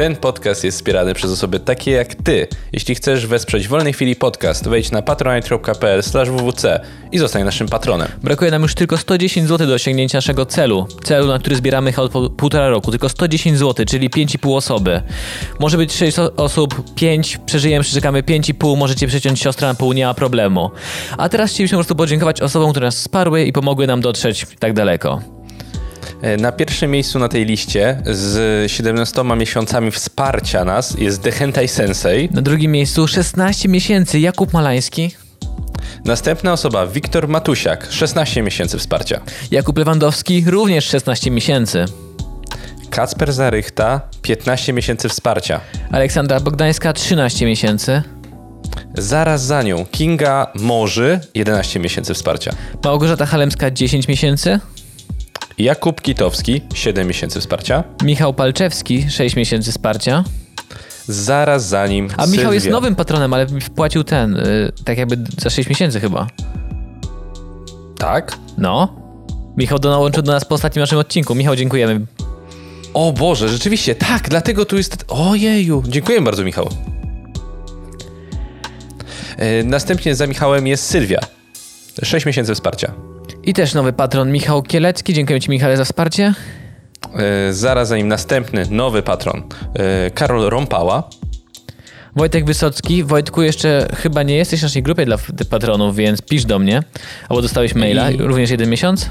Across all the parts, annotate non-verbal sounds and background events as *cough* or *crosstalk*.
Ten podcast jest wspierany przez osoby takie jak ty. Jeśli chcesz wesprzeć Wolnej Chwili Podcast, wejdź na patronite.pl wwc i zostań naszym patronem. Brakuje nam już tylko 110 zł do osiągnięcia naszego celu. Celu, na który zbieramy od półtora roku. Tylko 110 zł, czyli 5,5 osoby. Może być 6 o- osób, 5, przeżyjemy, przeczekamy 5,5, możecie przeciąć siostrę na pół, nie ma problemu. A teraz chcielibyśmy po prostu podziękować osobom, które nas wsparły i pomogły nam dotrzeć tak daleko. E, Na pierwszym miejscu na tej liście z 17 miesiącami wsparcia nas jest The Hentai Sensei. Na drugim miejscu 16 miesięcy Jakub Malański, Następna osoba Wiktor Matusiak, 16 miesięcy wsparcia. Jakub Lewandowski również 16 miesięcy. Kacper Zarychta, 15 miesięcy wsparcia. Aleksandra Bogdańska 13 miesięcy. Zaraz za nią Kinga Morzy, 11 miesięcy wsparcia. Małgorzata Halemska 10 miesięcy. Jakub Kitowski, 7 miesięcy wsparcia. Michał Palczewski 6 miesięcy wsparcia. Zaraz za nim A Michał jest nowym patronem, ale wpłacił ten, y, tak jakby za 6 miesięcy chyba. Tak? No. Michał dołączył do nas po ostatnim naszym odcinku. Michał, dziękujemy. O Boże, rzeczywiście, tak, dlatego tu jest... Ojeju, dziękuję bardzo Michał. E, Następnie za Michałem jest Sylwia. 6 miesięcy wsparcia. I też nowy patron Michał Kielecki. Dziękuję Ci Michale za wsparcie. E, Zaraz za nim następny, nowy patron. e, Karol Rąpała. Wojtek Wysocki. Wojtku, jeszcze chyba nie jesteś w naszej grupie dla patronów, więc pisz do mnie. Albo dostałeś maila, I- również jeden miesiąc.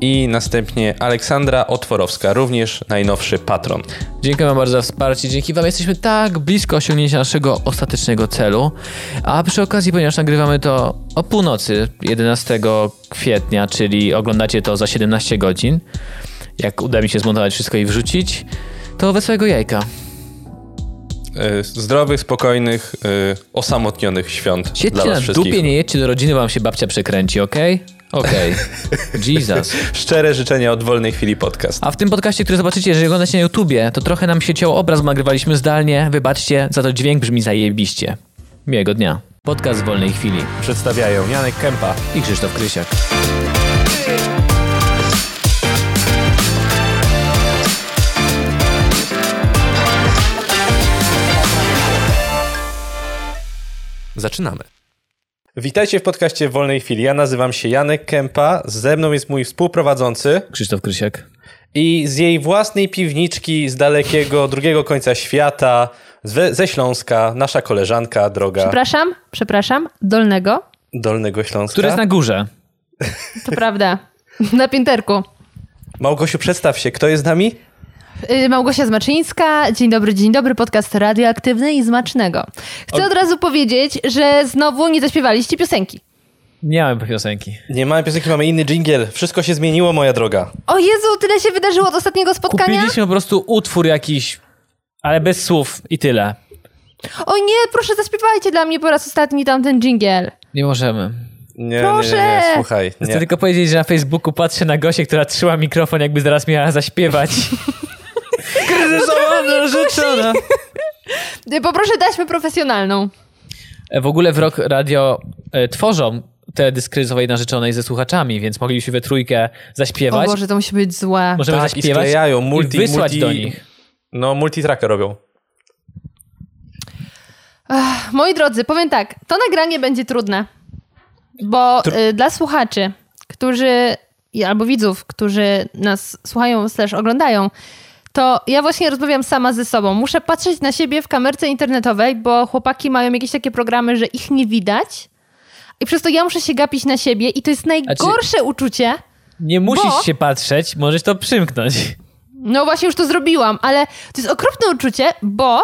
I następnie Aleksandra Otworowska, również najnowszy patron. Dziękuję bardzo za wsparcie. Dzięki Wam jesteśmy tak blisko osiągnięcia naszego ostatecznego celu. A przy okazji, ponieważ nagrywamy to o północy 11 kwietnia, czyli oglądacie to za 17 godzin, jak uda mi się zmontować wszystko i wrzucić, to wesołego jajka. E, Zdrowych, spokojnych, e, osamotnionych świąt dla Siedźcie was na wszystkich. dupie, nie jedźcie do rodziny, wam się babcia przekręci, okej? Okej. *laughs* Jesus. Szczere życzenia od Wolnej Chwili Podcast. A w tym podcaście, który zobaczycie, jeżeli oglądacie na YouTubie, to trochę nam się cięło obraz, nagrywaliśmy zdalnie. Wybaczcie, za to dźwięk brzmi zajebiście. Miłego dnia. Podcast wolnej chwili. Przedstawiają Janek Kępa. i Krzysztof Krysiak. Zaczynamy. Witajcie w podcaście w Wolnej Chwili. Ja nazywam się Janek Kępa, ze mną jest mój współprowadzący Krzysztof Krysiak. i z jej własnej piwniczki z dalekiego drugiego końca świata, ze, ze Śląska, nasza koleżanka droga Przepraszam, przepraszam, Dolnego. Dolnego Śląska. Który jest na górze? To prawda. Na pięterku. Małgosiu, przedstaw się, kto jest z nami? Y, Małgosia Zmaczyńska. Dzień dobry, dzień dobry. Podcast radioaktywny i smacznego. Chcę od razu powiedzieć, że znowu nie zaśpiewaliście piosenki. Nie mamy piosenki. Nie mamy piosenki, mamy inny dżingiel. Wszystko się zmieniło, moja droga. O Jezu, tyle się wydarzyło od ostatniego spotkania. Kupiliśmy po prostu utwór jakiś, ale bez słów i tyle. O nie, proszę zaśpiewajcie dla mnie po raz ostatni tamten dżingiel. Nie możemy. Nie, nie, nie, Proszę! nie, słuchaj. Chcę Nie. tylko powiedzieć, że na Facebooku patrzę na Gosię, która trzyma mikrofon, jakby zaraz miała zaśpiewać. *laughs* Kryzysowana rzeczona. Y, Poproszę taśmę profesjonalną. E, W ogóle w rok radio e, tworzą teledysk kryzysowej narzeczonej ze słuchaczami, więc mogliśmy we trójkę O zaśpiewać. Boże, to musi być złe. Możemy Tak, i zaśpiewać sklejają multi- i wysłać multi- do nich. No, multitracker robią. Moi drodzy, powiem tak, to nagranie będzie trudne, bo y, dla słuchaczy, którzy, i- albo widzów, którzy nas słuchają slash oglądają, to ja właśnie rozmawiam sama ze sobą. Muszę patrzeć na siebie w kamerce internetowej, bo chłopaki mają jakieś takie programy, że ich nie widać i przez to ja muszę się gapić na siebie i to jest najgorsze uczucie. Nie musisz Bo- się patrzeć, możesz to przymknąć. No właśnie już to zrobiłam, ale to jest okropne uczucie, bo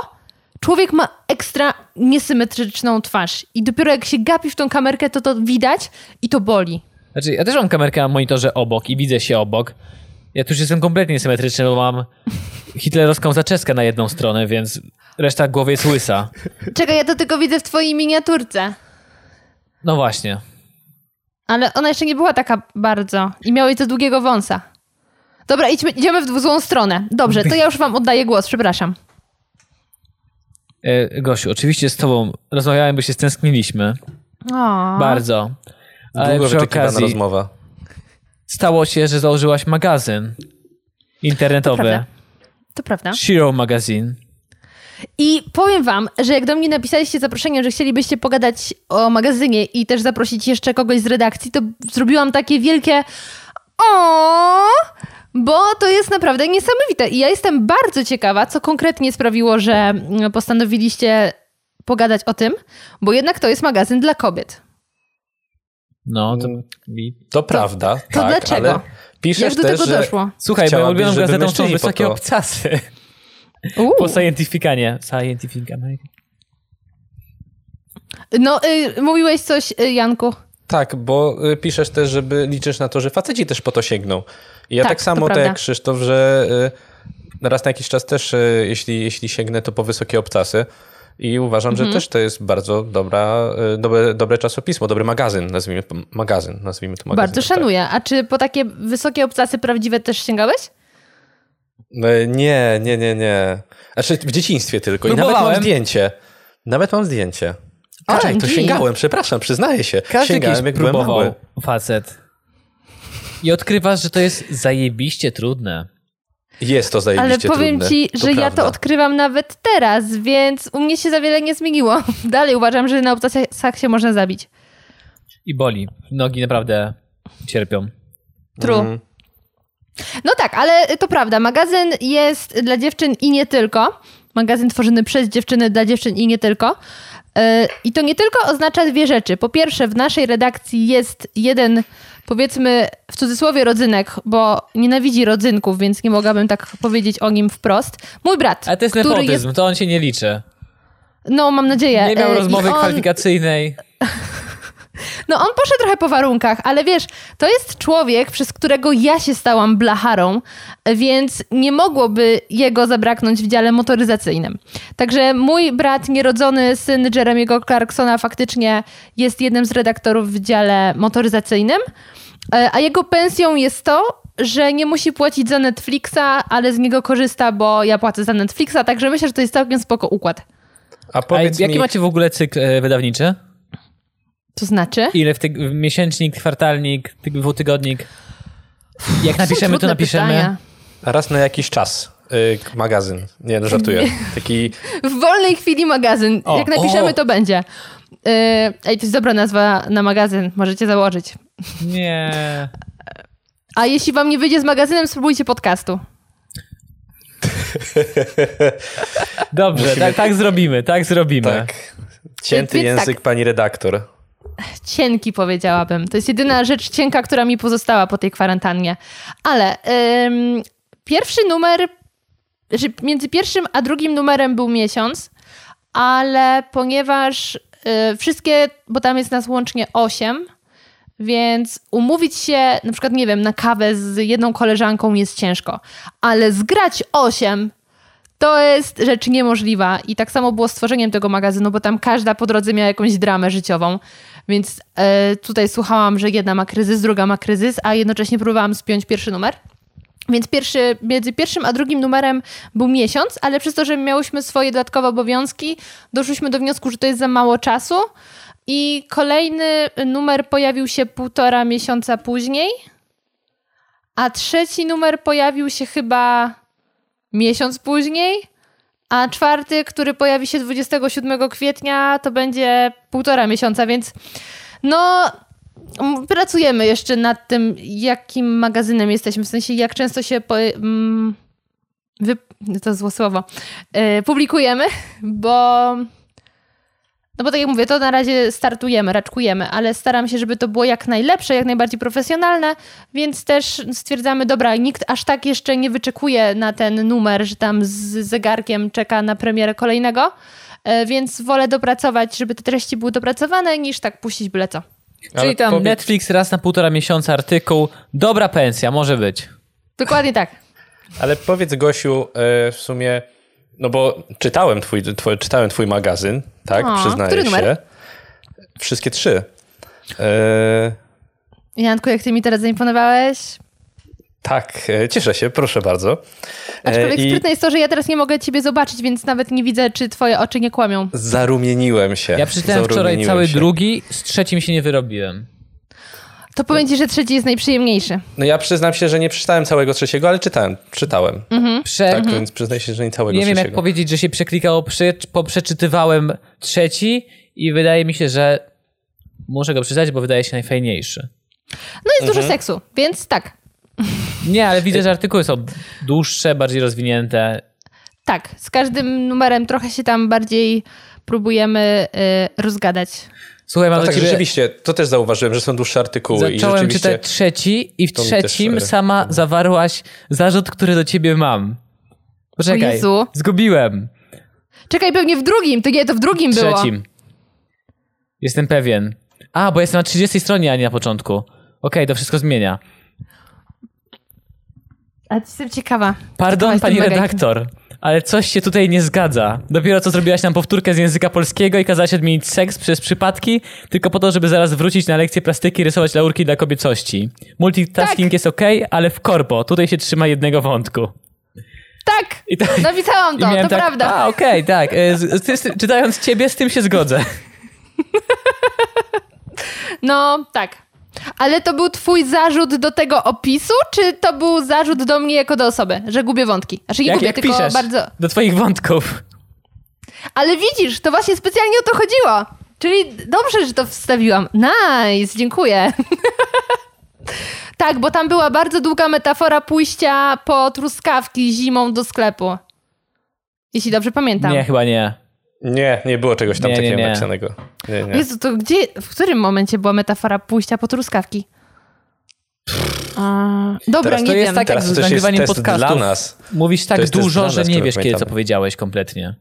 człowiek ma ekstra niesymetryczną twarz i dopiero jak się gapi w tą kamerkę, to to widać i to boli. Znaczy, ja też mam kamerkę na monitorze obok i widzę się obok. Ja tu już jestem kompletnie symetryczny, bo mam hitlerowską zaczeskę na jedną stronę, więc reszta głowy jest łysa. Czekaj, ja to tylko widzę w twojej miniaturce. No właśnie. Ale ona jeszcze nie była taka bardzo i miałeś za długiego wąsa. Dobra, idźmy, idziemy w złą stronę. Dobrze, to ja już wam oddaję głos, przepraszam. E, Gosiu, oczywiście z tobą rozmawiałem, bo się stęskniliśmy. O. Bardzo. Ale Długo przy wyczekiwana okazji rozmowa. Stało się, że założyłaś magazyn To internetowy. prawda. To prawda. Shiro Magazine. I powiem wam, że jak do mnie napisaliście zaproszenie, że chcielibyście pogadać o magazynie i też zaprosić jeszcze kogoś z redakcji, to zrobiłam takie wielkie o, bo to jest naprawdę niesamowite. I ja jestem bardzo ciekawa, co konkretnie sprawiło, że postanowiliście pogadać o tym, bo jednak to jest magazyn dla kobiet. No, to... To prawda, to tak, dlaczego? ale piszesz Jak do też, tego że doszło? Słuchaj, moją ulubioną gazetą są wysokie to- obcasy. *laughs* Uuu. Po scientificanie. Scientific American. No, y, mówiłeś coś, y, Janku. Tak, bo y, piszesz też, żeby liczysz na to, że faceci też po to sięgną. I ja Tak, tak, to samo, tak jak Krzysztof, że y, raz na jakiś czas też, y, jeśli, jeśli sięgnę, to po wysokie obcasy. I uważam, Mhm. że też to jest bardzo dobra, y, dobre, dobre czasopismo, dobry magazyn, nazwijmy to magazyn, nazwijmy to magazyn. Bardzo szanuję. A czy po takie wysokie obcasy prawdziwe też sięgałeś? No, nie, nie, nie, nie. Znaczy w dzieciństwie tylko. I nawet mam Próbowałem. zdjęcie. Nawet mam zdjęcie. Kaczek, to sięgałem, przepraszam, przyznaję się. Każdy sięgałem, jak byłem mały. próbował facet. I odkrywasz, że to jest zajebiście trudne. Jest to Ale zajebiście powiem trudne. ci, że ja prawda. to odkrywam nawet teraz, więc u mnie się za wiele nie zmieniło. *laughs* Dalej uważam, że na obcasach się można zabić. I boli. Nogi naprawdę cierpią. True. Mm. No tak, ale to prawda. Magazyn jest dla dziewczyn i nie tylko. Magazyn tworzony przez dziewczyny dla dziewczyn i nie tylko. Yy, I to nie tylko oznacza dwie rzeczy. Po pierwsze, w naszej redakcji jest jeden, powiedzmy w cudzysłowie, rodzynek, bo nienawidzi rodzynków, więc nie mogłabym tak powiedzieć o nim wprost. Mój brat, Ale to jest nepotyzm, jest... to on się nie liczy. No, mam nadzieję. Nie miał i rozmowy on- kwalifikacyjnej. *laughs* No on poszedł trochę po warunkach, ale wiesz, to jest człowiek, przez którego ja się stałam blacharą, więc nie mogłoby jego zabraknąć w dziale motoryzacyjnym. Także mój brat, nierodzony syn Jeremiego Clarksona faktycznie jest jednym z redaktorów w dziale motoryzacyjnym, e, a jego pensją jest to, że nie musi płacić za Netflixa, ale z niego korzysta, bo ja płacę za Netflixa, także myślę, że to jest całkiem spoko układ. A A powiedz jaki mi, macie w ogóle cykl e, wydawniczy? To znaczy? Ile w, tyg- w miesięcznik, kwartalnik, tyg- dwutygodnik? Jak napiszemy, to napiszemy. pytania. raz na jakiś czas y, magazyn. Nie, no żartuję. *laughs* Taki W wolnej chwili magazyn. O, Jak napiszemy, o. to będzie. Yy, ej, to jest dobra nazwa na magazyn. Możecie założyć. Nie. A jeśli wam nie wyjdzie z magazynem, spróbujcie podcastu. Dobrze, Musimy- tak, tak zrobimy, tak zrobimy. tak. Cięty Więc tak. język pani redaktor. Cienki powiedziałabym. To jest jedyna rzecz cienka, która mi pozostała po tej kwarantannie. Ale ym, pierwszy numer, że między pierwszym a drugim numerem był miesiąc, ale ponieważ y, wszystkie, bo tam jest nas łącznie osiem, więc umówić się, na przykład, nie wiem, na kawę z jedną koleżanką jest ciężko, ale zgrać osiem to jest rzecz niemożliwa. I tak samo było z tworzeniem tego magazynu, bo tam każda po drodze miała jakąś dramę życiową. Więc e, tutaj słuchałam, że jedna ma kryzys, druga ma kryzys, a jednocześnie próbowałam spiąć pierwszy numer. Więc pierwszy, między pierwszym a drugim numerem był miesiąc, ale przez to, że miałyśmy swoje dodatkowe obowiązki, doszliśmy do wniosku, że to jest za mało czasu. I kolejny numer pojawił się półtora miesiąca później, a trzeci numer pojawił się chyba miesiąc później, a czwarty, który pojawi się 27 kwietnia, to będzie półtora miesiąca, więc no pracujemy jeszcze nad tym, jakim magazynem jesteśmy, w sensie jak często się po, mm, wy, to złe słowo, yy, publikujemy, bo no bo tak jak mówię, to na razie startujemy, raczkujemy, ale staram się, żeby to było jak najlepsze, jak najbardziej profesjonalne, więc też stwierdzamy, dobra, nikt aż tak jeszcze nie wyczekuje na ten numer, że tam z zegarkiem czeka na premierę kolejnego, e, więc wolę dopracować, żeby te treści były dopracowane, niż tak puścić byle co. Czyli Ale tam powiedz- Netflix raz na półtora miesiąca artykuł. Dobra pensja, może być. Dokładnie tak. Ale powiedz Gosiu, e, w sumie, no bo czytałem twój, twój, czytałem twój magazyn, tak? O, Przyznaję który się. numer? Wszystkie trzy. E, Janku, jak ty mi teraz zaimponowałeś? tak, e, cieszę się, proszę bardzo. E, Aczkolwiek I sprytne jest to, że ja teraz nie mogę ciebie zobaczyć, więc nawet nie widzę, czy twoje oczy nie kłamią. zarumieniłem się. Ja przeczytałem wczoraj cały się. drugi, z trzecim się nie wyrobiłem. To powiem ci, że trzeci jest najprzyjemniejszy. No ja przyznam się, że nie przeczytałem całego trzeciego, ale czytałem. Czytałem. Prze... Tak, więc przyznaję się, że nie całego Nie wiem, trzeciego. jak powiedzieć, że się przeklikało, prze... poprzeczytywałem trzeci i wydaje mi się, że muszę go przeczytać, bo wydaje się najfajniejszy. No jest dużo seksu, więc tak. Nie, ale widzę, *laughs* że artykuły są dłuższe, bardziej rozwinięte. Tak, z każdym numerem trochę się tam bardziej próbujemy y, rozgadać. Słuchaj, mam No do tak, ciebie... rzeczywiście, to też zauważyłem, że są dłuższe artykuły i Zacząłem rzeczywiście... czytać trzeci i w też, trzecim e, sama zawarłaś zarzut, który do ciebie mam. Poczekaj, zgubiłem. Czekaj, pewnie w drugim, to nie, to w drugim W było. trzecim. Jestem pewien. A, bo jestem na 30 stronie, a nie na początku. Okej, to wszystko zmienia. A jestem ciekawa. Pardon, Ciekawa pani mega. Ale coś się tutaj nie zgadza. Dopiero co zrobiłaś nam powtórkę z języka polskiego i kazałaś odmienić seks przez przypadki, tylko po to, żeby zaraz wrócić na lekcję plastyki i rysować laurki dla kobiecości. Multitasking Tak. jest ok, ale w korpo. Tutaj się trzyma jednego wątku. Tak, I to, napisałam to, to tak, prawda. A, okej, tak. E, Z, z, z, czytając ciebie, z tym się zgodzę. No, tak. Ale to był twój zarzut do tego opisu, czy to był zarzut do mnie jako do osoby, że gubię wątki? Znaczy nie Jak, gubię, jak tylko piszesz bardzo... do twoich wątków. Ale widzisz, to właśnie specjalnie o to chodziło. Czyli dobrze, że to wstawiłam. Nice, dziękuję. *laughs* tak, bo tam była bardzo długa metafora pójścia po truskawki zimą do sklepu. Jeśli dobrze pamiętam. Nie, chyba nie. Nie, nie było czegoś tam Nie, nie, takiego nie. napisanego. Nie, nie. Jezu, to gdzie, w którym momencie była metafora pójścia po truskawki? A, dobra, Teraz nie To wiem. jest tak jak Teraz to z nagrywaniem test podcastów. dla nas. Mówisz tak dużo, dla że nas, nie wiesz, kiedy co pamiętamy. powiedziałeś kompletnie.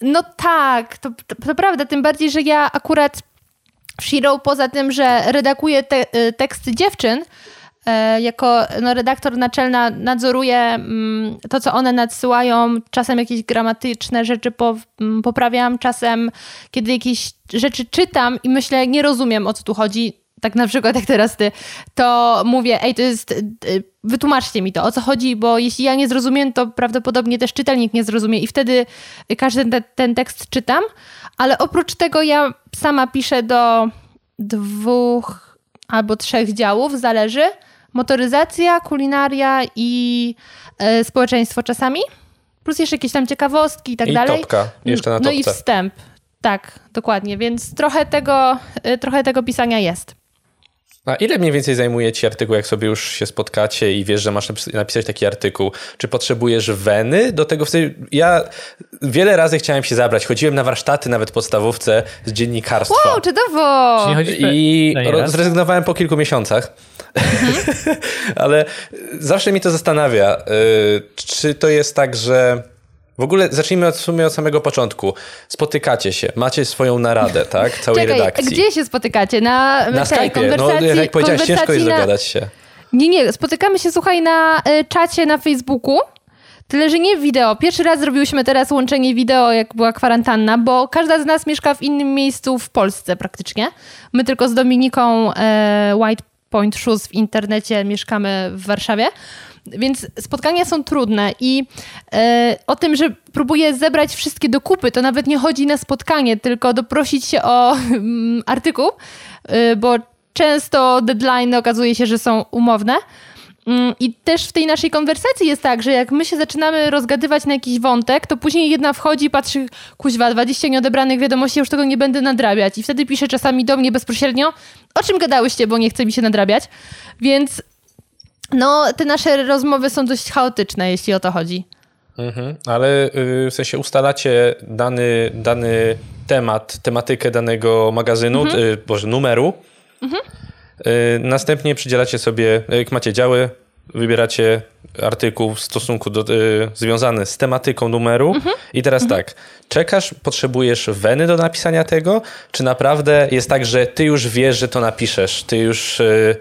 No tak, to, to, to prawda, tym bardziej, że ja akurat w Shiro, poza tym, że redakuję te, y, teksty dziewczyn, jako no, redaktor naczelna nadzoruję mm, to, co one nadsyłają, czasem jakieś gramatyczne rzeczy mm, poprawiam, czasem kiedy jakieś rzeczy czytam i myślę, nie rozumiem, o co tu chodzi, tak na przykład jak teraz ty, to mówię, ej, to jest, y, y, wytłumaczcie mi to, o co chodzi, bo jeśli ja nie zrozumiem, to prawdopodobnie też czytelnik nie zrozumie i wtedy każdy te, ten tekst czytam, ale oprócz tego ja sama piszę do dwóch albo trzech działów, zależy, motoryzacja, kulinaria i e, społeczeństwo czasami, plus jeszcze jakieś tam ciekawostki i tak I dalej. topka, jeszcze na No i topce. wstęp. Tak, dokładnie, więc trochę tego, y, trochę tego pisania jest. A ile mniej więcej zajmuje ci artykuł, jak sobie już się spotkacie i wiesz, że masz napis- napisać taki artykuł? Czy potrzebujesz weny do tego? Ja wiele razy chciałem się zabrać. Chodziłem na warsztaty nawet w podstawówce z dziennikarstwa. Wow! Czy chodzisz I No zrezygnowałem po kilku miesiącach. *laughs* Ale zawsze mi to zastanawia, y, czy to jest tak, że w ogóle zacznijmy od, w sumie od samego początku. Spotykacie się, macie swoją naradę, *laughs* tak? Całej Czekaj, redakcji. gdzie się spotykacie? Na, Na tej Skype'ie. No, jak powiedziałeś, ciężko jest na- dogadać się. Nie, nie, spotykamy się, słuchaj, na y, czacie na Facebooku. Tyle, że nie wideo. Pierwszy raz zrobiłyśmy teraz łączenie wideo, jak była kwarantanna, bo każda z nas mieszka w innym miejscu w Polsce praktycznie. My tylko z Dominiką e, White Point Shoes w internecie mieszkamy w Warszawie. Więc spotkania są trudne i e, o tym, że próbuję zebrać wszystkie do kupy, to nawet nie chodzi na spotkanie, tylko doprosić się o mm, artykuł, y, bo często deadline okazuje się, że są umowne. Mm, I też w tej naszej konwersacji jest tak, że jak my się zaczynamy rozgadywać na jakiś wątek, to później jedna wchodzi i patrzy, kuźwa, 20 nieodebranych wiadomości, już tego nie będę nadrabiać. I wtedy pisze czasami do mnie bezpośrednio, o czym gadałyście, bo nie chce mi się nadrabiać. Więc no, te nasze rozmowy są dość chaotyczne, jeśli o to chodzi. Mhm, ale y, w sensie ustalacie dany, dany temat, tematykę danego magazynu, Mhm. y, boże, numeru. Y, następnie przydzielacie sobie, jak macie działy, wybieracie artykuł w stosunku do, y, związany z tematyką numeru. Mhm. I teraz tak, czekasz, potrzebujesz weny do napisania tego, czy naprawdę jest tak, że ty już wiesz, że to napiszesz, ty już y,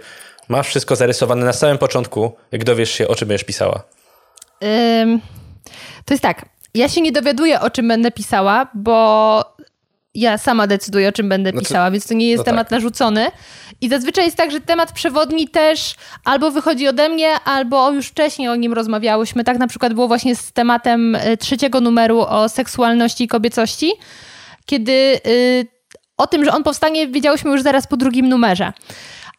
masz wszystko zarysowane na samym początku, jak dowiesz się, o czym będziesz pisała? Ym, to jest tak. Ja się nie dowiaduję, o czym będę pisała, bo ja sama decyduję, o czym będę Znaczy- pisała, więc to nie jest no temat narzucony. I zazwyczaj jest tak, że temat przewodni też albo wychodzi ode mnie, albo już wcześniej o nim rozmawiałyśmy. Tak na przykład było właśnie z tematem y, trzeciego numeru o seksualności i kobiecości, kiedy y, o tym, że on powstanie, wiedziałyśmy już zaraz po drugim numerze.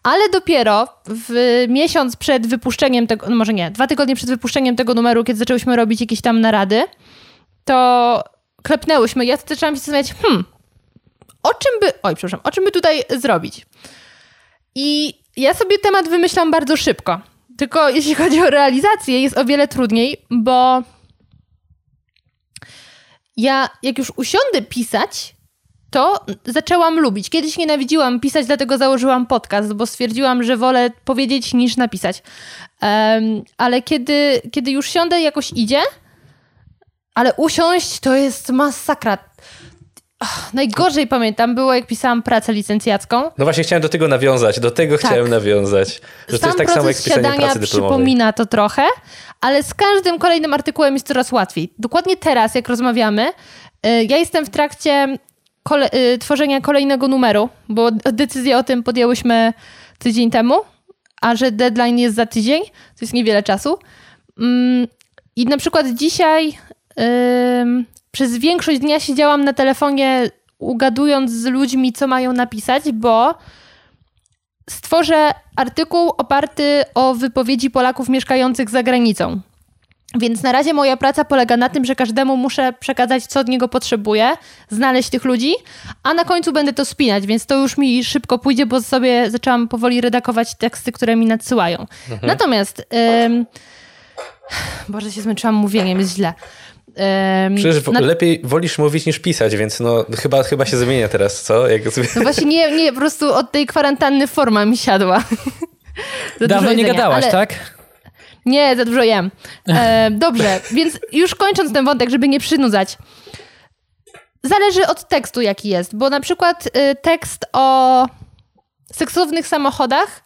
ale dopiero w miesiąc przed wypuszczeniem tego, no może nie, dwa tygodnie przed wypuszczeniem tego numeru, kiedy zaczęłyśmy robić jakieś tam narady, to klepnęłyśmy. Ja zaczęłam się zastanawiać, hmm, o czym by, oj, przepraszam, o czym by tutaj zrobić? I ja sobie temat wymyślam bardzo szybko. Tylko jeśli *laughs* chodzi o realizację, jest o wiele trudniej, bo ja jak już usiądę pisać, to zaczęłam lubić. Kiedyś nienawidziłam pisać, dlatego założyłam podcast, bo stwierdziłam, że wolę powiedzieć niż napisać. Um, ale kiedy, kiedy już siądę, jakoś idzie, ale usiąść to jest masakra. Ach, najgorzej pamiętam było, jak pisałam pracę licencjacką. No właśnie chciałem do tego nawiązać, do tego tak. chciałem nawiązać. Że Sam to jest tak samo jak pisanie pracy dyplomowej. przypomina to trochę, ale z każdym kolejnym artykułem jest coraz łatwiej. Dokładnie teraz, jak rozmawiamy, y, ja jestem w trakcie kole y, tworzenia kolejnego numeru, bo decyzję o tym podjęłyśmy tydzień temu, a że deadline jest za tydzień, to jest niewiele czasu. Mm, I na przykład dzisiaj przez większość dnia siedziałam na telefonie, ugadując z ludźmi, co mają napisać, bo stworzę artykuł oparty o wypowiedzi Polaków mieszkających za granicą. Więc na razie moja praca polega na tym, że każdemu muszę przekazać, co od niego potrzebuję, znaleźć tych ludzi, a na końcu będę to spinać, więc to już mi szybko pójdzie, bo sobie zaczęłam powoli redagować teksty, które mi nadsyłają. Mhm. Natomiast. Ym... Boże, się zmęczyłam mówieniem, jest źle. Przecież na... lepiej wolisz mówić niż pisać, więc no chyba, chyba się zmienia teraz, co? Jak... No właśnie nie, nie, po prostu od tej kwarantanny forma mi siadła. *laughs* Dawno nie gadałaś, ale... tak? Nie, za dużo jem. E, *laughs* dobrze, więc już kończąc ten wątek, żeby nie przynudzać. Zależy od tekstu, jaki jest, bo na przykład y, tekst o seksownych samochodach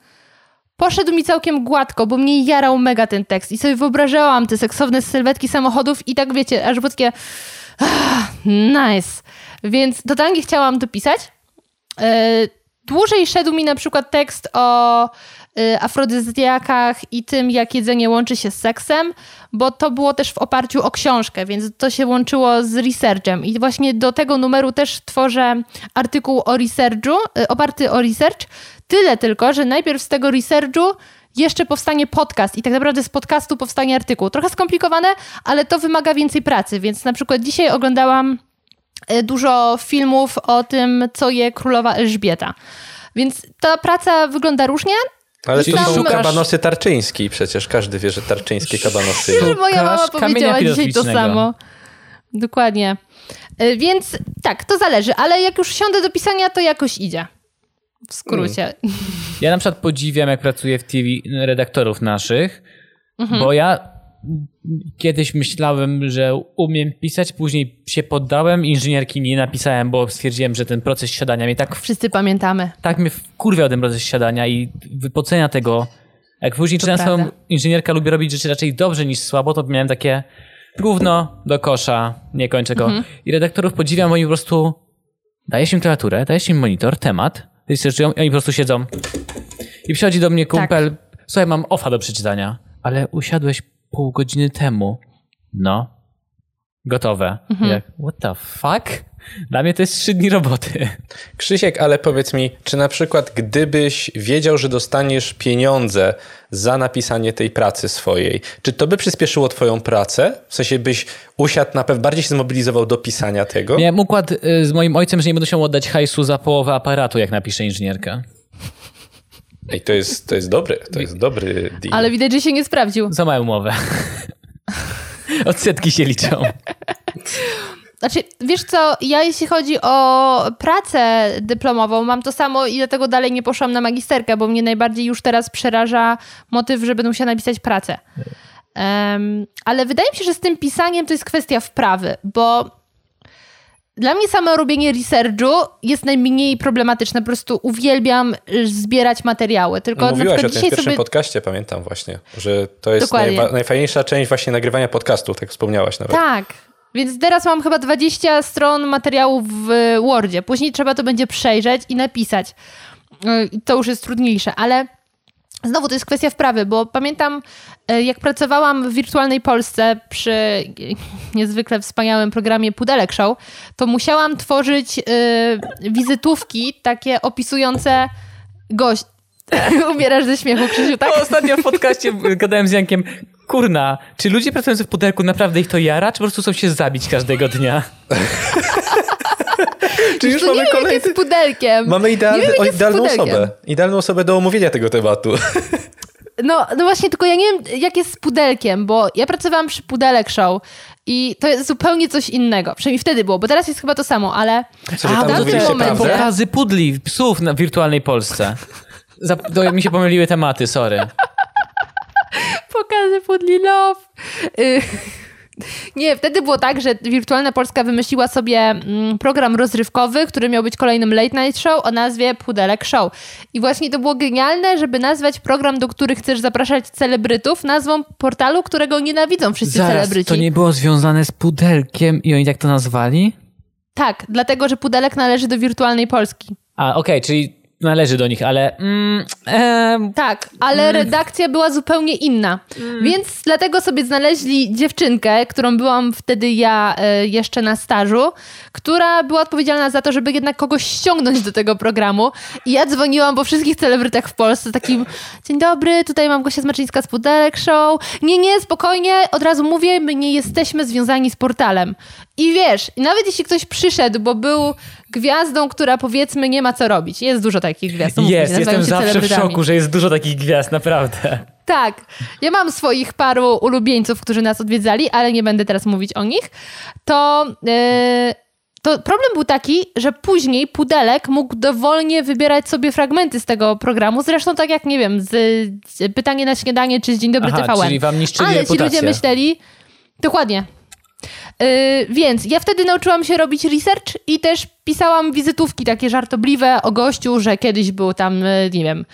poszedł mi całkiem gładko, bo mnie jarał mega ten tekst i sobie wyobrażałam te seksowne sylwetki samochodów i tak wiecie, aż było takie ah, nice. Więc totalnie chciałam to pisać. E, dłużej szedł mi na przykład tekst o y, afrodyzjakach i tym, jak jedzenie łączy się z seksem, bo to było też w oparciu o książkę, więc to się łączyło z researchem. I właśnie do tego numeru też tworzę artykuł o researchu, y, oparty o research, Tyle tylko, że najpierw z tego researchu jeszcze powstanie podcast i tak naprawdę z podcastu powstanie artykuł. Trochę skomplikowane, ale to wymaga więcej pracy, więc na przykład dzisiaj oglądałam dużo filmów o tym, co je królowa Elżbieta. Więc ta praca wygląda różnie, ale to są kabanosy Tarczyński, przecież każdy wie, że Tarczyńskie kabanosy. Że moja mama powiedziała dzisiaj to samo. Dokładnie. E, więc tak, to zależy, ale jak już siądę do pisania, to jakoś idzie. W skrócie. Ja na przykład podziwiam, jak pracuję w TV redaktorów naszych, mhm. bo ja kiedyś myślałem, że umiem pisać, później się poddałem, inżynierki nie napisałem, bo stwierdziłem, że ten proces siadania mnie tak... Wszyscy pamiętamy. Tak mnie wkurwiał ten proces siadania i wypocenia tego. Jak później czytałem swoją inżynierka lubi robić rzeczy raczej dobrze niż słabo, to miałem takie gówno do kosza, nie kończę go. Mhm. I redaktorów podziwiam, oni po prostu dajesz im klawiaturę, dajesz im monitor, temat, researchują i oni po prostu siedzą. I przychodzi do mnie kumpel, tak. słuchaj, mam ofa do przeczytania, ale usiadłeś pół godziny temu. No, gotowe. Mhm. Jak, what the fuck? Dla mnie to jest trzy dni roboty. Krzysiek, ale powiedz mi, czy na przykład gdybyś wiedział, że dostaniesz pieniądze za napisanie tej pracy swojej, czy to by przyspieszyło twoją pracę? W sensie byś usiadł na pewno, bardziej się zmobilizował do pisania tego? Miałem układ y, z moim ojcem, że nie będę musiał oddać hajsu za połowę aparatu, jak napiszę inżynierka. Ej, to jest, to jest dobry, to jest dobry deal. Ale widać, że się nie sprawdził. Za małą umowę. Odsetki się liczą. Znaczy, wiesz co, ja jeśli chodzi o pracę dyplomową, mam to samo i dlatego dalej nie poszłam na magisterkę, bo mnie najbardziej już teraz przeraża motyw, że będę musiała napisać pracę. Um, ale wydaje mi się, że z tym pisaniem to jest kwestia wprawy, bo dla mnie samo robienie researchu jest najmniej problematyczne. Po prostu uwielbiam zbierać materiały. Tylko Mówiłaś o tym w pierwszym sobie... podcaście, pamiętam właśnie, że to jest najwa- najfajniejsza część właśnie nagrywania podcastu, tak wspomniałaś nawet. Tak, więc teraz mam chyba 20 stron materiału w Wordzie. Później trzeba to będzie przejrzeć i napisać. Y, to już jest trudniejsze, ale znowu to jest kwestia wprawy, bo pamiętam, y, jak pracowałam w wirtualnej Polsce przy *laughs* niezwykle wspaniałym programie Pudelek Show, to musiałam tworzyć y, wizytówki takie opisujące gość, *laughs* Umierasz ze śmiechu, Krzysiu, tak? No, ostatnio w podcaście gadałem z Jankiem, kurna, czy ludzie pracujący w pudelku naprawdę ich to jara, czy po prostu chcą się zabić każdego dnia? *laughs* Czy już to mamy kolejny... jest z pudelkiem. Mamy idealny, wiem, o, idealną pudelkiem. osobę. Idealną osobę do omówienia tego tematu. No, no właśnie, tylko ja nie wiem, jak jest z pudelkiem, bo ja pracowałam przy Pudelek Show i to jest zupełnie coś innego. Przynajmniej wtedy było, bo teraz jest chyba to samo, ale... Co, A, tam momencie- Pokazy pudli, psów na wirtualnej Polsce. Zap- to mi się pomyliły tematy, sorry. *laughs* Pokazy Pudli Love. Y, Nie, wtedy było tak, że Wirtualna Polska wymyśliła sobie mm, program rozrywkowy, który miał być kolejnym late night show o nazwie Pudelek Show. I właśnie to było genialne, żeby nazwać program, do których chcesz zapraszać celebrytów, nazwą portalu, którego nienawidzą wszyscy Zaraz, celebryci. to nie było związane z pudelkiem i oni tak to nazwali? Tak, dlatego, że Pudelek należy do Wirtualnej Polski. A, okej, czyli należy do nich, ale... Mm, em, Tak, ale redakcja była zupełnie inna. Więc dlatego sobie znaleźli dziewczynkę, którą byłam wtedy ja e, jeszcze na stażu, która była odpowiedzialna za to, żeby jednak kogoś ściągnąć do tego programu. I ja dzwoniłam po wszystkich celebrytach w Polsce takim dzień dobry, tutaj mam Gosia Zmaczyńska z Pudelek Show. Nie, nie, spokojnie, od razu mówię, my nie jesteśmy związani z portalem. I wiesz, nawet jeśli ktoś przyszedł, bo był gwiazdą, która powiedzmy nie ma co robić. Jest dużo takich gwiazd. się, jest, nazywają jestem zawsze w szoku, że jest dużo takich gwiazd, naprawdę. Tak. Ja mam swoich paru ulubieńców, którzy nas odwiedzali, ale nie będę teraz mówić o nich. To, yy, to problem był taki, że później Pudelek mógł dowolnie wybierać sobie fragmenty z tego programu. Zresztą tak jak, nie wiem, z, z Pytanie na śniadanie czy z Dzień Dobry Aha, TVN. czyli wam niszczyli Ale ci reputację. ludzie myśleli... Dokładnie. Yy, więc ja wtedy nauczyłam się robić research i też pisałam wizytówki takie żartobliwe o gościu, że kiedyś był tam, yy, nie wiem,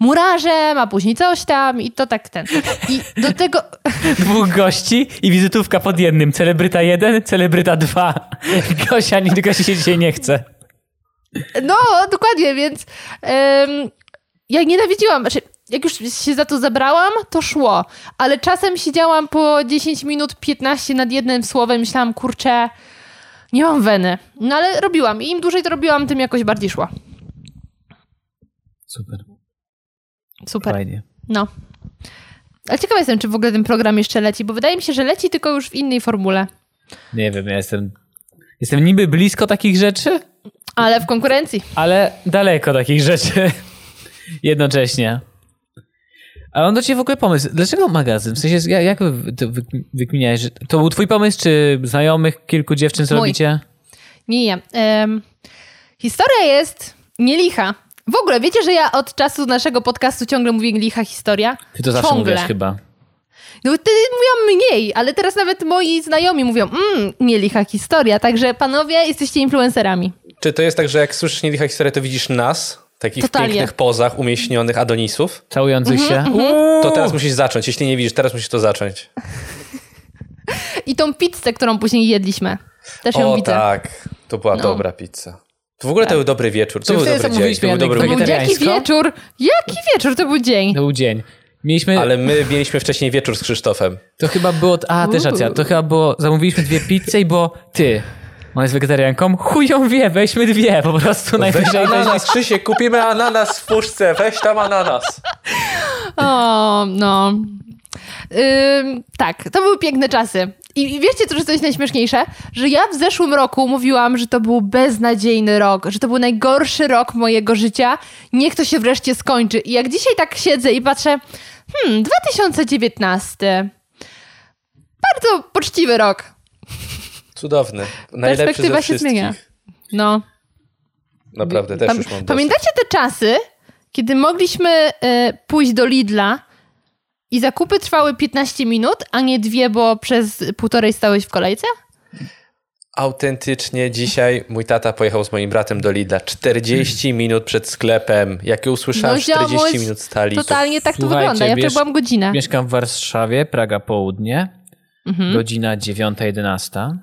murarzem, a później coś tam i to tak ten. I do tego... *laughs* Dwóch gości i wizytówka pod jednym. Celebryta jeden, celebryta dwa. *laughs* Gosia, nie- Gosi się dzisiaj nie chce. No, dokładnie, więc em, ja nienawidziłam, znaczy jak już się za to zabrałam, to szło, ale czasem siedziałam po 10 minut, 15 nad jednym słowem myślałam, kurczę, nie mam weny. No ale robiłam i im dłużej to robiłam, tym jakoś bardziej szło. Super, Super. fajnie. No. Ale ciekawa jestem, czy w ogóle ten program jeszcze leci, bo wydaje mi się, że leci tylko już w innej formule. Nie wiem, ja jestem... Jestem niby blisko takich rzeczy, Ale w konkurencji. ale daleko takich rzeczy. *laughs* Jednocześnie. A mam do ciebie w ogóle pomysł. Dlaczego magazyn? W sensie, jak, jak to wy- wykminiałeś? że- To był twój pomysł, czy znajomych, kilku dziewczyn co Mój. robicie? Nie, nie. Em, historia jest nielicha. W ogóle, wiecie, że ja od czasu naszego podcastu ciągle mówię licha historia? Ty to zawsze ciągle. mówisz chyba. No wtedy mówiłam mniej, ale teraz nawet moi znajomi mówią, mmm, nie licha historia. Także panowie, jesteście influencerami. Czy to jest tak, że jak słyszysz nielicha historię, to widzisz nas, takich Totalnie. pięknych pozach umieśnionych Adonisów? Całujących się? To teraz musisz zacząć. Jeśli nie widzisz, teraz musisz to zacząć. I tą pizzę, którą później jedliśmy. Też ją O widzę. tak, to była No. dobra pizza. To w ogóle to był dobry wieczór. To był dobry dzień. To był dobry To był jaki wieczór? Jaki wieczór? To był dzień. To był dzień. Mieliśmy... Ale my mieliśmy wcześniej wieczór z Krzysztofem. To chyba było. A, też racja. To chyba było. Zamówiliśmy dwie pizze i było ty. Ona jest wegetarianką? Chuj ją wie, weźmy dwie. Po prostu Weź najwyżej. ananas, Krzysiek, kupimy ananas w puszce. Weź tam ananas. O, no. Ym, tak, to były piękne czasy. I i wiecie, co jest coś najśmieszniejsze? Że ja w zeszłym roku mówiłam, że to był beznadziejny rok, że to był najgorszy rok mojego życia. Niech to się wreszcie skończy. I jak dzisiaj tak siedzę i patrzę, hmm, 2019. Bardzo poczciwy rok. Cudowny. Najlepszy Perspektywa się wszystkich. zmienia. No. Naprawdę, też Pam- już mam dosyć. Pamiętacie te czasy, kiedy mogliśmy e, pójść do Lidla i zakupy trwały 15 minut, a nie dwie, bo przez półtorej stałeś w kolejce? Autentycznie dzisiaj mój tata pojechał z moim bratem do Lidla 40 minut przed sklepem. Jak ją usłyszałem, No, 40 ziomuś, minut stali. to- Totalnie tak to Słuchajcie, wygląda. Ja wiesz- byłam godzinę. Mieszkam w Warszawie, Praga Południe. Mhm. Godzina 9.11.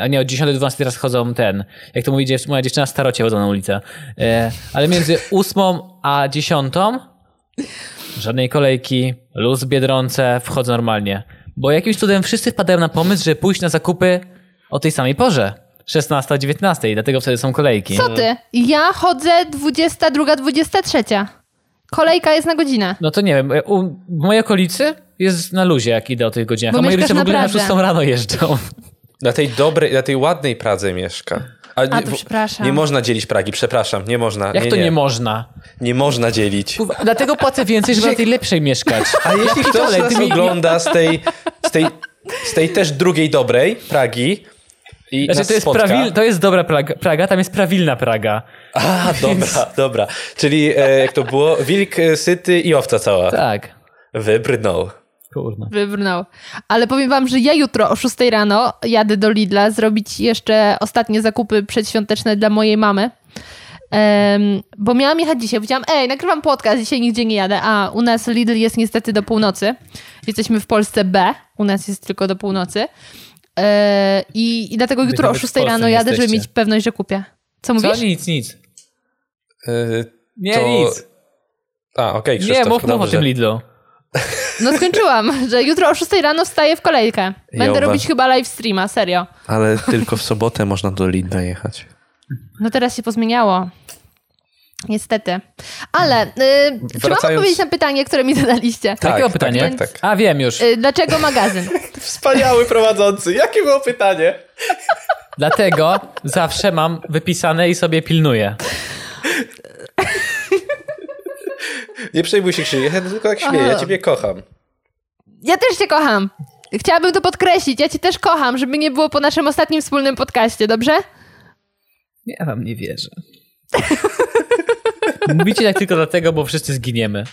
A nie, od 10 do 12 teraz chodzą ten. Jak to mówi dziew moja dziewczyna, starocie chodzą na ulicę. E, ale między 8 a 10 żadnej kolejki, luz Biedronce, wchodzę normalnie. Bo jakimś cudem wszyscy wpadają na pomysł, że pójść na zakupy o tej samej porze. 16, 19, dlatego wtedy są kolejki. Co ty? Ja chodzę 22, 23. kolejka jest na godzinę. No to nie wiem, u, w mojej okolicy jest na luzie, jak idę o tych godzinach. Bo a moi mieszkasz rodzice w ogóle na na Pradze. 6 rano jeżdżą. Na tej dobrej, na tej ładnej Pradze mieszka. A, nie, to w- przepraszam. Nie można dzielić Pragi, przepraszam, nie można. Jak nie, to nie, nie można? Nie można dzielić. Dlatego płacę więcej, żeby na tej lepszej mieszkać. *laughs* A jeśli ktoś nas ty mi- ogląda z tej, z, tej, z tej też drugiej dobrej Pragi i Znaczy, nas to jest, spotka... prawil, to jest dobra Praga, Praga, tam jest prawilna Praga. A, dobra, dobra. Czyli e, jak to było? Wilk e, syty i owca cała. Tak. Wybrnął. Kurna. Wybrnął. Ale powiem wam, że ja jutro o 6 rano jadę do Lidla zrobić jeszcze ostatnie zakupy przedświąteczne dla mojej mamy. Em, bo miałam jechać dzisiaj. Powiedziałam, ej, nagrywam podcast, dzisiaj nigdzie nie jadę. A u nas Lidl jest niestety do północy. Jesteśmy w Polsce B, u nas jest tylko do północy. E, i, I dlatego jutro o nawet w 6 Polsce rano nie jadę, żeby jesteście. mieć pewność, że kupię. Co mówisz? Co? Nic, nic. E, Nie, To- nic. A, okej, Nie, Krzysztof, mów, mów o tym Lidlu. *laughs* No skończyłam, że jutro o 6 rano wstaję w kolejkę. Będę Ja robić chyba live streama, serio. Ale tylko w sobotę można do Lidla jechać. No teraz się pozmieniało. Niestety. Ale y, czy mam Wracając- odpowiedzieć na pytanie, które mi zadaliście? Tak, Jakiego tak, pytanie? tak, tak. A, wiem już. Y, dlaczego magazyn? *laughs* Wspaniały prowadzący. Jakie było pytanie? Dlatego zawsze mam wypisane i sobie pilnuję. Nie przejmuj się, Krzysiek, ja tylko tak śmieję, ja ciebie kocham. Ja też cię kocham. Chciałabym to podkreślić. Ja cię też kocham, żeby nie było po naszym ostatnim wspólnym podcaście, dobrze? Ja wam nie wierzę. *laughs* Mówicie tak tylko dlatego, bo wszyscy zginiemy.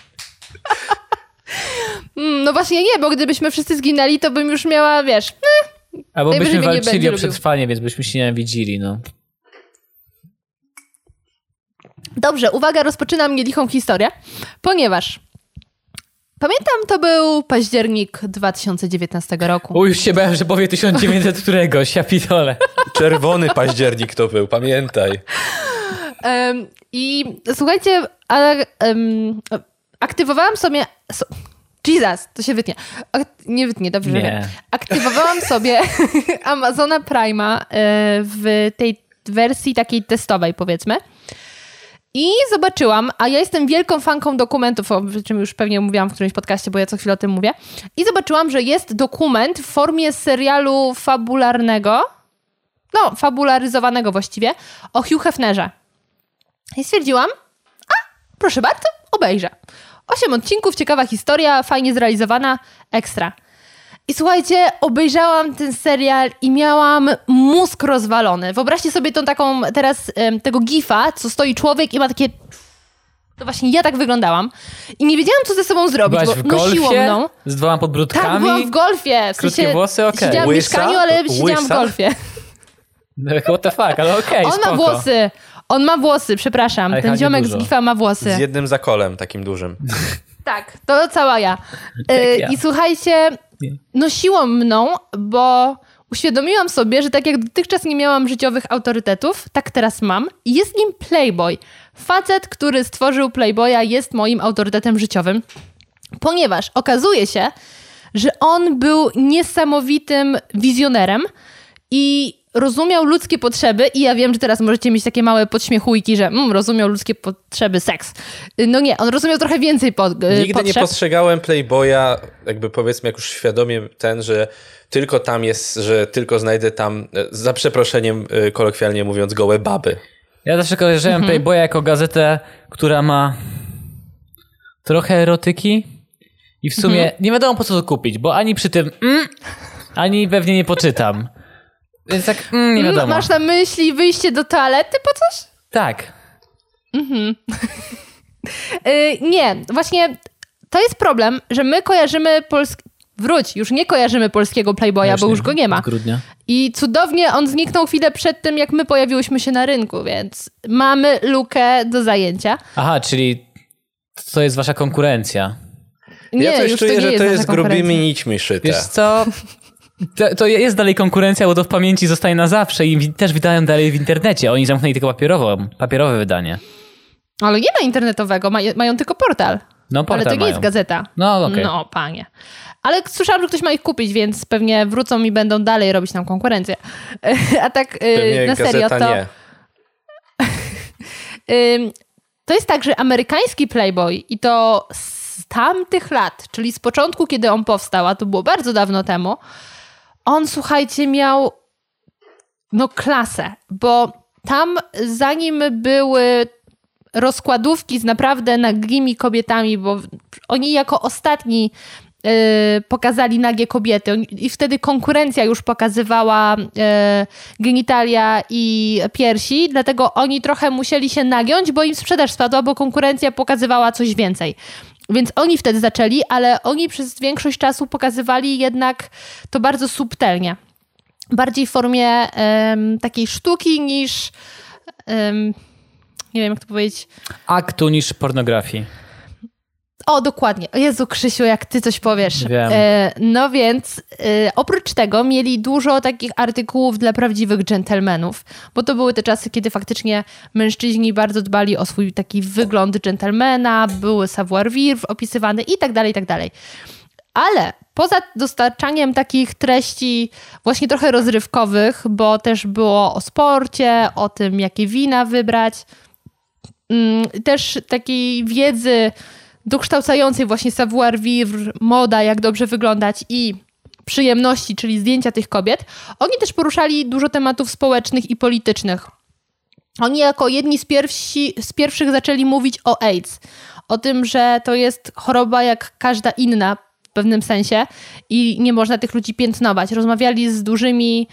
Mm, no właśnie nie, bo gdybyśmy wszyscy zginęli, to bym już miała, wiesz... eh, Albo byśmy nie walczyli o lubił. przetrwanie, więc byśmy się nienawidzili, no. Dobrze, uwaga, rozpoczynam nielichą historię, ponieważ... Pamiętam, to był październik 2019 roku. O, już się bałem, że powie 1900 któregoś, ja pitole. Czerwony październik to był, pamiętaj. Em, I słuchajcie, ale, em, aktywowałam sobie. So, Jesus, to się wytnie. Ak- nie wytnie, dobrze. że Nie. wiem. Aktywowałam sobie *laughs* Amazona Prime'a e, w tej wersji takiej testowej, powiedzmy. I zobaczyłam, a ja jestem wielką fanką dokumentów, o czym już pewnie mówiłam w którymś podcaście, bo ja co chwilę o tym mówię. I zobaczyłam, że jest dokument w formie serialu fabularnego, no, fabularyzowanego właściwie, o Hugh Hefnerze. I stwierdziłam, a proszę bardzo, obejrzę. Osiem odcinków, ciekawa historia, fajnie zrealizowana, ekstra. I słuchajcie, obejrzałam ten serial i miałam mózg rozwalony. Wyobraźcie sobie tą taką teraz tego gifa, co stoi człowiek i ma takie... To właśnie ja tak wyglądałam. I nie wiedziałam, co ze sobą zrobić, Byłaś w bo nosiło golfie mną. z dwoma Tak, podbródkami. byłam w golfie. W Krótkie sensie, włosy? Okej. Siedziałam w Łysa? mieszkaniu, ale siedziałam w Łysa? golfie. No, *laughs* What the fuck, ale okej, On spoko. ma włosy. On ma włosy, przepraszam. Ale Ten ziomek niedużo. z gifa ma włosy. Z jednym zakolem takim dużym. Tak, to cała ja. E, *laughs* ja. I słuchajcie. Nosiło mną, bo uświadomiłam sobie, że tak jak dotychczas nie miałam życiowych autorytetów, tak teraz mam. I jest nim Playboy. Facet, który stworzył Playboya, jest moim autorytetem życiowym, ponieważ okazuje się, że on był niesamowitym wizjonerem i rozumiał ludzkie potrzeby i ja wiem, że teraz możecie mieć takie małe podśmiechujki, że mm, rozumiał ludzkie potrzeby, seks. No nie, on rozumiał trochę więcej pod, y, Nigdy potrzeb. nie postrzegałem Playboya, jakby powiedzmy, jak już świadomie ten, że tylko tam jest, że tylko znajdę tam, e, za przeproszeniem e, kolokwialnie mówiąc, gołe baby. Ja zawsze kojarzyłem Mhm. Playboya jako gazetę, która ma trochę erotyki i w sumie Mhm. nie wiadomo po co to kupić, bo ani przy tym mm, ani pewnie nie poczytam. Więc tak mm, nie Mm, wiadomo. Masz na myśli wyjście do toalety po coś? Tak. Yy, *laughs* nie, właśnie to jest problem, że my kojarzymy polski... Wróć, już nie kojarzymy polskiego Playboya, bo już go nie ma. Grudnia. I cudownie on zniknął chwilę przed tym, jak my pojawiłyśmy się na rynku, więc mamy lukę do zajęcia. Aha, czyli to jest wasza konkurencja. Nie, ja coś już czuję, to nie że jest to jest grubymi nićmi szyte. Wiesz co? To, to jest dalej konkurencja, bo to w pamięci zostaje na zawsze i też wydają dalej w internecie. Oni zamknęli tylko papierową, papierowe wydanie. Ale nie ma internetowego, maj, mają tylko portal. No, portal Ale to nie mają. jest gazeta. No, okej. No, panie. Ale słyszałam, że ktoś ma ich kupić, więc pewnie wrócą i będą dalej robić nam konkurencję. *laughs* A tak yy, Pewnie na serio gazeta to... nie. *laughs* To jest tak, że amerykański Playboy i to z tamtych lat, czyli z początku, kiedy on powstał, a to było bardzo dawno temu, on, słuchajcie, miał no klasę, bo tam zanim były rozkładówki z naprawdę nagimi kobietami, bo oni jako ostatni yy, pokazali nagie kobiety i wtedy konkurencja już pokazywała yy, genitalia i piersi, dlatego oni trochę musieli się nagiąć, bo im sprzedaż spadła, bo konkurencja pokazywała coś więcej. Więc oni wtedy zaczęli, ale oni przez większość czasu pokazywali jednak to bardzo subtelnie. Bardziej w formie um, takiej sztuki niż. Um, nie wiem, jak to powiedzieć. Aktu niż pornografii. O, dokładnie. Jezu, Krzysiu, jak ty coś powiesz. Wiem. E, no więc e, oprócz tego mieli dużo takich artykułów dla prawdziwych dżentelmenów, bo to były te czasy, kiedy faktycznie mężczyźni bardzo dbali o swój taki wygląd dżentelmena, były savoir-vivre opisywane i tak dalej, i tak dalej. Ale poza dostarczaniem takich treści właśnie trochę rozrywkowych, bo też było o sporcie, o tym, jakie wina wybrać, mm, też takiej wiedzy dokształcającej właśnie savoir-vivre, moda, jak dobrze wyglądać i przyjemności, czyli zdjęcia tych kobiet, oni też poruszali dużo tematów społecznych i politycznych. Oni jako jedni z, pierwsi, z pierwszych zaczęli mówić o AIDS, o tym, że to jest choroba jak każda inna, pewnym sensie i nie można tych ludzi piętnować. Rozmawiali z dużymi,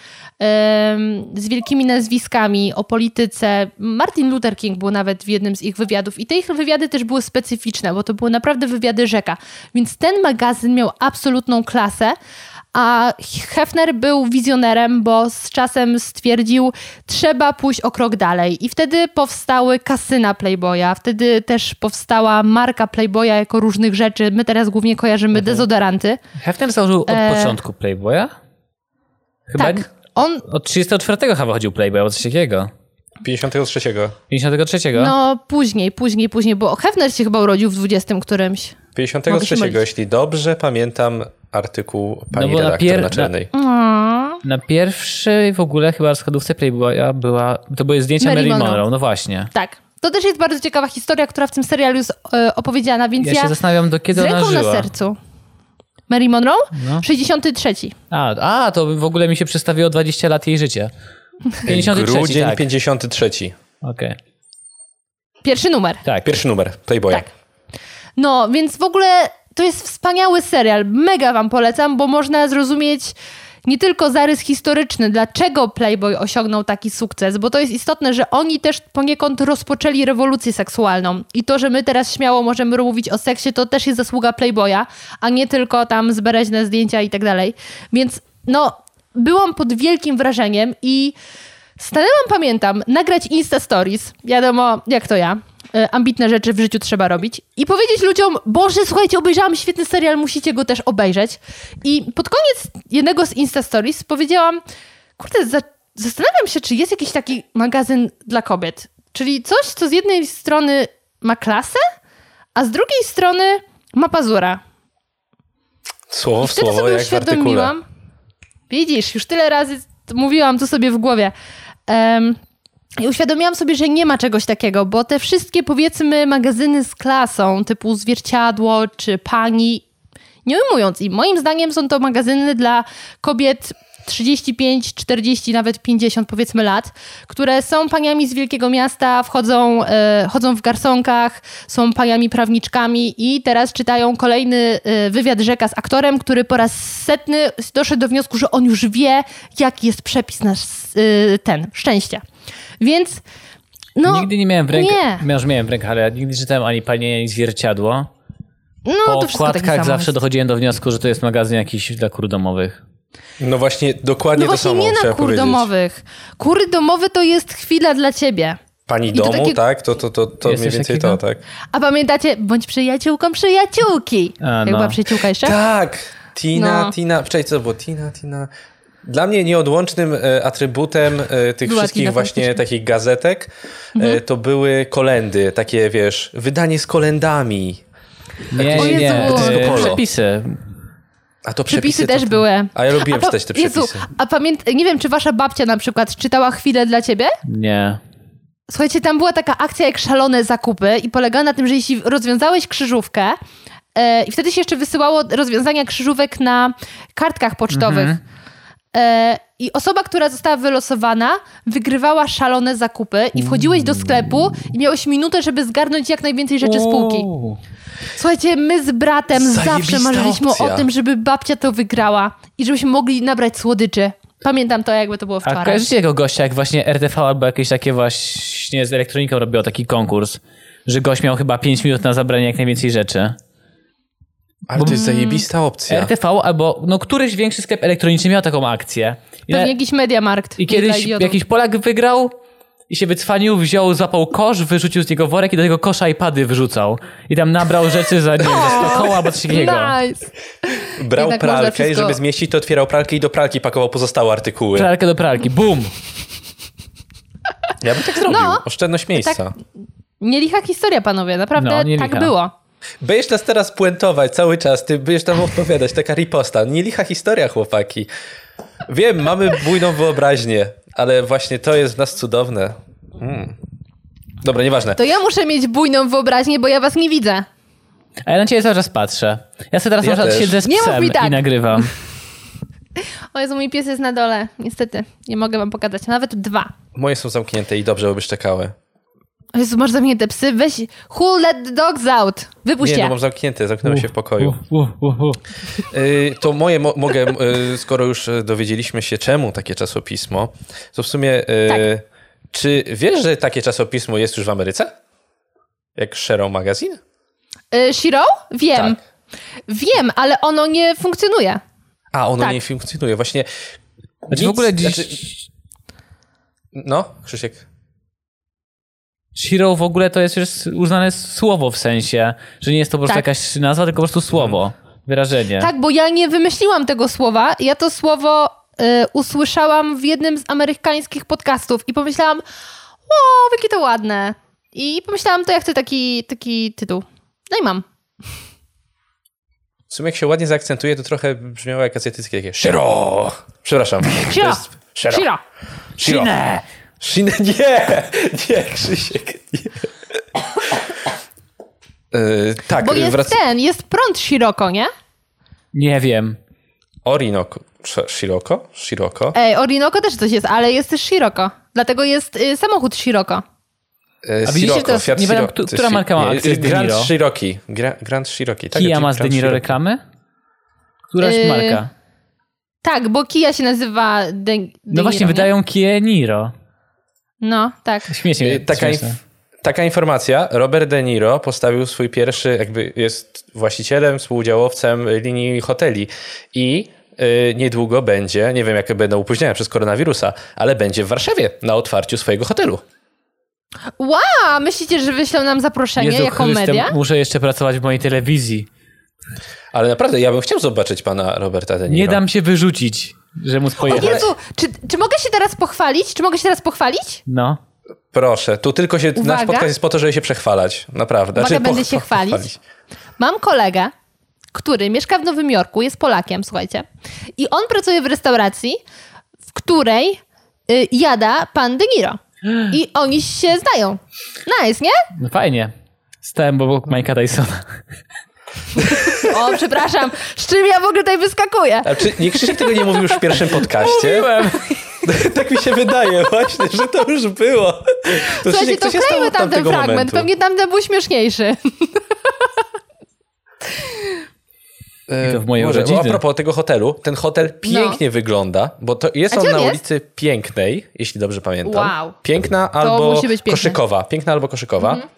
z wielkimi nazwiskami o polityce. Martin Luther King był nawet w jednym z ich wywiadów i te ich wywiady też były specyficzne, bo to były naprawdę wywiady rzeka. Więc ten magazyn miał absolutną klasę, a Hefner był wizjonerem, bo z czasem stwierdził, trzeba pójść o krok dalej. I wtedy powstały kasyna Playboya, wtedy też powstała marka Playboya jako różnych rzeczy. My teraz głównie kojarzymy mhm. dezodoranty. Hefner założył od e... początku Playboya? Chyba tak. On... Od 34 chyba chodził Playboy, albo coś takiego. 53. 53? No później, później, później, bo Hefner się chyba urodził w 20 którymś. 53, jeśli dobrze pamiętam artykuł pani no redaktor na pier... naczelnej. Na, na pierwszej w ogóle chyba rozkładówce Playboya była, to były zdjęcia Mary, Mary Monroe. Monroe, no właśnie. Tak. To też jest bardzo ciekawa historia, która w tym serialu jest e, opowiedziana, więc ja, ja się zastanawiam, do kiedy z ręką ona żyła. na sercu. Mary Monroe? No. 63. A, a, to w ogóle mi się przedstawiło 20 lat jej życia. 53, Grudzień tak. 53. Okej. Okay. Pierwszy numer. Tak. Pierwszy numer Playboya. Tak. No, więc w ogóle to jest wspaniały serial. Mega wam polecam, bo można zrozumieć nie tylko zarys historyczny, dlaczego Playboy osiągnął taki sukces, bo to jest istotne, że oni też poniekąd rozpoczęli rewolucję seksualną. I to, że my teraz śmiało możemy mówić o seksie, to też jest zasługa Playboya, a nie tylko tam zbereźne zdjęcia i tak dalej. Więc no, byłam pod wielkim wrażeniem i stanęłam, pamiętam, nagrać Insta Stories. Wiadomo, jak to ja. E, ambitne rzeczy w życiu trzeba robić i powiedzieć ludziom, Boże, słuchajcie, obejrzałam świetny serial, musicie go też obejrzeć. I pod koniec jednego z Insta Stories powiedziałam, kurde, za zastanawiam się, czy jest jakiś taki magazyn dla kobiet. Czyli coś, co z jednej strony ma klasę, a z drugiej strony ma pazura. Słowo w słowo, sobie jak uświadomiłam. Widzisz, już tyle razy mówiłam to sobie w głowie. Um, i uświadomiłam sobie, że nie ma czegoś takiego, bo te wszystkie, powiedzmy, magazyny z klasą, typu Zwierciadło czy Pani, nie ujmując im, moim zdaniem są to magazyny dla kobiet 35, 40, nawet 50 powiedzmy lat, które są paniami z wielkiego miasta, wchodzą, e, chodzą w garsonkach, są paniami prawniczkami i teraz czytają kolejny e, wywiad rzeka z aktorem, który po raz setny doszedł do wniosku, że on już wie, jaki jest przepis na e, ten, szczęścia. Więc no, Nigdy nie miałem w rękach, nie. miałem w rękach, ale ja nigdy czytałem ani Pani, ani Zwierciadło. No, po okładkach zawsze dochodziłem do wniosku, że to jest magazyn jakiś dla kur domowych. No właśnie, dokładnie no właśnie to samo nie na kur domowych. Kury domowe to jest chwila dla ciebie. Pani I domu, takie... tak? To, to, to, to mniej więcej takiego? to, tak. A pamiętacie, bądź przyjaciółką przyjaciółki. A, no. Jak była przyjaciółka jeszcze? Tak! Tina, no. Tina, wczoraj co było? Tina, Tina... Dla mnie nieodłącznym e, atrybutem e, tych Była wszystkich właśnie takich gazetek e, mhm. to były kolendy, takie wiesz, wydanie z kolendami. Nie, nie, nie, przepisy. A to przepisy, przepisy też to... były. A ja lubiłem a czytać te przepisy. Jezu, a pamięt... nie wiem, czy wasza babcia na przykład czytała chwilę dla ciebie? Nie. Słuchajcie, tam była taka akcja jak szalone zakupy i polegała na tym, że jeśli rozwiązałeś krzyżówkę e, i wtedy się jeszcze wysyłało rozwiązania krzyżówek na kartkach pocztowych. E, I osoba, która została wylosowana, wygrywała szalone zakupy i wchodziłeś do sklepu i miałeś minutę, żeby zgarnąć jak najwięcej rzeczy z półki. Słuchajcie, my z bratem Zajebista zawsze marzyliśmy opcja. o tym, żeby babcia to wygrała i żebyśmy mogli nabrać słodyczy. Pamiętam to, jakby to było A wczoraj. kojarzycie tego gościa, jak właśnie RTV albo jakieś takie właśnie z elektroniką robiło taki konkurs, że gość miał chyba 5 minut na zabranie jak najwięcej rzeczy. Ale to jest zajebista opcja. RTV albo no któryś większy sklep elektroniczny miał taką akcję. I, Pewnie na- jakiś Mediamarkt. I kiedyś jakiś Polak wygrał i się wycwanił, wziął, złapał kosz, wyrzucił z niego worek i do tego kosza iPady wyrzucał. I tam nabrał rzeczy za, nie wiem, za 100 koła albo coś takiego. *laughs* Nice. Brał pralkę i wszystko- żeby zmieścić, to otwierał pralkę i do pralki pakował pozostałe artykuły. Pralkę do pralki, bum! Ja bym tak zrobił. No, Oszczędność miejsca. tak. Nielicha historia, panowie. Naprawdę No, tak było. Będziesz nas teraz puentować cały czas, ty będziesz tam opowiadać, taka riposta. Nie licha historia, chłopaki. Wiem, mamy bujną wyobraźnię, ale właśnie to jest w nas cudowne. Mm. Dobra, nieważne. To ja muszę mieć bujną wyobraźnię, bo ja was nie widzę. A ja na ciebie cały czas patrzę. Ja sobie teraz Ja na przykład siedzę z Nie mów psem tak. i nagrywam. *laughs* O Jezu, mój pies jest na dole. Niestety, nie mogę wam pokazać. Nawet dwa. Moje są zamknięte i dobrze, by szczekały. O Jezu, masz zamknięte psy? Weź, who let the dogs out? Wypuść Nie, je. no mam zamknięte, zamknęły się w pokoju. Uh, uh, uh, uh. Y, to moje mo mogę, y, skoro już y, dowiedzieliśmy się, czemu takie czasopismo, to w sumie, y, Tak. czy wiesz, że takie czasopismo jest już w Ameryce? Jak Shero Magazine? Y, Shiro? Wiem. Tak. Wiem, ale ono nie funkcjonuje. A, ono Tak. nie funkcjonuje. Właśnie. Znaczy w nic- ogóle dziś... znaczy- No, Krzysiek. Shiro w ogóle to jest już uznane słowo w sensie, że nie jest to po prostu Tak. jakaś nazwa, tylko po prostu słowo, wyrażenie. Tak, bo ja nie wymyśliłam tego słowa. Ja to słowo y, usłyszałam w jednym z amerykańskich podcastów i pomyślałam, o, jakie to ładne. I pomyślałam, to ja chcę taki, taki tytuł. No i mam. W sumie jak się ładnie zaakcentuje, to trochę brzmiało jak azjatyckie takie Shiro! Przepraszam. Shiro! Shiro. Shiro! Shiro. Shinę! *laughs* Nie! Nie, Krzysiek, nie. Yy, tak, Bo jest wrac... ten, jest prąd Shiroko, nie? Nie wiem. Orinoco. Sh- Shiroko? Shiroko? Ej, Orinoco też coś jest, ale jest też Shiroko. Dlatego jest y, samochód Shiroko. E, A widzicie, jest- Fiat nie któ- która marka ma akcję De Grand? Cherokee. Gra, Grand Cherokee. Tak, Kia ma z De Grand Niro Cherokee? reklamy? Któraś Yy, marka. Tak, bo Kia się nazywa De, De No właśnie, Niro, nie? wydają Kia Niro. No, tak. Śmiesznie. E, Taka, inf- taka informacja. Robert De Niro postawił swój pierwszy, jakby jest właścicielem, współudziałowcem linii hoteli i e, niedługo będzie, nie wiem jakie będą opóźnienia przez koronawirusa, ale będzie w Warszawie na otwarciu swojego hotelu. Wow, myślicie, że wyślą nam zaproszenie Jezu jako Chryste, media? muszę jeszcze pracować w mojej telewizji. Ale naprawdę, ja bym chciał zobaczyć pana Roberta De Niro. Nie dam się wyrzucić, że móc O pojechać. Jezu, czy, czy mogę się teraz pochwalić? Czy mogę się teraz pochwalić? No. Proszę, tu tylko się, nasz Uwaga. podcast jest po to, żeby się przechwalać. Naprawdę. Uwaga, Znaczy, będę się chwalić. Mam kolegę, który mieszka w Nowym Jorku, jest Polakiem, słuchajcie. I on pracuje w restauracji, w której y, jada pan De Niro. I oni się znają. Nice, nie? no fajnie. Stałem obok Mike'a Tysona. *laughs* O, przepraszam. Z czym ja w ogóle tutaj wyskakuję? A czy nie Krzysiek tego nie mówił już w pierwszym podcaście? *laughs* tak mi się wydaje właśnie, że to już było. To Słuchajcie, to wklejmy tam ten fragment. momentu? Pewnie tamten był śmieszniejszy. E, to w mojej może, urodziny. A propos tego hotelu, ten hotel pięknie wygląda, bo to jest No. A on gdzie na on jest? ulicy Pięknej, jeśli dobrze pamiętam. Wow. Piękna albo koszykowa. Piękna albo koszykowa. Mhm.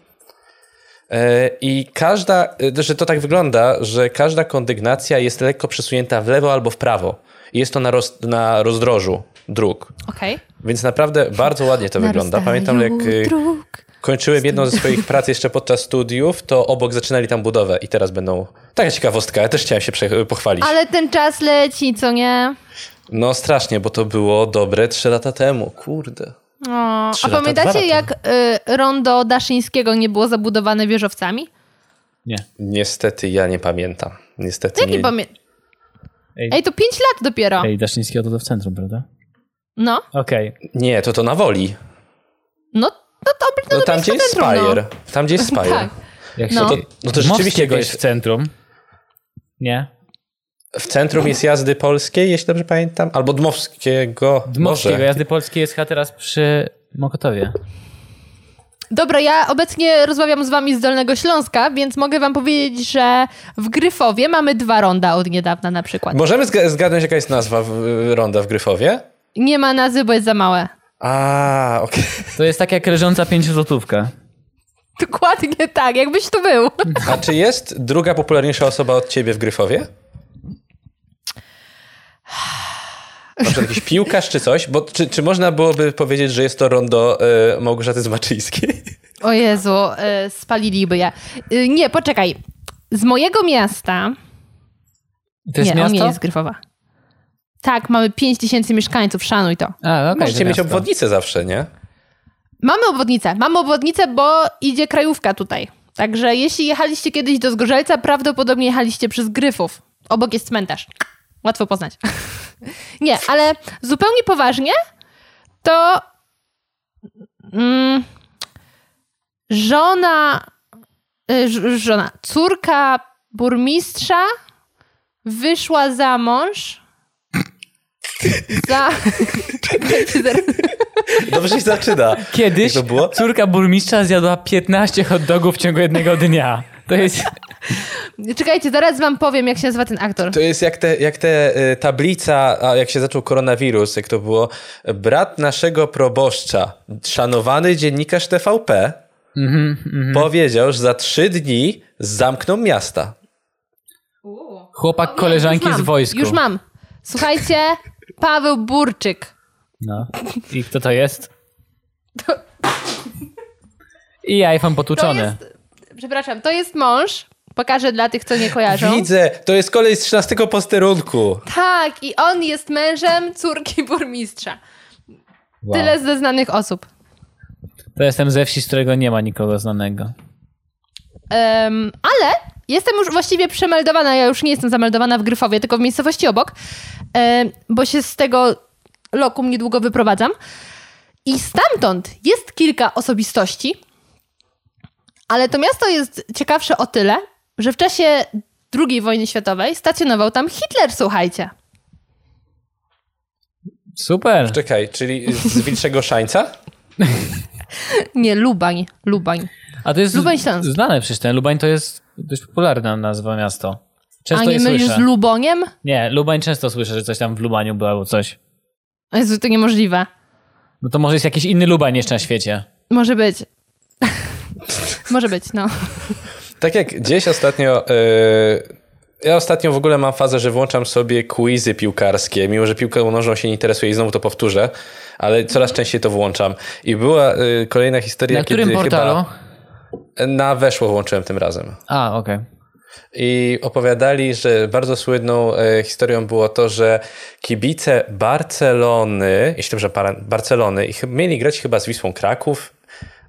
E, I każda, e, że to tak wygląda, że każda kondygnacja jest lekko przesunięta w lewo albo w prawo. I Jest to na, roz, na rozdrożu dróg. Okej. Więc naprawdę bardzo ładnie to wygląda. Pamiętam, jak y, Dróg. kończyłem jedną ze swoich prac jeszcze podczas studiów, to obok zaczynali tam budowę i teraz będą... Taka ciekawostka, ja też chciałem się pochwalić. Ale ten czas leci, co nie? No strasznie, bo to było dobre trzy lata temu, kurde. O, a pamiętacie, lata. jak y, rondo Daszyńskiego nie było zabudowane wieżowcami? Nie. Niestety ja nie pamiętam. Niestety Jakie nie... pamię... Ej, Ej, to pięć lat dopiero. Ej Daszyńskiego to, to w centrum, prawda? No, Okej. Nie, to to na woli. no, no to, no, No tam, gdzie jest centrum, no. Spire. Tam, gdzie jest *laughs* Spire. Tak. Jak No. się... To- no to rzeczywiście jest w centrum. Nie? W centrum jest jazdy polskiej, jeśli dobrze pamiętam. Albo Dmowskiego. Dmowskiego, Może. jazdy polskie jest chyba teraz przy Mokotowie. Dobra, ja obecnie rozmawiam z wami z Dolnego Śląska, więc mogę wam powiedzieć, że w Gryfowie mamy dwa ronda od niedawna na przykład. Możemy zga- zgadnąć, jaka jest nazwa w, ronda w Gryfowie? Nie ma nazwy, bo jest za małe. A, okej. To jest tak jak leżąca pięciozłotówka. Dokładnie tak, jakbyś tu był. A czy jest druga popularniejsza osoba od ciebie w Gryfowie? Na przykład jakiś piłkarz czy coś? Bo czy, czy można byłoby powiedzieć, że jest to rondo e, Małgorzaty Zmaczyńskiej? O Jezu, y, spaliliby je. Y, nie, poczekaj. Z mojego miasta... To jest nie, miasto? nie jest Gryfowa. Tak, mamy 5 tysięcy mieszkańców, szanuj to. A, okej, Możecie to mieć obwodnicę zawsze, nie? Mamy obwodnicę. Mamy obwodnicę, bo idzie krajówka tutaj. Także jeśli jechaliście kiedyś do Zgorzelca, prawdopodobnie jechaliście przez Gryfów. Obok jest cmentarz. Łatwo poznać. *laughs* Nie, ale zupełnie poważnie, to mm, żona, y, ż- żona, córka burmistrza wyszła za mąż za... *laughs* Dobrze się zaczyna. Kiedyś Jak to było? córka burmistrza zjadła 15 hot dogów w ciągu jednego dnia. To jest... *laughs* Czekajcie, zaraz wam powiem, jak się nazywa ten aktor. To jest jak te, jak te y, tablica, a jak się zaczął koronawirus, jak to było. Brat naszego proboszcza, szanowany dziennikarz TVP, powiedział, że za trzy dni zamkną miasta. Chłopak koleżanki Już mam, z wojsku. Już mam. Słuchajcie, *laughs* Paweł Burczyk. No. I kto to jest? I iPhone To potłuczony. jest, przepraszam, to jest mąż. Pokażę dla tych, co nie kojarzą. Widzę, to jest kolej z 13 posterunku. Tak, i on jest mężem córki burmistrza. Wow. Tyle ze znanych osób. To jestem ze wsi, z którego nie ma nikogo znanego. Em, ale jestem już właściwie przemeldowana. Ja już nie jestem zameldowana w Gryfowie, tylko w miejscowości obok, em, bo się z tego lokum niedługo wyprowadzam. I stamtąd jest kilka osobistości, ale to miasto jest ciekawsze o tyle, że w czasie II wojny światowej stacjonował tam Hitler, słuchajcie. Super. Czekaj, czyli z Wilczego Szańca? *laughs* Nie, Lubań, Lubań. A to jest Lubań Śląsk. znane przecież ten. Lubań to jest dość popularna nazwa miasto. Często A nie mylisz słyszę. z Luboniem? Nie, Lubań często słyszę, że coś tam w Lubaniu było albo coś. Jezu, to niemożliwe. No to może jest jakiś inny Lubań jeszcze na świecie. Może być. *laughs* Może być, no. Tak jak gdzieś ostatnio. y, ja ostatnio w ogóle mam fazę, że włączam sobie quizy piłkarskie, mimo że piłką nożną się nie interesuje i znowu to powtórzę, ale coraz częściej to włączam. I była y, kolejna historia, Na którym kiedy portalu? chyba na weszło włączyłem tym razem. A, okej. I opowiadali, że bardzo słynną e, historią było to, że kibice Barcelony, jeśli dobrze, Barcelony, mieli grać chyba z Wisłą Kraków,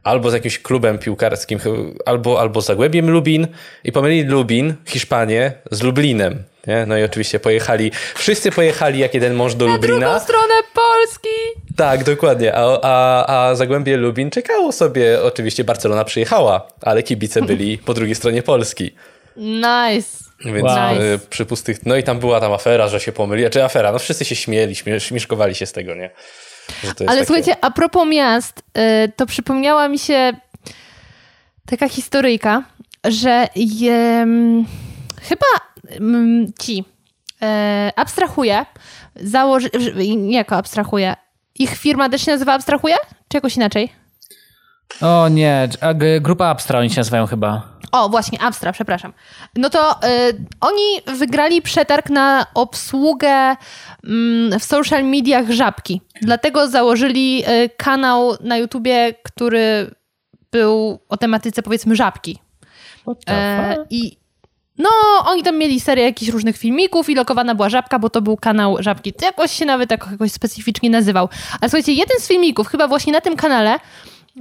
albo z jakimś klubem piłkarskim, albo, albo z Zagłębiem Lubin i pomylili Lubin, Hiszpanię, z Lublinem. Nie? No i oczywiście pojechali, wszyscy pojechali jak jeden mąż do Na Lublina. drugą stronę Polski. Tak, dokładnie. A, a, a Zagłębie Lubin czekało sobie, oczywiście Barcelona przyjechała, ale kibice byli po drugiej stronie Polski. Nice. Więc Wow. e, przy pustych. No i tam była tam afera, że się pomyli. Czy afera? No wszyscy się śmieli, śmie, śmieszkowali się z tego, nie? Ale takie- słuchajcie, a propos miast, y, to przypomniała mi się taka historyjka, że jem, chyba mm, ci e, założy, jako abstrahuje, ich firma też się nazywa abstrahuje? Czy jakoś inaczej? O nie, grupa Abstra oni się nazywają chyba. O, właśnie, Abstra, przepraszam. No to y, oni wygrali przetarg na obsługę mm, w social mediach żabki. Dlatego założyli y, kanał na YouTubie, który był o tematyce powiedzmy żabki. E, I no, oni tam mieli serię jakichś różnych filmików i lokowana była żabka, bo to był kanał żabki. To jakoś się nawet tak jakoś specyficznie nazywał. Ale słuchajcie, jeden z filmików, chyba właśnie na tym kanale,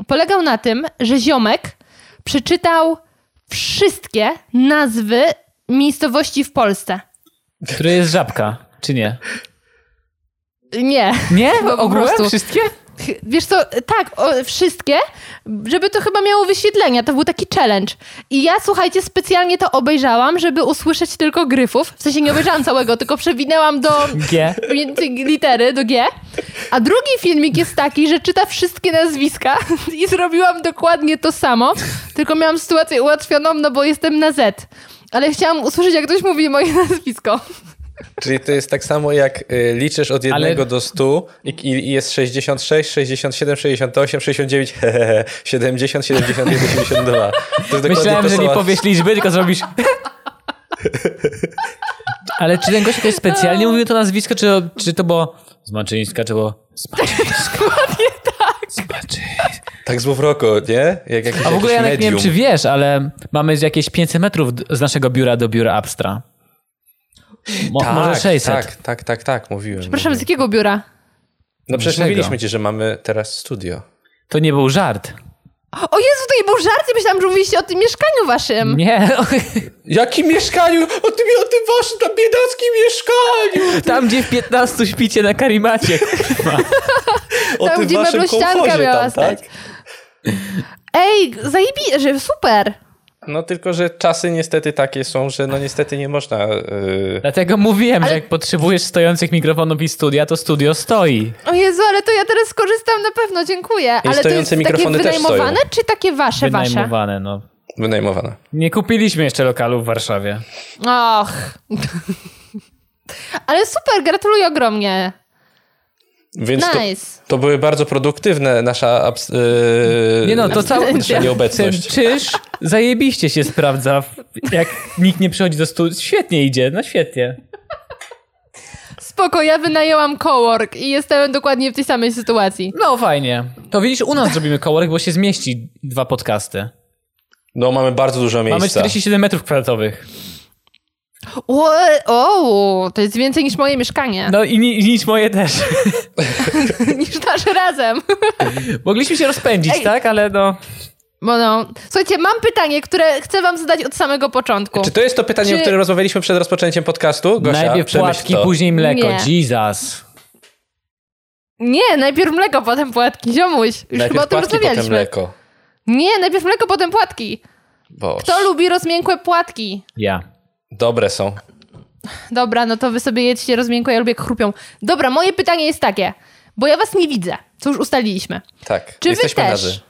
polegał na tym, że ziomek przeczytał wszystkie nazwy miejscowości w Polsce. Który jest żabka, czy nie? Nie. Nie? Po Ogółem prostu. wszystkie? Wiesz co, tak, o, wszystkie, żeby to chyba miało wyświetlenia. To był taki challenge. I ja, słuchajcie, specjalnie to obejrzałam, żeby usłyszeć tylko gryfów. W sensie nie obejrzałam *laughs* całego, tylko przewinęłam do G. *laughs* litery, do G. A drugi filmik jest taki, że czyta wszystkie nazwiska *laughs* i zrobiłam dokładnie to samo, tylko miałam sytuację ułatwioną, no bo jestem na Z. Ale chciałam usłyszeć, jak ktoś mówi moje nazwisko. Czyli to jest tak samo jak y, liczysz od Ale- jednego do 100 i, i jest 66, 67, 68, 69, hehehe, 70, 71, 72. To jest dokładnie Myślałem, to że nie powiesz liczby, tylko zrobisz... Ale czy ten gość jakoś specjalnie mówił to nazwisko, czy, czy to było z Maczyńska, czy było z Maczyńska? *laughs* Dokładnie tak. Z Maczyńska. Tak złowroko, nie? Jak jakiś, A w ogóle Janek, nie wiem czy wiesz, ale mamy z jakieś 500 metrów z naszego biura do biura Abstra. Mo, tak, może 600. Tak, tak, tak, tak, mówiłem. Z mówiłem. jakiego biura? No przecież Dlaczego? mówiliśmy ci, że mamy teraz studio. To nie był żart. O Jezu, to nie był żart, ja myślałam, że mówiliście o tym mieszkaniu waszym. Nie, *laughs* Jakim mieszkaniu? O tym, o tym waszym tam biedackim mieszkaniu! tam gdzie w 15 śpicie na karimacie. *laughs* O Tam, tym gdzie waszym meblościanka miała tam, tak? stać. Ej, zajebi, że super. No tylko, że czasy niestety takie są, że no niestety nie można... Yy... Dlatego mówiłem, Ale- że jak potrzebujesz stojących mikrofonów i studia, to studio stoi. O Jezu, ale to ja teraz skorzystam na pewno, dziękuję. ale to jest stojące takie mikrofony też wynajmowane, czy takie wasze, wasze? Wynajmowane, no. Wynajmowana. Nie kupiliśmy jeszcze lokalu w Warszawie. Och. *laughs* ale super, gratuluję ogromnie. Więc to, Nice. to były bardzo produktywne nasza yy, Nie no, to cała nasza ten nieobecność. *laughs* czyż zajebiście się sprawdza. Jak nikt nie przychodzi do studia. Świetnie idzie, no świetnie. Spoko, ja wynajęłam cowork i jestem dokładnie w tej samej sytuacji. No fajnie. To widzisz, u nas zrobimy cowork, bo się zmieści dwa podcasty. No mamy bardzo dużo miejsca. Mamy 47 metrów kwadratowych. O, o, to jest więcej niż moje mieszkanie. No i ni- niż moje też. *laughs* niż nasze razem. Mogliśmy się rozpędzić, Ej. tak? Ale no... Bo no. Słuchajcie, mam pytanie, które chcę wam zadać od samego początku. Czy to jest to pytanie, Czy- o którym rozmawialiśmy przed rozpoczęciem podcastu? Gosia, Najpierw płatki, to. później mleko. Nie. Jesus. Nie, najpierw mleko, potem płatki. Ziomuś, już chyba o Najpierw tym płatki, potem rozmawialiśmy. mleko. Nie, najpierw mleko, potem płatki. Boże. Kto lubi rozmiękłe płatki? Ja. Dobre są. Dobra, no to wy sobie jedźcie rozmiękłe, ja lubię jak chrupią. Dobra, moje pytanie jest takie, bo ja was nie widzę, co już ustaliliśmy. Tak, Czy wy jesteśmy też nazy.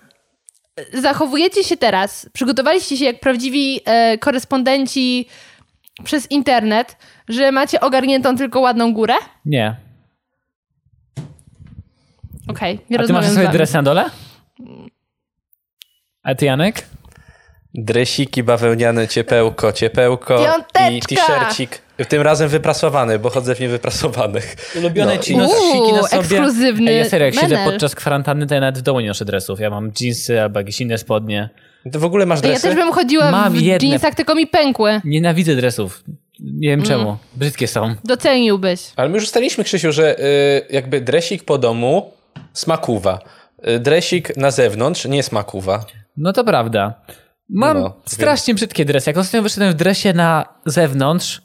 zachowujecie się teraz, przygotowaliście się jak prawdziwi e, korespondenci przez internet, że macie ogarniętą tylko ładną górę? Nie. Okej, nie A ty rozmawiam masz z sobie wami. dres na dole? A ty, Janek? Dresiki bawełniane, ciepełko, ciepełko Piąteczka! i t-shircik. Tym razem wyprasowany, bo chodzę w niewyprasowanych. Ulubione No, ci nosiki na sobie. ekskluzywny Ej, ja serio, jak siedzę menel. podczas kwarantanny, to ja nawet w domu nie noszę dresów. Ja mam jeansy albo jakieś inne spodnie. Ty w ogóle masz Ja dresy? też bym chodziła Mam w jedne. jeansach, tylko mi pękły. Nienawidzę dresów. Nie wiem Mm. czemu. Brzydkie są. Doceniłbyś. Ale my już ustaliliśmy, Krzysiu, że y, jakby dresik po domu smakuwa. Y, dresik na zewnątrz nie smakuwa. No to prawda. Mam No, strasznie brzydkie dresy. Jak ostatnio wyszedłem w dresie na zewnątrz,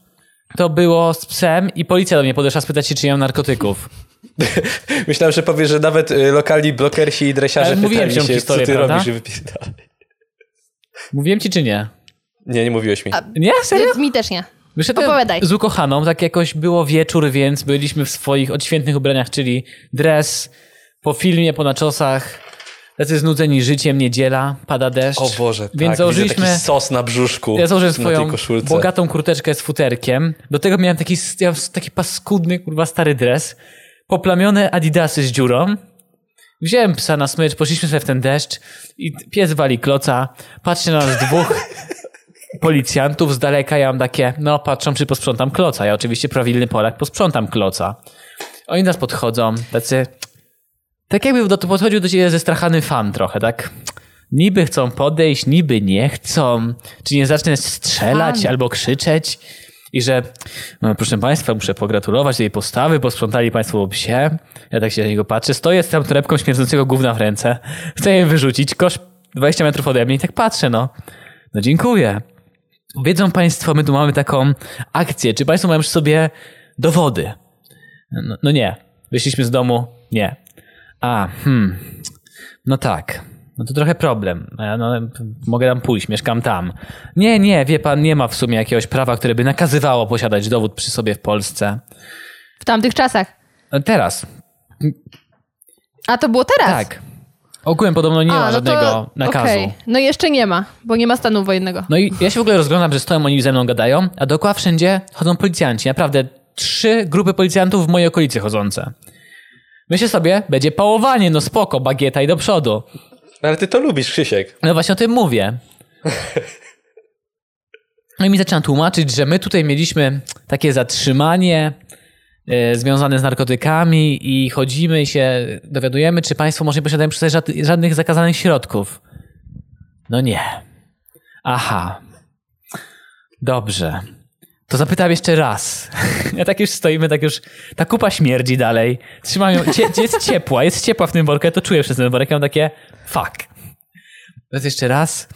to było z psem i policja do mnie podeszła spytać się, czy ja mam narkotyków. *laughs* Myślałem, że powiesz, że nawet y, lokalni blokersi i dresiarze Ale mówiłem pytali się, historię, co ty prawda? robisz. Mówiłem ci, czy nie? Nie, nie mówiłeś mi. Nie? Serio? Mi też nie. Wyszedłem Opowiadaj. z ukochaną, tak jakoś było wieczór, więc byliśmy w swoich odświętnych ubraniach, czyli dres, po filmie, po naczosach, tacy znudzeni życiem, niedziela, pada deszcz. O Boże, Więc tak, założyliśmy... widzę taki sos na brzuszku Ja założyłem swoją bogatą kurteczkę z futerkiem. Do tego miałem taki, ja taki paskudny, kurwa, stary dres. Poplamione adidasy z dziurą. Wziąłem psa na smycz, poszliśmy sobie w ten deszcz i pies wali kloca. Patrzy na nas dwóch *laughs* policjantów z daleka. Ja mam takie, no patrzą, czy posprzątam kloca. Ja oczywiście prawilny Polak, posprzątam kloca. Oni nas podchodzą, tacy... Tak jakby do, podchodził do ciebie zestrachany fan trochę, tak? Niby chcą podejść, niby nie chcą. Czy nie zacznę strzelać Fan. albo krzyczeć? I że, no, proszę Państwa, muszę pogratulować tej postawy, bo sprzątali Państwo psie. Ja tak się na niego patrzę. Stoję z tą torebką śmierdzącego gówna w ręce. Chcę je wyrzucić. Kosz 20 metrów ode mnie i tak patrzę, no. No dziękuję. Wiedzą Państwo, my tu mamy taką akcję. Czy Państwo mają przy sobie dowody? No, no nie. Wyszliśmy z domu? Nie. A, hmm. No tak. No to trochę problem. No, mogę tam pójść, mieszkam tam. Nie, nie, wie pan, nie ma w sumie jakiegoś prawa, które by nakazywało posiadać dowód przy sobie w Polsce. W tamtych czasach. No Teraz, A to było teraz? tak. Ogółem podobno nie A, ma no żadnego to, nakazu. okej. No jeszcze nie ma, bo nie ma stanu wojennego. No i ja się w ogóle rozglądam, że stoją oni ze mną gadają, a dookoła wszędzie chodzą policjanci. Naprawdę trzy grupy policjantów w mojej okolicy chodzące. Myślę sobie, będzie pałowanie, no spoko, bagieta i do przodu. Ale ty to lubisz, Krzysiek. No właśnie o tym mówię. No i mi zaczynam tłumaczyć, że my tutaj mieliśmy takie zatrzymanie e, związane z narkotykami i chodzimy i się dowiadujemy, czy państwo może nie posiadają przy sobie żad- żadnych zakazanych środków. No nie. Aha. Dobrze. To zapytam jeszcze raz. *laughs* Ja tak już stoimy, tak już, ta kupa śmierdzi dalej. Trzymają, cie, jest ciepła, jest ciepła w tym worku, ja to czuję przez ten worek, ja mam takie, fuck. Teraz jeszcze raz.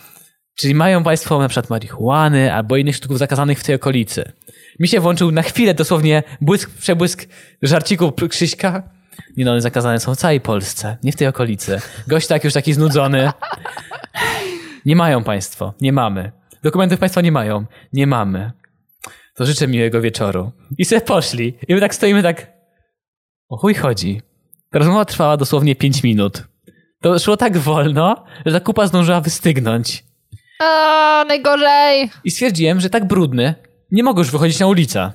Czyli mają państwo na przykład marihuany albo innych sztuków zakazanych w tej okolicy. Mi się włączył na chwilę dosłownie błysk, przebłysk żarcików Krzyśka. Nie no, one zakazane są w całej Polsce, nie w tej okolicy. Gość tak już taki znudzony. Nie mają państwo, nie mamy. Dokumentów państwo nie mają, nie mamy. To życzę miłego wieczoru. I sobie poszli. I my tak stoimy tak... O chuj chodzi. Ta rozmowa trwała dosłownie 5 minut. To szło tak wolno, że ta kupa zdążyła wystygnąć. A, najgorzej. I stwierdziłem, że tak brudny nie mogę już wychodzić na ulicę.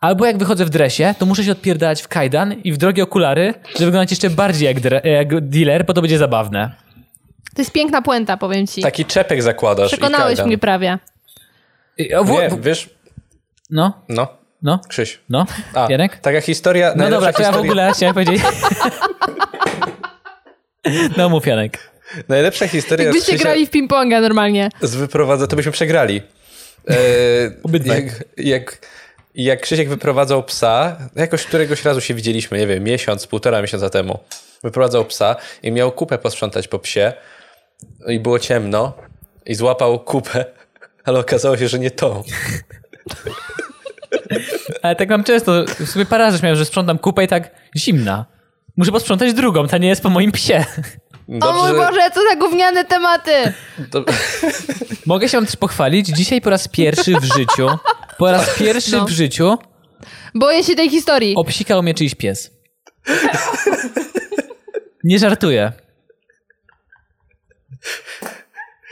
Albo jak wychodzę w dresie, to muszę się odpierdalać w kajdan i w drogie okulary, żeby wyglądać jeszcze bardziej jak, dre- jak dealer, bo to będzie zabawne. To jest piękna puenta, powiem ci. Taki czepek zakładasz i Przekonałeś kajdan. mnie prawie. Nie, wiesz, No, no, no, Krzyś. no. A, Jarek? taka historia... No dobra, to ja w ogóle chciałem powiedzieć... No mów Janek. Najlepsza historia Krzysia, grali w ping-ponga normalnie. z wyprowadza, to byśmy przegrali. E, *laughs* Obydwaj. jak, jak, jak Krzysiek wyprowadzał psa, jakoś któregoś razu się widzieliśmy, nie wiem, miesiąc, półtora miesiąca temu. Wyprowadzał psa i miał kupę posprzątać po psie i było ciemno i złapał kupę, ale okazało się, że nie tą. *laughs* Ale tak mam często, w sumie parę razy miałem, że sprzątam kupę i tak zimna. Muszę posprzątać drugą, ta nie jest po moim psie. O mój Boże, co za gówniane tematy. to, *laughs* Mogę się wam też pochwalić. Dzisiaj po raz pierwszy w życiu, po raz pierwszy No. w życiu Boję się tej historii. obsikał mnie czyjś pies. Nie żartuję.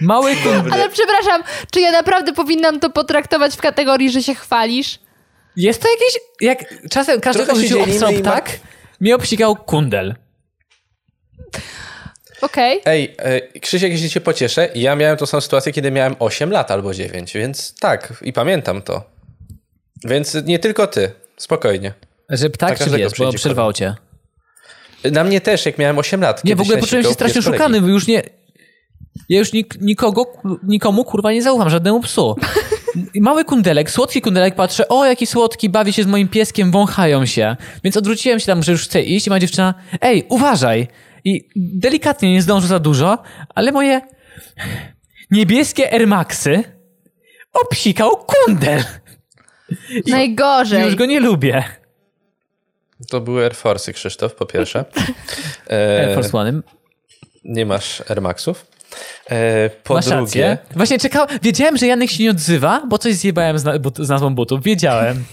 Mały kundel. Ale przepraszam, czy ja naprawdę powinnam to potraktować w kategorii, że się chwalisz? Jest to jakieś... Jak czasem każdego w Trochę się życiu dzielimy obstrał i ma- ptak, mnie obsikał kundel. Okej. Ej, e, Krzysiek, jeśli cię pocieszę, ja miałem tą samą sytuację, kiedy miałem 8 lat albo 9, więc tak, i pamiętam to. Więc nie tylko ty, spokojnie. Że ptak czy każdego pies, bo przerwał cię. Na mnie też, jak miałem 8 lat. Nie, w ogóle poczułem się strasznie szukany, bo już nie... Ja już nik, nikogo, nikomu kurwa nie zaufam, żadnemu psu. *laughs* Mały kundelek, słodki kundelek, patrzę, o jaki słodki, bawi się z moim pieskiem, wąchają się. Więc odwróciłem się tam, że już chcę iść i ma dziewczyna, ej, uważaj. I delikatnie nie zdążę za dużo, ale moje niebieskie Air Maxy obsikał kundel. I Najgorzej. już go nie lubię. To były Air Force'y, Krzysztof, po pierwsze. *laughs* Air E, Force One. nie masz Air Maxów. E, po Masz drugie, rację. Właśnie czekał, wiedziałem, że Janek się nie odzywa, bo coś zjebałem z, na, but, z nazwą butów. Wiedziałem.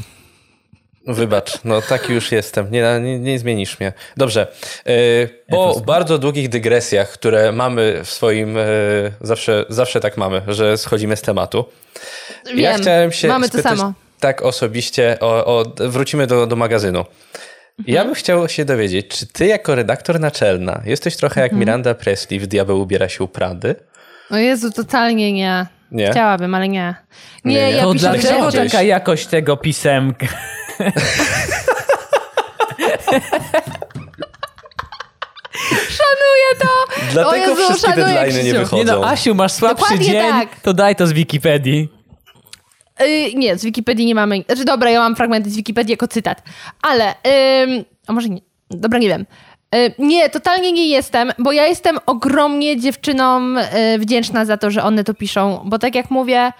wybacz, no taki już jestem, nie, nie, nie zmienisz mnie. Dobrze, e, po bardzo długich dygresjach, które mamy w swoim, e, zawsze, zawsze tak mamy, że schodzimy z tematu. Wiem, ja chciałem się mamy to samo. tak osobiście, o, o, wrócimy do, do magazynu. Ja bym chciał się dowiedzieć, czy ty jako redaktor naczelna jesteś trochę jak Miranda Presley w Diabeł ubiera się u Prady? O Jezu, totalnie nie. Nie? Chciałabym, ale nie. Nie, Nie, nie. ja To piszę dlaczego rzeczy. taka jakość tego pisemka? Szanuję to! Dlatego Jezu, wszystkie deadline'y nie wychodzą. Nie no, Asiu, masz słabszy Dokładnie dzień, tak. to daj to z Wikipedii. Y, nie, z Wikipedii nie mamy. Znaczy, dobra, ja mam fragmenty z Wikipedii jako cytat. Ale, ym, a może nie. Dobra, nie wiem. Y, nie, totalnie nie jestem, bo ja jestem ogromnie dziewczynom y, wdzięczna za to, że one to piszą, bo tak jak mówię,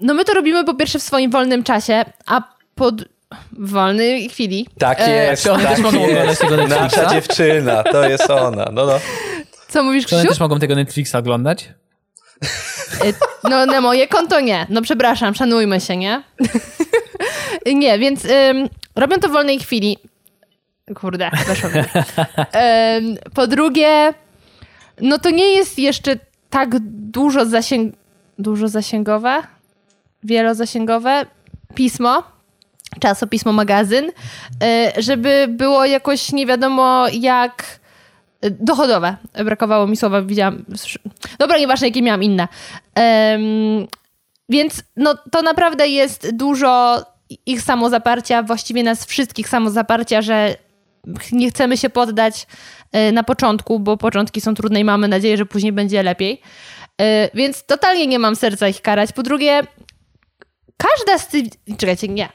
no my to robimy po pierwsze w swoim wolnym czasie, a po, d- w wolnej chwili. Tak E, jest, czy one tak też mogą jest. oglądać tego Netflixa? Nasza dziewczyna, to jest ona. No, no. Co mówisz, Czy one Krzysiu? też mogą tego Netflixa oglądać? E, No na moje konto nie. No przepraszam, szanujmy się, nie? *laughs* nie, więc ym, robią to w wolnej chwili. Kurde, weszło mi. Ym, Po drugie, no to nie jest jeszcze tak dużo zasięg... Dużo zasięgowe? Wielozasięgowe? Pismo, czasopismo, magazyn, y, żeby było jakoś nie wiadomo jak y, dochodowe. Brakowało mi słowa, widziałam. Dobra, nieważne, jakie miałam inne. Em, więc no, to naprawdę jest dużo ich samozaparcia, właściwie nas wszystkich samozaparcia, że nie chcemy się poddać y, na początku, bo początki są trudne i mamy nadzieję, że później będzie lepiej. Y, Więc totalnie nie mam serca ich karać. Po drugie, każda z tych. Czekajcie, nie.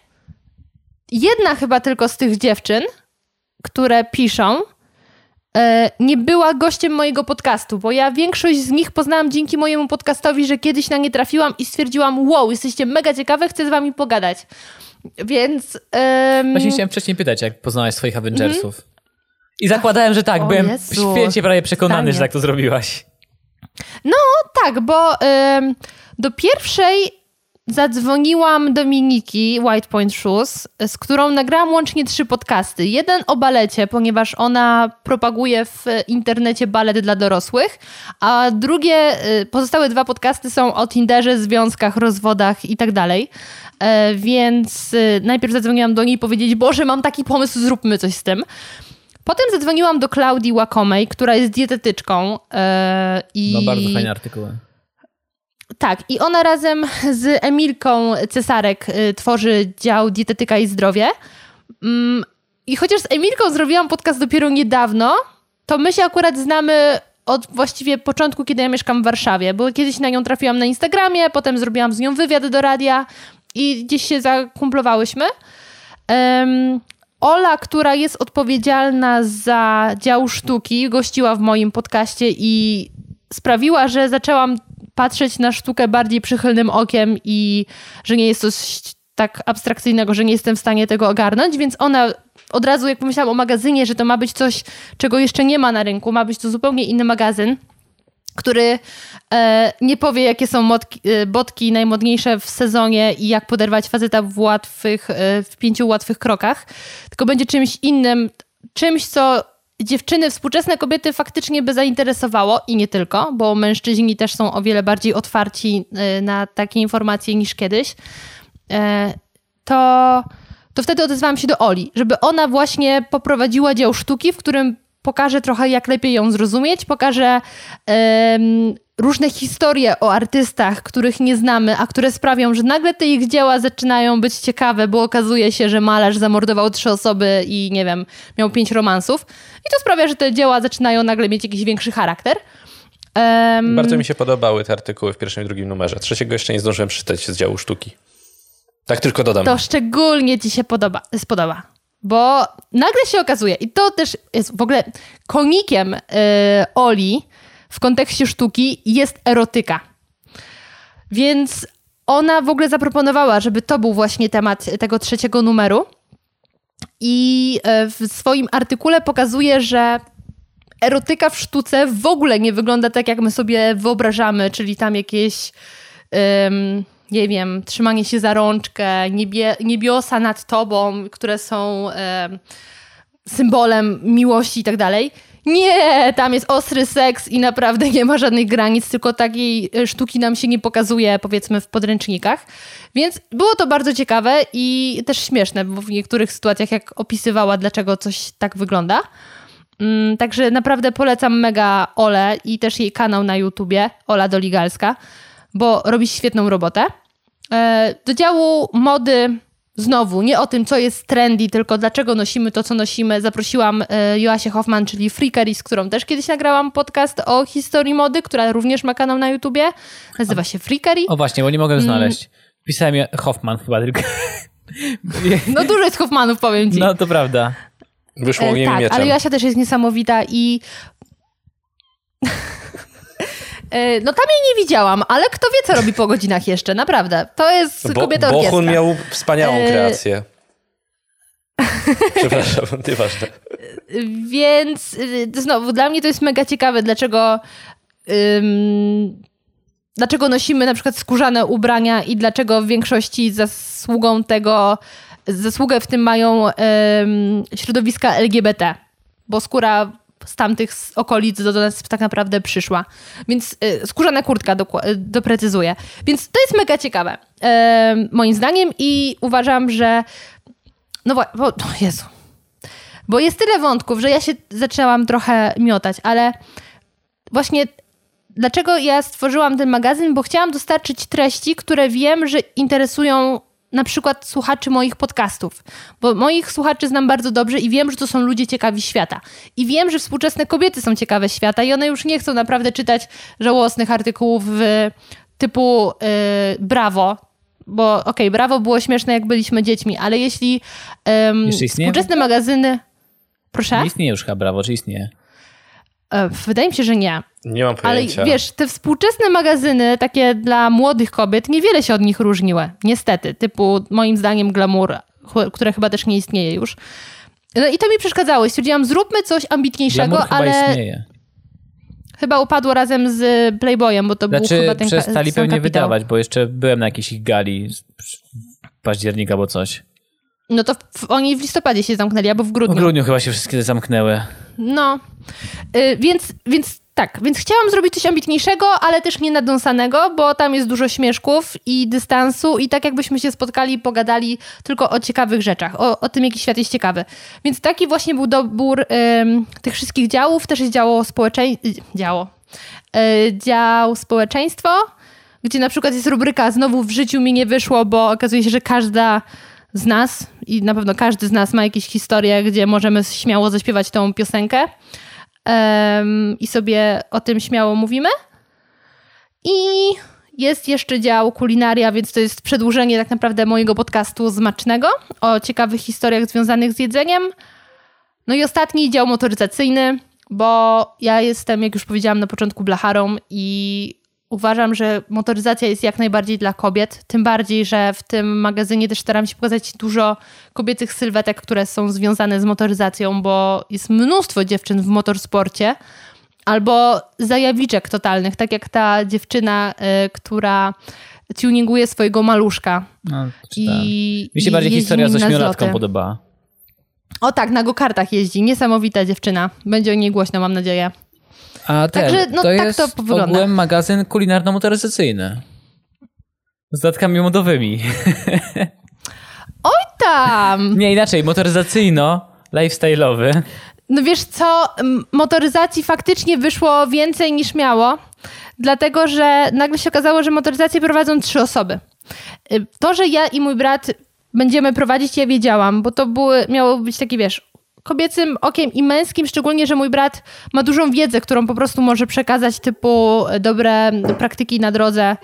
Jedna chyba tylko z tych dziewczyn, które piszą, e, nie była gościem mojego podcastu, bo ja większość z nich poznałam dzięki mojemu podcastowi, że kiedyś na nie trafiłam i stwierdziłam, wow, jesteście mega ciekawe, chcę z wami pogadać. Więc... em, Właśnie chciałem wcześniej pytać, jak poznałaś swoich Avengersów. I zakładałem, że tak. O Byłem Jezu, święcie prawie przekonany, totalnie. że tak to zrobiłaś. Tak, bo em, do pierwszej zadzwoniłam Dominiki White Point Shoes, z którą nagrałam łącznie trzy podcasty. Jeden o balecie, ponieważ ona propaguje w internecie balet dla dorosłych, a drugie, y, pozostałe dwa podcasty są o Tinderze, związkach, rozwodach i tak dalej. E, Więc y, najpierw zadzwoniłam do niej powiedzieć, Boże, mam taki pomysł, zróbmy coś z tym. Potem zadzwoniłam do Klaudii Łakomej, która jest dietetyczką. e, i... No bardzo fajne artykuły. Tak, i ona razem z Emilką Cesarek y, tworzy dział Dietetyka i Zdrowie. Mm, I chociaż z Emilką zrobiłam podcast dopiero niedawno, to my się akurat znamy od właściwie początku, kiedy ja mieszkam w Warszawie, bo kiedyś na nią trafiłam na Instagramie, potem zrobiłam z nią wywiad do radia i gdzieś się zakumplowałyśmy. Em, Ola, która jest odpowiedzialna za dział sztuki, gościła w moim podcaście i sprawiła, że zaczęłam patrzeć na sztukę bardziej przychylnym okiem i że nie jest to tak abstrakcyjnego, że nie jestem w stanie tego ogarnąć, więc ona od razu, jak pomyślałam o magazynie, że to ma być coś, czego jeszcze nie ma na rynku, ma być to zupełnie inny magazyn, który e, nie powie, jakie są modki, e, botki najmodniejsze w sezonie i jak poderwać faceta w łatwych, e, w pięciu łatwych krokach, tylko będzie czymś innym, czymś, co dziewczyny, współczesne kobiety faktycznie by zainteresowało i nie tylko, bo mężczyźni też są o wiele bardziej otwarci e, na takie informacje niż kiedyś, e, to, to wtedy odezwałam się do Oli, żeby ona właśnie poprowadziła dział sztuki, w którym pokaże trochę, jak lepiej ją zrozumieć, pokaże różne historie o artystach, których nie znamy, a które sprawią, że nagle te ich dzieła zaczynają być ciekawe, bo okazuje się, że malarz zamordował trzy osoby i nie wiem, miał pięć romansów. I to sprawia, że te dzieła zaczynają nagle mieć jakiś większy charakter. Em, Bardzo mi się podobały te artykuły w pierwszym i drugim numerze. Trzeciego jeszcze nie zdążyłem przeczytać z działu sztuki. Tak tylko dodam. to szczególnie ci się podoba, spodoba. Bo nagle się okazuje, i to też jest w ogóle konikiem y, Oli w kontekście sztuki jest erotyka. Więc ona w ogóle zaproponowała, żeby to był właśnie temat tego trzeciego numeru. I e, w swoim artykule pokazuje, że erotyka w sztuce w ogóle nie wygląda tak, jak my sobie wyobrażamy, czyli tam jakieś, ym, nie wiem, trzymanie się za rączkę, niebie, niebiosa nad tobą, które są em, symbolem miłości i tak dalej. Nie, tam jest ostry seks i naprawdę nie ma żadnych granic, tylko takiej e, sztuki nam się nie pokazuje, powiedzmy, w podręcznikach. Więc było to bardzo ciekawe i też śmieszne, bo w niektórych sytuacjach, jak opisywała, dlaczego coś tak wygląda. Mm, Także naprawdę polecam mega Ole i też jej kanał na YouTubie, Ola Doligalska, bo robi świetną robotę. E, Do działu mody znowu, nie o tym, co jest trendy, tylko dlaczego nosimy to, co nosimy, zaprosiłam e, Joasię Hoffman, czyli Freakery, z którą też kiedyś nagrałam podcast o historii mody, która również ma kanał na YouTubie. Nazywa się Freakery. O właśnie, bo nie mogę znaleźć. Pisałem je Hoffman chyba tylko. *laughs* No dużo jest Hoffmanów, powiem ci. No to prawda. Wyszło E, ogniem i tak, mieczem. ale Joasia też jest niesamowita i... E, No tam jej nie widziałam, ale kto wie, co robi po godzinach jeszcze, naprawdę. To jest Bo, kobieta orkiestra. Bohun miał wspaniałą E, kreację. *laughs* Przepraszam, nieważne. Więc y, znowu, dla mnie to jest mega ciekawe, dlaczego dlaczego nosimy na przykład skórzane ubrania i dlaczego w większości zasługą tego, zasługę w tym mają środowiska LGBT, bo skóra z tamtych okolic do nas tak naprawdę przyszła. Więc y, skórzana kurtka y, doprecyzuję. Więc to jest mega ciekawe, y, moim zdaniem i uważam, że no właśnie, bo, Jezu. Bo jest tyle wątków, że ja się zaczęłam trochę miotać, ale właśnie dlaczego ja stworzyłam ten magazyn? Bo chciałam dostarczyć treści, które wiem, że interesują na przykład słuchaczy moich podcastów, bo moich słuchaczy znam bardzo dobrze i wiem, że to są ludzie ciekawi świata. I wiem, że współczesne kobiety są ciekawe świata i one już nie chcą naprawdę czytać żałosnych artykułów typu yy, brawo, bo okej, okay, brawo było śmieszne, jak byliśmy dziećmi, ale jeśli um, współczesne magazyny... Proszę? Nie istnieje już chyba brawo, czy istnieje? E, wydaje mi się, że nie. Nie mam pojęcia. Ale wiesz, te współczesne magazyny, takie dla młodych kobiet, niewiele się od nich różniły. Niestety. Typu, moim zdaniem, glamour, które chyba też nie istnieje już. No i to mi przeszkadzało. Stwierdziłam, zróbmy coś ambitniejszego, glamour ale... Chyba istnieje. Chyba upadło razem z Playboyem, bo to znaczy, był chyba ten przestali pewnie kapitał. wydawać, bo jeszcze byłem na jakiejś ich gali października albo coś. No to w, oni w listopadzie się zamknęli, albo w grudniu. W grudniu chyba się wszystkie zamknęły. No, yy, więc, więc tak, więc chciałam zrobić coś ambitniejszego, ale też nie nadąsanego, bo tam jest dużo śmieszków i dystansu i tak jakbyśmy się spotkali i pogadali tylko o ciekawych rzeczach, o, o tym, jaki świat jest ciekawy. Więc taki właśnie był dobór ym, tych wszystkich działów. Też jest działo społeczeństwo, działo, yy, dział społeczeństwo, gdzie na przykład jest rubryka znowu w życiu mi nie wyszło, bo okazuje się, że każda z nas i na pewno każdy z nas ma jakieś historie, gdzie możemy śmiało zaśpiewać tą piosenkę um, i sobie o tym śmiało mówimy. I jest jeszcze dział kulinaria, więc to jest przedłużenie tak naprawdę mojego podcastu Zmacznego o ciekawych historiach związanych z jedzeniem. No i ostatni dział motoryzacyjny, bo ja jestem, jak już powiedziałam na początku, blacharą i uważam, że motoryzacja jest jak najbardziej dla kobiet. Tym bardziej, że w tym magazynie też staram się pokazać dużo kobiecych sylwetek, które są związane z motoryzacją, bo jest mnóstwo dziewczyn w motorsporcie. Albo zajawiczek totalnych, tak jak ta dziewczyna, y, która tuninguje swojego maluszka. No, I, Mi się bardziej historia z ośmiolatką podobała. O tak, na go-kartach jeździ. Niesamowita dziewczyna. Będzie o niej głośno, mam nadzieję. A ten, Także no, to tak jest to wygląda. ogółem magazyn kulinarno-motoryzacyjny. Z dodatkami modowymi. *laughs* Oj tam! Nie, inaczej, motoryzacyjno, lifestyle'owy. No wiesz co, motoryzacji faktycznie wyszło więcej niż miało, dlatego że nagle się okazało, że motoryzację prowadzą trzy osoby. Y, to, że ja i mój brat będziemy prowadzić, ja wiedziałam, bo to były, miało być takie, wiesz, kobiecym okiem i męskim, szczególnie, że mój brat ma dużą wiedzę, którą po prostu może przekazać, typu dobre praktyki na drodze,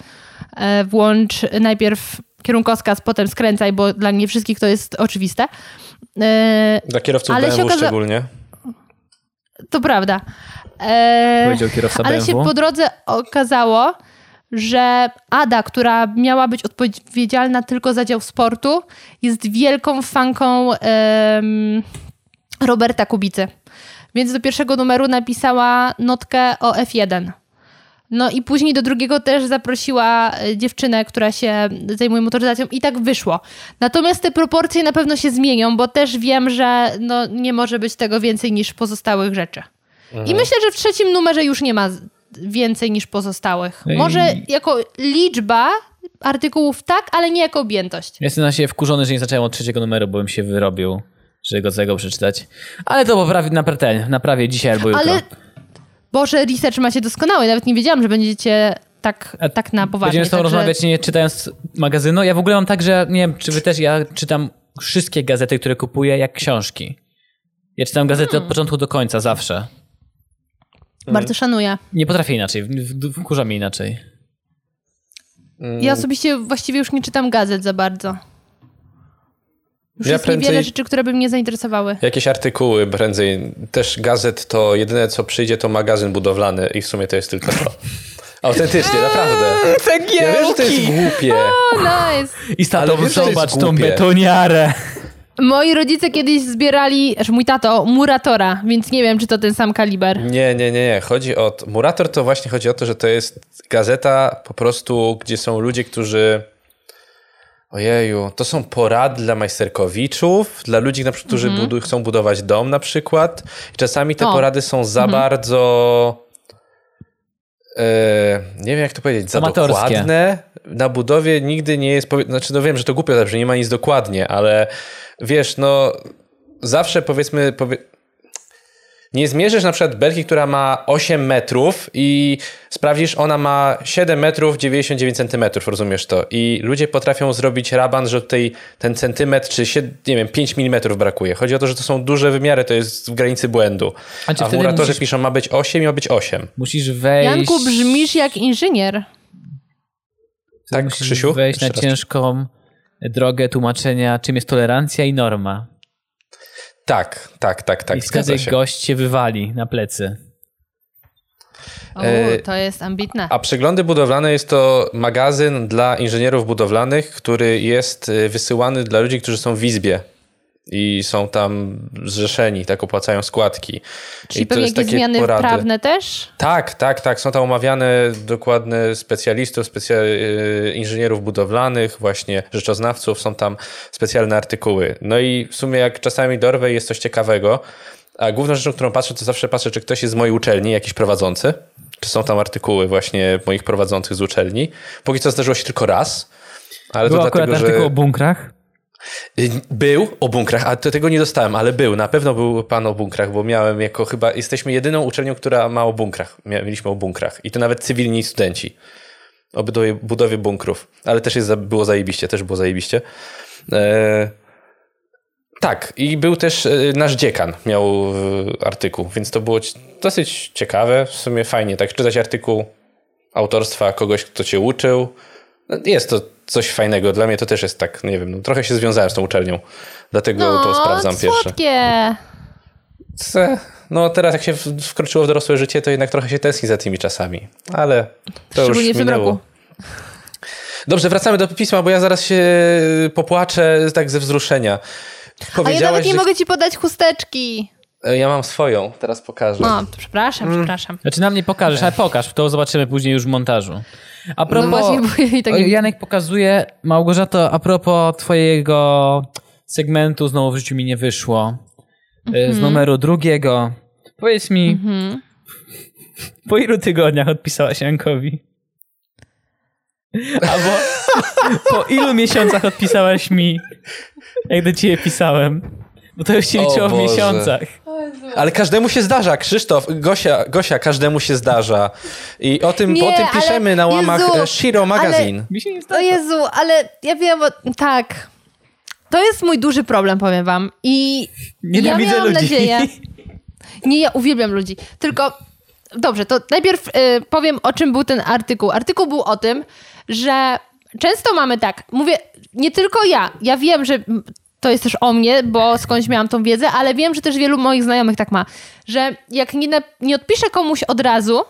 e, włącz najpierw kierunkowskaz, potem skręcaj, bo dla nie wszystkich to jest oczywiste. E, dla kierowców ale BMW okaza... szczególnie. To prawda. E... Powiedział kierowca ale BMW. się po drodze okazało, że Ada, która miała być odpowiedzialna tylko za dział sportu, jest wielką fanką um, Roberta Kubicy. Więc do pierwszego numeru napisała notkę o F1. No i później do drugiego też zaprosiła e, dziewczynę, która się zajmuje motoryzacją i tak wyszło. Natomiast te proporcje na pewno się zmienią, bo też wiem, że no, nie może być tego więcej niż pozostałych rzeczy. Mhm. I myślę, że w trzecim numerze już nie ma więcej niż pozostałych. No może jako liczba artykułów tak, ale nie jako objętość. Jestem na siebie wkurzony, że nie zacząłem od trzeciego numeru, bo bym się wyrobił żeby go tego przeczytać. Ale to poprawi, naprawię, naprawię dzisiaj albo jutro. Ale Boże, research macie doskonały. Nawet nie wiedziałam, że będziecie tak, A tak na poważnie. Będziemy z tobą także... rozmawiać nie czytając magazynu. Ja w ogóle mam tak, że nie wiem, czy wy też, ja czytam wszystkie gazety, które kupuję, jak książki. Ja czytam gazety hmm. od początku do końca, zawsze. Bardzo szanuję. Nie potrafię inaczej, wkurza mnie inaczej. Ja osobiście właściwie już nie czytam gazet za bardzo. Już ja jest niewiele rzeczy, które by mnie zainteresowały. Jakieś artykuły prędzej. Też gazet to jedyne co przyjdzie to magazyn budowlany i w sumie to jest tylko to. *laughs* Autentycznie, naprawdę. Cegiełki! Ja wiem, że to jest głupie. Oh, nice. I stato, zobacz tą betoniarę. Moi rodzice kiedyś zbierali, że mój tato, Muratora, więc nie wiem, czy to ten sam kaliber. Nie, nie, nie, nie. Chodzi o... Murator to właśnie chodzi o to, że to jest gazeta po prostu, gdzie są ludzie, którzy... Ojeju, to są porady dla majsterkowiczów, dla ludzi, na przykład, którzy budu chcą budować dom na przykład. I czasami te O. porady są za bardzo... E, nie wiem, jak to powiedzieć, za Amatorskie. dokładne. Na budowie nigdy nie jest... Znaczy, no wiem, że to głupio zabrzmi, nie ma nic dokładnie, ale wiesz, no zawsze powiedzmy... Powie... Nie zmierzysz na przykład belki, która ma 8 metrów i sprawdzisz, ona ma 7 metrów 99 centymetrów, rozumiesz to? I ludzie potrafią zrobić raban, że tutaj ten centymetr czy sie- nie wiem, 5 milimetrów brakuje. Chodzi o to, że to są duże wymiary, to jest w granicy błędu. A A w muratorze musisz- piszą, ma być 8 i ma być 8. Musisz wejść... Janku, brzmisz jak inżynier. wtedy Tak, musisz Krzysiu? wejść na Jeszcze raz. ciężką drogę tłumaczenia, czym jest tolerancja i norma. Tak, tak, tak, tak, I wtedy się. gość się wywali na plecy. O, E, to jest ambitne. A Przeglądy Budowlane jest to magazyn dla inżynierów budowlanych, który jest y, wysyłany dla ludzi, którzy są w Izbie i są tam zrzeszeni, tak opłacają składki. Czyli I to pewnie jest jakieś takie zmiany porady. prawne też? Tak, tak, tak. Są tam omawiane dokładne specjalistów, specja... y, inżynierów budowlanych, właśnie rzeczoznawców, są tam specjalne artykuły. No i w sumie jak czasami dorwę jest coś ciekawego, a główną rzeczą, którą patrzę, to zawsze patrzę, czy ktoś jest z mojej uczelni, jakiś prowadzący, czy są tam artykuły właśnie moich prowadzących z uczelni. Póki co zdarzyło się tylko raz, ale Był to akurat dlatego, artykuł że... o bunkrach. Był o bunkrach, a tego nie dostałem, ale był. Na pewno był pan o bunkrach, bo miałem jako chyba. Jesteśmy jedyną uczelnią, która ma o bunkrach. Mieliśmy o bunkrach. I to nawet cywilni studenci. O budowie, bunkrów. Ale też jest, było zajebiście, też było zajebiście. E, tak, i był też e, nasz dziekan, miał e, artykuł, więc to było dosyć ciekawe. W sumie fajnie, tak czytać artykuł autorstwa kogoś, kto cię uczył. No, Jest to coś fajnego. Dla mnie to też jest tak, nie wiem, no, trochę się związałem z tą uczelnią. Dlatego No, to sprawdzam pierwsze. słodkie. Ce- No teraz jak się w- wkroczyło w dorosłe życie, to jednak trochę się tęskni za tymi czasami. Ale to już w minęło. roku. Dobrze, wracamy do pisma, bo ja zaraz się popłaczę tak ze wzruszenia. A ja nawet nie że... mogę ci podać chusteczki. E, Ja mam swoją, teraz pokażę. No, przepraszam, Mm. przepraszam. Znaczy nam nie pokażesz, ale pokaż, to zobaczymy później już w montażu. A propos, No właśnie, bo ja i tak Janek pokazuje, Małgorzato, a propos twojego segmentu znowu w życiu mi nie wyszło, y, Mhm. z numeru drugiego. Powiedz mi, po ilu tygodniach odpisałaś Jankowi? Albo po ilu miesiącach odpisałaś mi, jak do ciebie pisałem? Bo to już się liczyło w miesiącach. Ale każdemu się zdarza, Krzysztof, Gosia, Gosia, każdemu się zdarza. I o tym, Nie, o tym ale piszemy na łamach Jezu, e, Shiro Magazine. Mi się nie O zdarza. Jezu, ale ja wiem, bo tak. To jest mój duży problem, powiem wam. I Nienawidzę ja miałam ludzi. nadzieję... *laughs* Nie, ja uwielbiam ludzi. Tylko, dobrze, to najpierw y, powiem, o czym był ten artykuł. Artykuł był o tym, że często mamy tak, mówię, nie tylko ja. Ja wiem, że to jest też o mnie, bo skądś miałam tą wiedzę, ale wiem, że też wielu moich znajomych tak ma, że jak nie, na, nie odpiszę komuś od razu,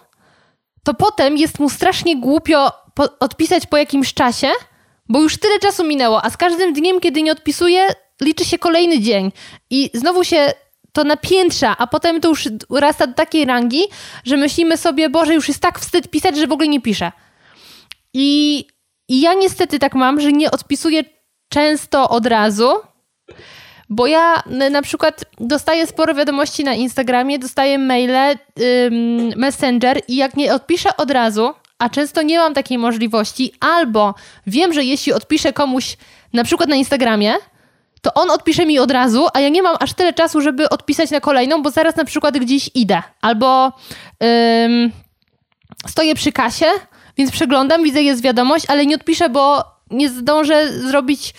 to potem jest mu strasznie głupio po- odpisać po jakimś czasie, bo już tyle czasu minęło, a z każdym dniem, kiedy nie odpisuję, liczy się kolejny dzień. I znowu się to napiętrza, a potem to już urasta do takiej rangi, że myślimy sobie, Boże, już jest tak wstyd pisać, że w ogóle nie piszę. I, I ja niestety tak mam, że nie odpisuję często od razu, bo ja n- na przykład dostaję sporo wiadomości na Instagramie, dostaję maile, ym, Messenger i jak nie odpiszę od razu, a często nie mam takiej możliwości, albo wiem, że jeśli odpiszę komuś na przykład na Instagramie, to on odpisze mi od razu, a ja nie mam aż tyle czasu, żeby odpisać na kolejną, bo zaraz na przykład gdzieś idę. Albo ym, stoję przy kasie, więc przeglądam, widzę jest wiadomość, ale nie odpiszę, bo nie zdążę zrobić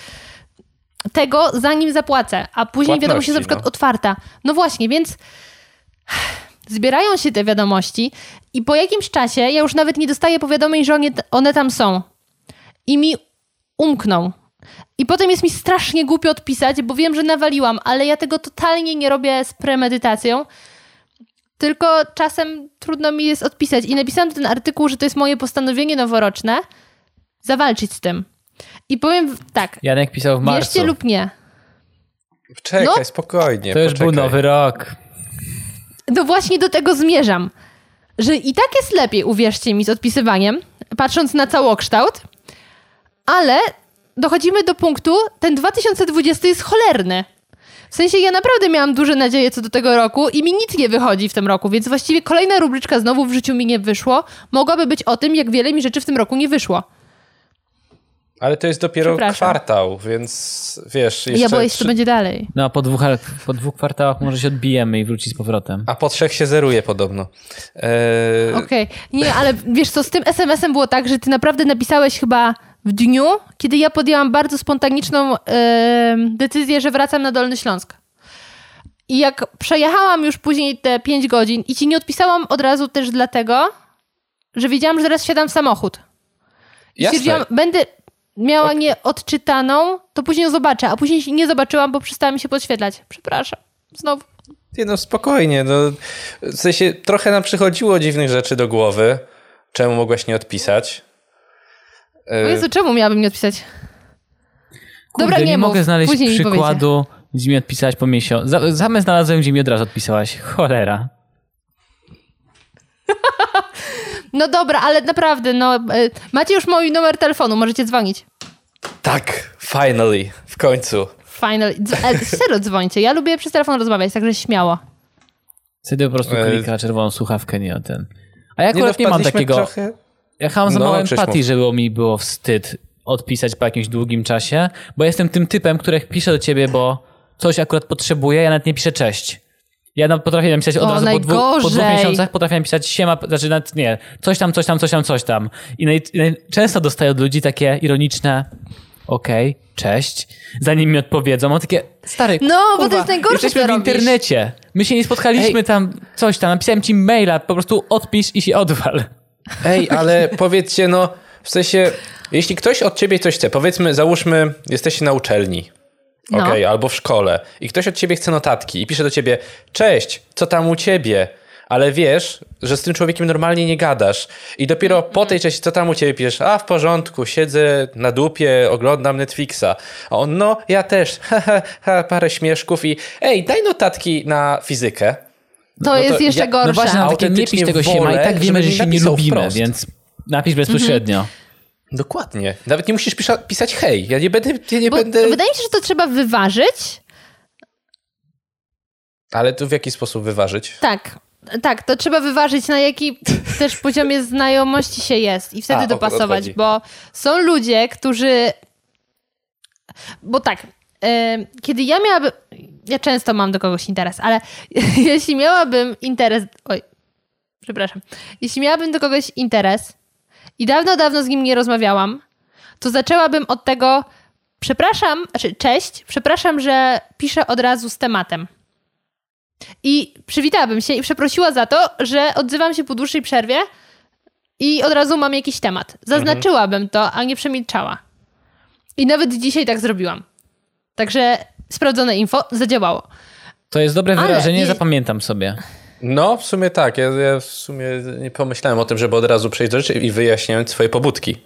tego, zanim zapłacę, a później wiadomość jest na przykład no. otwarta. No właśnie, więc *sighs* zbierają się te wiadomości i po jakimś czasie ja już nawet nie dostaję powiadomień, że one, one tam są. I mi umkną. I potem jest mi strasznie głupio odpisać, bo wiem, że nawaliłam, ale ja tego totalnie nie robię z premedytacją. Tylko czasem trudno mi jest odpisać. I napisałam ten artykuł, że to jest moje postanowienie noworoczne zawalczyć z tym. I powiem tak, Janek pisał w marcu. wierzcie lub nie. Czekaj, No. spokojnie. To już poczekaj. był nowy rok. No właśnie do tego zmierzam, że i tak jest lepiej, uwierzcie mi, z odpisywaniem, patrząc na całokształt, ale dochodzimy do punktu, ten 2020 jest cholerny. W sensie ja naprawdę miałam duże nadzieje co do tego roku i mi nic nie wychodzi w tym roku, więc właściwie kolejna rubryczka znowu w życiu mi nie wyszło. Mogłaby być o tym, jak wiele mi rzeczy w tym roku nie wyszło. Ale to jest dopiero kwartał, więc wiesz. Jeszcze ja boję się, co będzie dalej. No a po dwóch, po dwóch kwartałach może się odbijemy i wróci z powrotem. A po trzech się zeruje podobno. Eee, Okej. Nie, ale wiesz co, z tym SMS-em było tak, że ty naprawdę napisałeś chyba w dniu, kiedy ja podjęłam bardzo spontaniczną decyzję, że wracam na Dolny Śląsk. I jak przejechałam już później te 5 godzin i ci nie odpisałam od razu też dlatego, że wiedziałam, że zaraz wsiadam w samochód. I Jasne. stwierdziłam, będę miała nieodczytaną, to później ją zobaczę, a później nie zobaczyłam, bo przestała mi się podświetlać. Przepraszam. Znowu. Nie no, spokojnie. No, w sensie trochę nam przychodziło dziwnych rzeczy do głowy. Czemu mogłaś nie odpisać? O Eee, Jezu, czemu miałabym nie odpisać? Kurde, Dobra, nie nie mów. mogę znaleźć Później przykładu, gdzie mi odpisałaś po miesiącu. Za- Same znalazłem, gdzie mi od razu odpisałaś. Cholera. *laughs* No dobra, ale naprawdę, no y, macie już mój numer telefonu, możecie dzwonić. tak, finally, w końcu. Final. Dz- e, serio dzwońcie. Ja lubię przez telefon rozmawiać, także śmiało. Wtedy po prostu E, klika czerwoną słuchawkę, nie o ten. A ja Nie, no, akurat nie, mam wpadliśmy takiego... Trochę... Ja mam za No, mało empatii, mów. żeby mi było wstyd odpisać po jakimś długim czasie, bo jestem tym typem, który jak pisze do ciebie, bo coś akurat potrzebuje, ja nawet nie piszę cześć. Ja potrafię napisać od O, razu po dwóch, po dwóch miesiącach, potrafię napisać siema, znaczy nawet nie, coś tam, coś tam, coś tam, coś tam. I naj, i naj, często dostaję od ludzi takie ironiczne okej, cześć, zanim mi odpowiedzą. Mam takie, stary, No, bo to kurwa, jest najgorsze, Jesteśmy w robisz. internecie. My się nie spotkaliśmy Ej. tam, coś tam, napisałem ci maila, po prostu odpisz i się odwal. Ej, ale powiedzcie, no, w sensie, jeśli ktoś od ciebie coś chce, powiedzmy, załóżmy, jesteście na uczelni, No. okej, albo w szkole i ktoś od ciebie chce notatki i pisze do ciebie, cześć, co tam u ciebie? Ale wiesz, że z tym człowiekiem normalnie nie gadasz. I dopiero po tej części, co tam u ciebie piszesz? A, w porządku, siedzę na dupie, oglądam Netflixa. A on, no, ja też, *laughs* ha, ha, ha, parę śmieszków i ej, daj notatki na fizykę. To to jest jeszcze ja- no gorsze. No właśnie, takie nie pisz tego siema i tak wiemy, że mi się nie lubimy, wprost. więc napisz bezpośrednio. Dokładnie. Nawet nie musisz pisza- pisać hej. Ja nie będę, ja nie Bo będę... Wydaje mi się, że to trzeba wyważyć. Ale tu w jaki sposób wyważyć? Tak. Tak, to trzeba wyważyć, na jaki *laughs* też poziomie znajomości się jest i wtedy A, dopasować, odchodzi. bo są ludzie, którzy. Bo tak, kiedy ja miałabym. Ja często mam do kogoś interes, ale *laughs* jeśli miałabym interes. Oj, przepraszam. Jeśli miałabym do kogoś interes i dawno, dawno z nim nie rozmawiałam, to zaczęłabym od tego. Przepraszam, znaczy cześć, przepraszam, że piszę od razu z tematem. I przywitałabym się i przeprosiła za to, że odzywam się po dłuższej przerwie i od razu mam jakiś temat. Zaznaczyłabym to, a nie przemilczała. I nawet dzisiaj tak zrobiłam. Także sprawdzone info zadziałało. To jest dobre Ale wyrażenie, nie- zapamiętam sobie. No, w sumie tak. Ja, ja w sumie nie pomyślałem o tym, żeby od razu przejść do rzeczy i wyjaśniać swoje pobudki.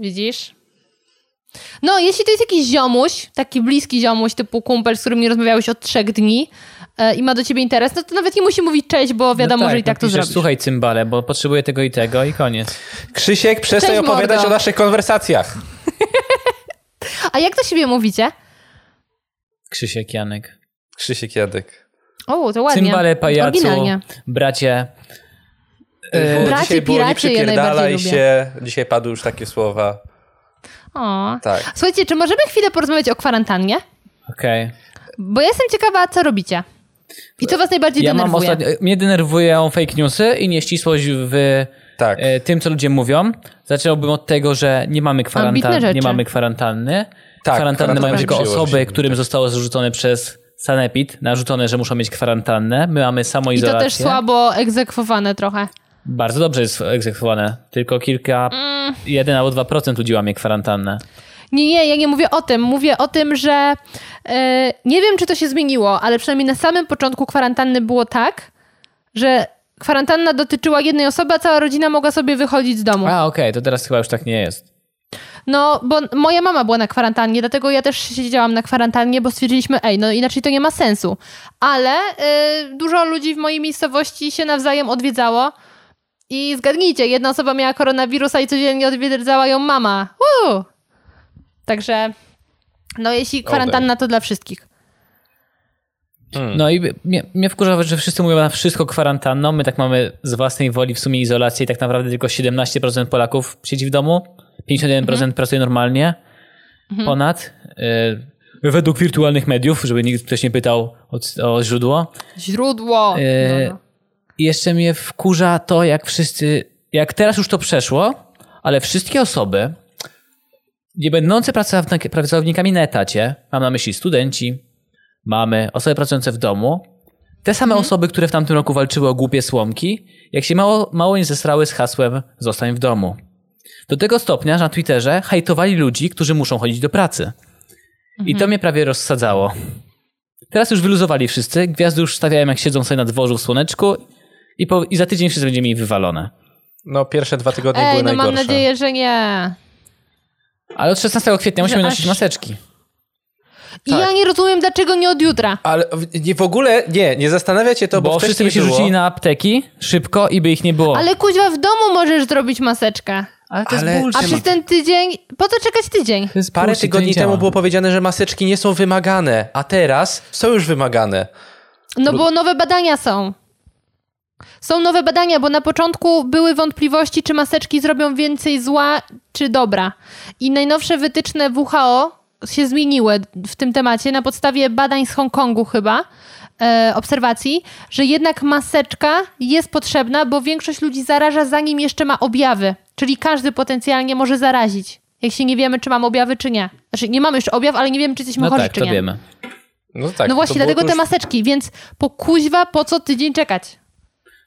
Widzisz? No, jeśli to jest jakiś ziomuś, taki bliski ziomuś, typu kumpel, z którym nie rozmawiałeś od trzech dni e, i ma do ciebie interes, no to nawet nie musi mówić cześć, bo wiadomo, no że i tak to zrobisz. Słuchaj, cymbale, bo potrzebuję tego i tego i koniec. Krzysiek, przestań Cześć, opowiadać mordo. o naszych konwersacjach. *laughs* A jak do siebie mówicie? Krzysiek, Janek. Krzysiek Jadek. O, to ładnie. Cymbale, pajacu, Oryginalnie. bracie. Bo Bracie, dzisiaj było nie piracie ja przypierdalaj najbardziej się. Dzisiaj padły już takie słowa. O. Tak. Słuchajcie, czy możemy chwilę porozmawiać o kwarantannie? Okej. Bo ja jestem ciekawa, co robicie. I co was najbardziej Ja mam denerwuje? ostatnio... Mnie denerwują fake newsy i nieścisłość w Tak. e, tym, co ludzie mówią. Zacząłbym od tego, że nie mamy, Ambitne kwarantan- rzeczy. nie mamy kwarantanny. Tak, Kwarantanny kwarantanna mają tylko osoby, którym zostało zarzucone przez Sanepid, narzucone, że muszą mieć kwarantannę. My mamy I to samoizolację. też słabo egzekwowane trochę. Bardzo dobrze jest egzekwowane. Tylko kilka, Mm. jeden albo dwa procent ludzi łamie kwarantannę. Nie, nie, ja nie mówię o tym. Mówię o tym, że e, nie wiem, czy to się zmieniło, ale przynajmniej na samym początku kwarantanny było tak, że kwarantanna dotyczyła jednej osoby, a cała rodzina mogła sobie wychodzić z domu. A, okej, to teraz chyba już tak nie jest. No, bo moja mama była na kwarantannie, dlatego ja też siedziałam na kwarantannie, bo stwierdziliśmy, ej, no inaczej to nie ma sensu. Ale y, dużo ludzi w mojej miejscowości się nawzajem odwiedzało. I zgadnijcie, jedna osoba miała koronawirusa i codziennie odwiedzała ją mama. Woo! Także, no jeśli kwarantanna, to dla wszystkich. No i mnie, mnie wkurza, że wszyscy mówią na wszystko kwarantanną. My tak mamy z własnej woli w sumie izolację i tak naprawdę tylko 17% Polaków siedzi w domu, 51% pracuje normalnie, ponad. Y, według wirtualnych mediów, żeby nikt ktoś nie pytał o, o źródło. Źródło. E, No. I jeszcze mnie wkurza to, jak wszyscy, jak teraz już to przeszło, ale wszystkie osoby nie będące pracownik- pracownikami na etacie, mam na myśli studenci, mamy, osoby pracujące w domu, te same osoby, które w tamtym roku walczyły o głupie słomki, jak się mało, mało nie zesrały z hasłem zostań w domu. Do tego stopnia, że na Twitterze hajtowali ludzi, którzy muszą chodzić do pracy. I to mnie prawie rozsadzało. Teraz już wyluzowali wszyscy, gwiazdy już stawiają jak siedzą sobie na dworzu w słoneczku i, po, i za tydzień wszyscy będziemy mieli wywalone. No pierwsze dwa tygodnie Ej, były no mam najgorsze. nadzieję, że nie. Ale od 16 kwietnia musimy aż- nosić maseczki. I Tak. ja nie rozumiem, dlaczego nie od jutra. Ale w- nie w ogóle, nie, nie zastanawiacie to, bo, Bo wszyscy by się było, rzucili na apteki szybko i by ich nie było. Ale kuźwa, w domu możesz zrobić maseczkę. Ale to Ale- jest A bullshit. przez ten tydzień, po co czekać tydzień? To jest Parę bullshit, tygodni temu działa. było powiedziane, że maseczki nie są wymagane, a teraz są już wymagane. No bo nowe badania są. Są nowe badania, bo na początku były wątpliwości, czy maseczki zrobią więcej zła, czy dobra. I najnowsze wytyczne WHO się zmieniły w tym temacie na podstawie badań z Hongkongu chyba, e, obserwacji, że jednak maseczka jest potrzebna, bo większość ludzi zaraża zanim jeszcze ma objawy. Czyli każdy potencjalnie może zarazić. Jak się nie wiemy, czy mamy objawy, czy nie. Znaczy, nie mamy jeszcze objaw, ale nie wiemy, czy jesteśmy No chorzy, tak, czy to nie. wiemy. No tak. No właśnie, dlatego te już- maseczki, więc po kuźwa, po co tydzień czekać?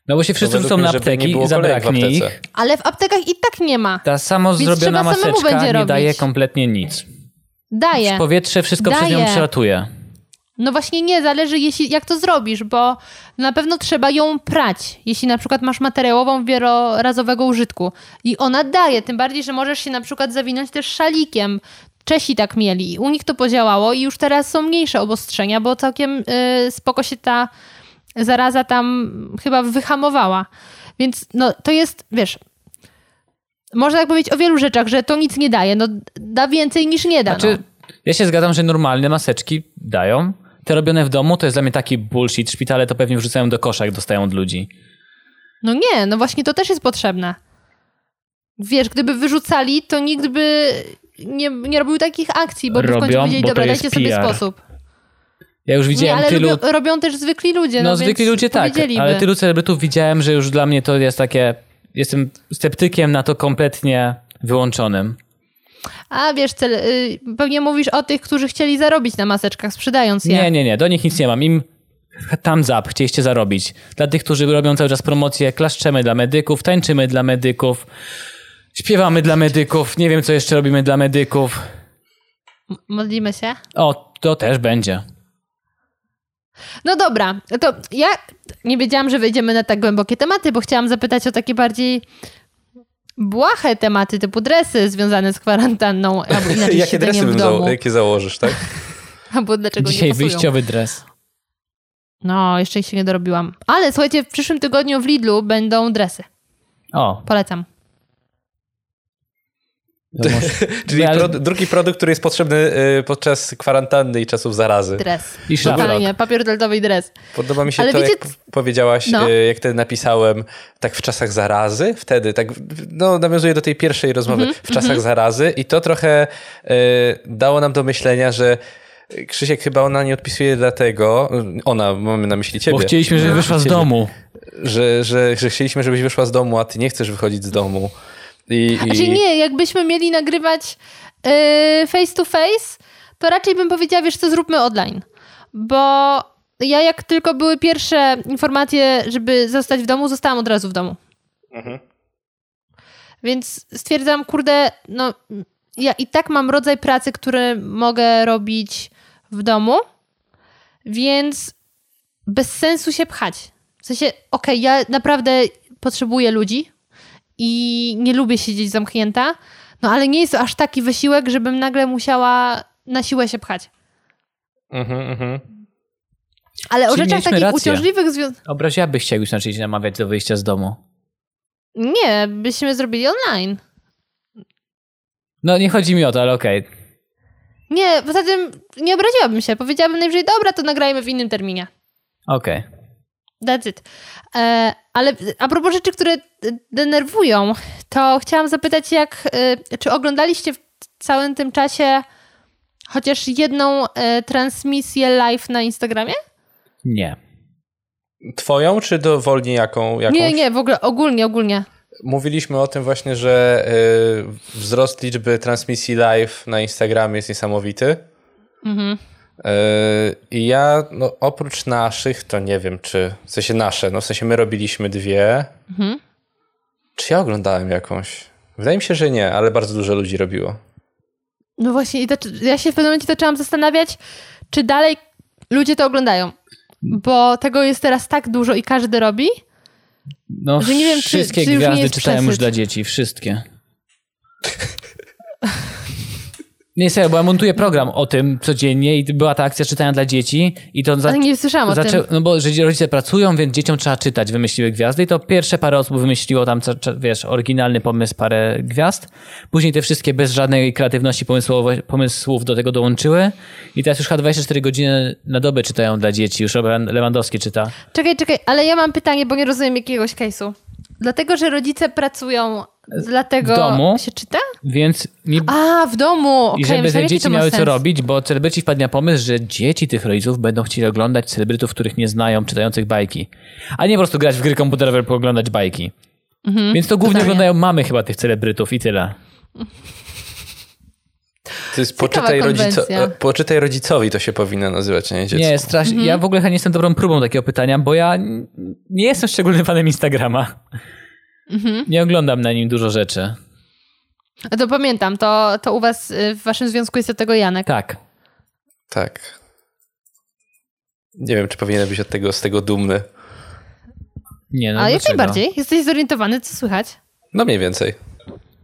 No bo się wszyscy rzucą na apteki i w zabraknie aptece. ich. Ale w aptekach i tak nie ma. Ta samo Więc zrobiona maseczka będzie nie daje robić. kompletnie nic. Daje. Powietrze wszystko przez nią Daje. przelatuje. No właśnie nie, zależy jeśli, jak to zrobisz, bo na pewno trzeba ją prać, jeśli na przykład masz materiałową wielorazowego użytku. I ona daje, tym bardziej, że możesz się na przykład zawinąć też szalikiem. Czesi tak mieli, u nich to podziałało i już teraz są mniejsze obostrzenia, bo całkiem y, spoko się ta zaraza tam chyba wyhamowała. Więc no to jest, wiesz, można tak powiedzieć o wielu rzeczach, że to nic nie daje. No da więcej niż nie da. Znaczy, no. ja się zgadzam, że normalne maseczki dają. Te robione w domu to jest dla mnie taki bullshit. Szpitale to pewnie wrzucają do kosza, jak dostają od ludzi. No nie, no właśnie to też jest potrzebne. Wiesz, gdyby wyrzucali, to nikt by nie, nie robił takich akcji, bo by w końcu Robią, powiedzieli, dobra, dajcie sobie PR. sposób. Ja już Nie, widziałem ale tylu... robią, robią też zwykli ludzie. No, No, zwykli ludzie tak, ale tylu celebrytów widziałem, że już dla mnie to jest takie... Jestem sceptykiem na to kompletnie wyłączonym. A wiesz, cel, y, pewnie mówisz o tych, którzy chcieli zarobić na maseczkach, sprzedając je. Nie, nie, nie, do nich nic nie mam. Im tam zap, chcieliście zarobić. Dla tych, którzy robią cały czas promocję, klaszczemy dla medyków, tańczymy dla medyków, śpiewamy dla medyków, nie wiem, co jeszcze robimy dla medyków. Modlimy się. O, to też będzie. No dobra, to ja nie wiedziałam, że wejdziemy na tak głębokie tematy, bo chciałam zapytać o takie bardziej błahe tematy, typu dresy związane z kwarantanną, albo *laughs* inaczej Jakie dresy w bym domu. zało- jakie założysz, tak? *laughs* Albo dlaczego Dzisiaj nie pasują. wyjściowy dres. No, jeszcze ich się nie dorobiłam. Ale słuchajcie, w przyszłym tygodniu w Lidlu będą dresy. O, Polecam. *laughs* Czyli Ale- drugi produkt, który jest potrzebny y, podczas kwarantanny i czasów zarazy. Dres. I. Totalnie, papier toaletowy i dres. Podoba mi się Ale to, wiecie, jak powiedziałaś, no. y, jak wtedy napisałem, tak w czasach zarazy, wtedy, tak, no nawiązuję do tej pierwszej rozmowy, Mhm, w czasach zarazy i to trochę y, dało nam do myślenia, że Krzysiek chyba ona nie odpisuje dlatego, ona, mamy na myśli ciebie, Bo chcieliśmy, żeby wyszła z Ciebie. domu. że, że, że chcieliśmy, żebyś wyszła z domu, a ty nie chcesz wychodzić z domu. I, i... Znaczy nie, jakbyśmy mieli nagrywać yy, face to face, to raczej bym powiedziała, wiesz co, zróbmy online. Bo ja jak tylko były pierwsze informacje, żeby zostać w domu, zostałam od razu w domu. Więc stwierdzam, kurde, no ja i tak mam rodzaj pracy, który mogę robić w domu, więc bez sensu się pchać. W sensie, okej, ja naprawdę potrzebuję ludzi i nie lubię siedzieć zamknięta, No ale nie jest to aż taki wysiłek, żebym nagle musiała na siłę się pchać. Mhm, mhm. Ale o Czyli rzeczach mieliśmy takich rację. uciążliwych związanych... Obraziłabyś się, jakbyś zaczęli namawiać do wyjścia z domu. Nie, byśmy zrobili online. No nie chodzi mi o to, ale okej. Nie, poza tym nie obraziłabym się. Powiedziałabym najwyżej, dobra, to nagrajmy w innym terminie. Okej. That's it. E, ale a propos rzeczy, które e, denerwują, to chciałam zapytać, jak, e, czy oglądaliście w całym tym czasie chociaż jedną transmisję live na Instagramie? Nie. Twoją, czy dowolnie jaką? Jakąś? Nie, nie, w ogóle ogólnie, ogólnie. Mówiliśmy o tym właśnie, że wzrost liczby transmisji live na Instagramie jest niesamowity. Mhm. Y, I ja, no, oprócz naszych, to nie wiem, czy w sensie nasze, no w sensie my robiliśmy dwie. Mhm. Czy ja oglądałem jakąś? Wydaje mi się, że nie, ale bardzo dużo ludzi robiło. No właśnie, i to, ja się w pewnym momencie zaczęłam zastanawiać, czy dalej ludzie to oglądają. Bo tego jest teraz tak dużo i każdy robi. No Że nie wiem, czy- wszystkie czy już nie gwiazdy jest czytałem już przesyt. dla dzieci, wszystkie. *laughs* Nie, serio, bo ja montuję program o tym codziennie i była ta akcja czytania dla dzieci i to... Za... Nie słyszałam o Zaczę... tym. No bo że rodzice pracują, więc dzieciom trzeba czytać, wymyśliły gwiazdy i to pierwsze parę osób wymyśliło tam, wiesz, oryginalny pomysł, parę gwiazd. Później te wszystkie bez żadnej kreatywności pomysłów do tego dołączyły i teraz już chyba 24 godziny na dobę czytają dla dzieci, już Lewandowski czyta. Czekaj, czekaj, ale ja mam pytanie, bo nie rozumiem jakiegoś case'u. Dlatego, że rodzice pracują, dlatego W domu? się czyta? Więc nie... A, w domu! I Okay, żeby te dzieci miały co sens. robić, bo celebryci wpadli na pomysł, że dzieci tych rodziców będą chcieli oglądać celebrytów, których nie znają, czytających bajki. A nie po prostu grać w gry komputerowe, żeby oglądać bajki. Więc to głównie totalnie. oglądają mamy chyba tych celebrytów i tyle. To jest poczytaj, rodzico, e, poczytaj rodzicowi, to się powinno nazywać, nie dziecku. Nie, strasznie. Ja w ogóle chyba nie jestem dobrą próbą takiego pytania, bo ja nie jestem szczególnym fanem Instagrama. Nie oglądam na nim dużo rzeczy. No to pamiętam, to, to u was y, w waszym związku jest do tego Janek. Tak. Tak. Nie wiem, czy powinienem być od tego, z tego dumny. Nie, no A jak najbardziej? Jesteś zorientowany, co słychać? No mniej więcej.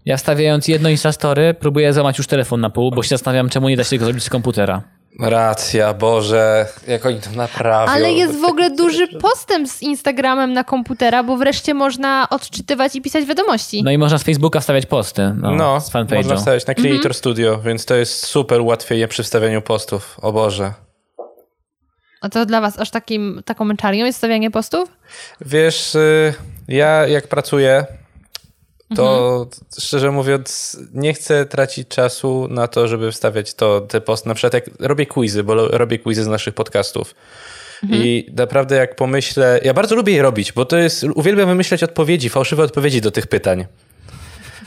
Ja wstawiając jedno Instastory, próbuję złamać już telefon na pół, bo się zastanawiam, czemu nie da się tego zrobić z komputera. Racja, Boże, jak oni to naprawią. Ale jest w ogóle duży postęp z Instagramem na komputera, bo wreszcie można odczytywać i pisać wiadomości. No i można z Facebooka wstawiać posty. No, No, z fanpage'u. można wstawiać na Creator Mhm. Studio, więc to jest super ułatwienie przy wstawianiu postów. O Boże. A to dla was aż takim, taką męczarnią jest stawianie postów? Wiesz, y, ja jak pracuję, to Mhm. szczerze mówiąc nie chcę tracić czasu na to, żeby wstawiać to, te posty. Na przykład jak robię quizy, bo robię quizy z naszych podcastów. Mhm. I naprawdę jak pomyślę, ja bardzo lubię je robić, bo to jest, uwielbiam wymyślać odpowiedzi, fałszywe odpowiedzi do tych pytań.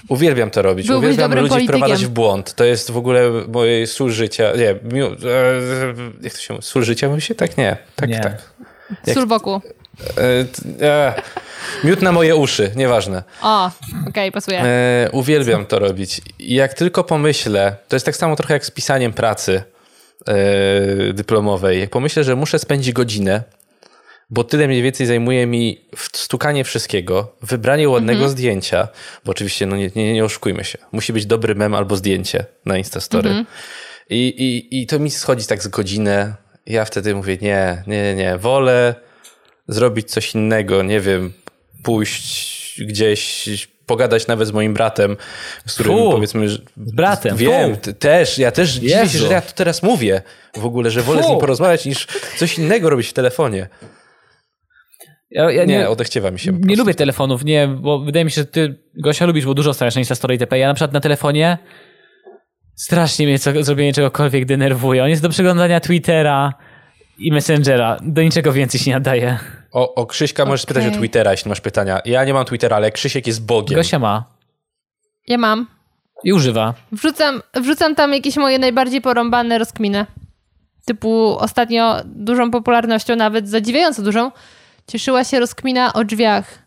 Uwielbiam to robić. Byłbyś Uwielbiam ludzi politykiem. wprowadzać w błąd. To jest w ogóle moje sól życia. Nie, miu, e, jak to się mówi? Sól życia mówi się? Tak, nie. Tak, Nie. tak. Jak- Sól wokół. E, e, miód na moje uszy, nieważne. O, okej, pasuje. E, uwielbiam to robić. I jak tylko pomyślę, to jest tak samo trochę jak z pisaniem pracy e, dyplomowej. Jak pomyślę, że muszę spędzić godzinę, bo tyle mniej więcej zajmuje mi stukanie wszystkiego, wybranie ładnego zdjęcia, bo oczywiście no nie, nie, nie oszukujmy się, musi być dobry mem albo zdjęcie na Instastory. I, i, I to mi schodzi tak z godzinę. Ja wtedy mówię, nie, nie, nie, wolę zrobić coś innego, nie wiem, pójść gdzieś, pogadać nawet z moim bratem, z którym Fu, powiedzmy, że... z bratem, Wiem, fu. też, ja też dziwię się, Jezu. że ja to teraz mówię w ogóle, że wolę z nim porozmawiać niż coś innego robić w telefonie. Ja, ja Nie, nie, odechciewa mi się. nie lubię telefonów, nie, bo wydaje mi się, że ty, Gosia, lubisz, bo dużo stawiasz na Instastory itp. Ja na przykład na telefonie strasznie mnie co, zrobienie czegokolwiek denerwuje. On jest do przeglądania Twittera i Messengera. Do niczego więcej się nie nadaje. O, o Krzyśka możesz spytać o. Twittera, jeśli masz pytania. Ja nie mam Twittera, ale Krzysiek jest Bogiem. Gosia ma Ja mam. i używa. Wrzucam, wrzucam tam jakieś moje najbardziej porąbane rozkminy. Typu ostatnio dużą popularnością, nawet zadziwiająco dużą, cieszyła się rozkmina o drzwiach.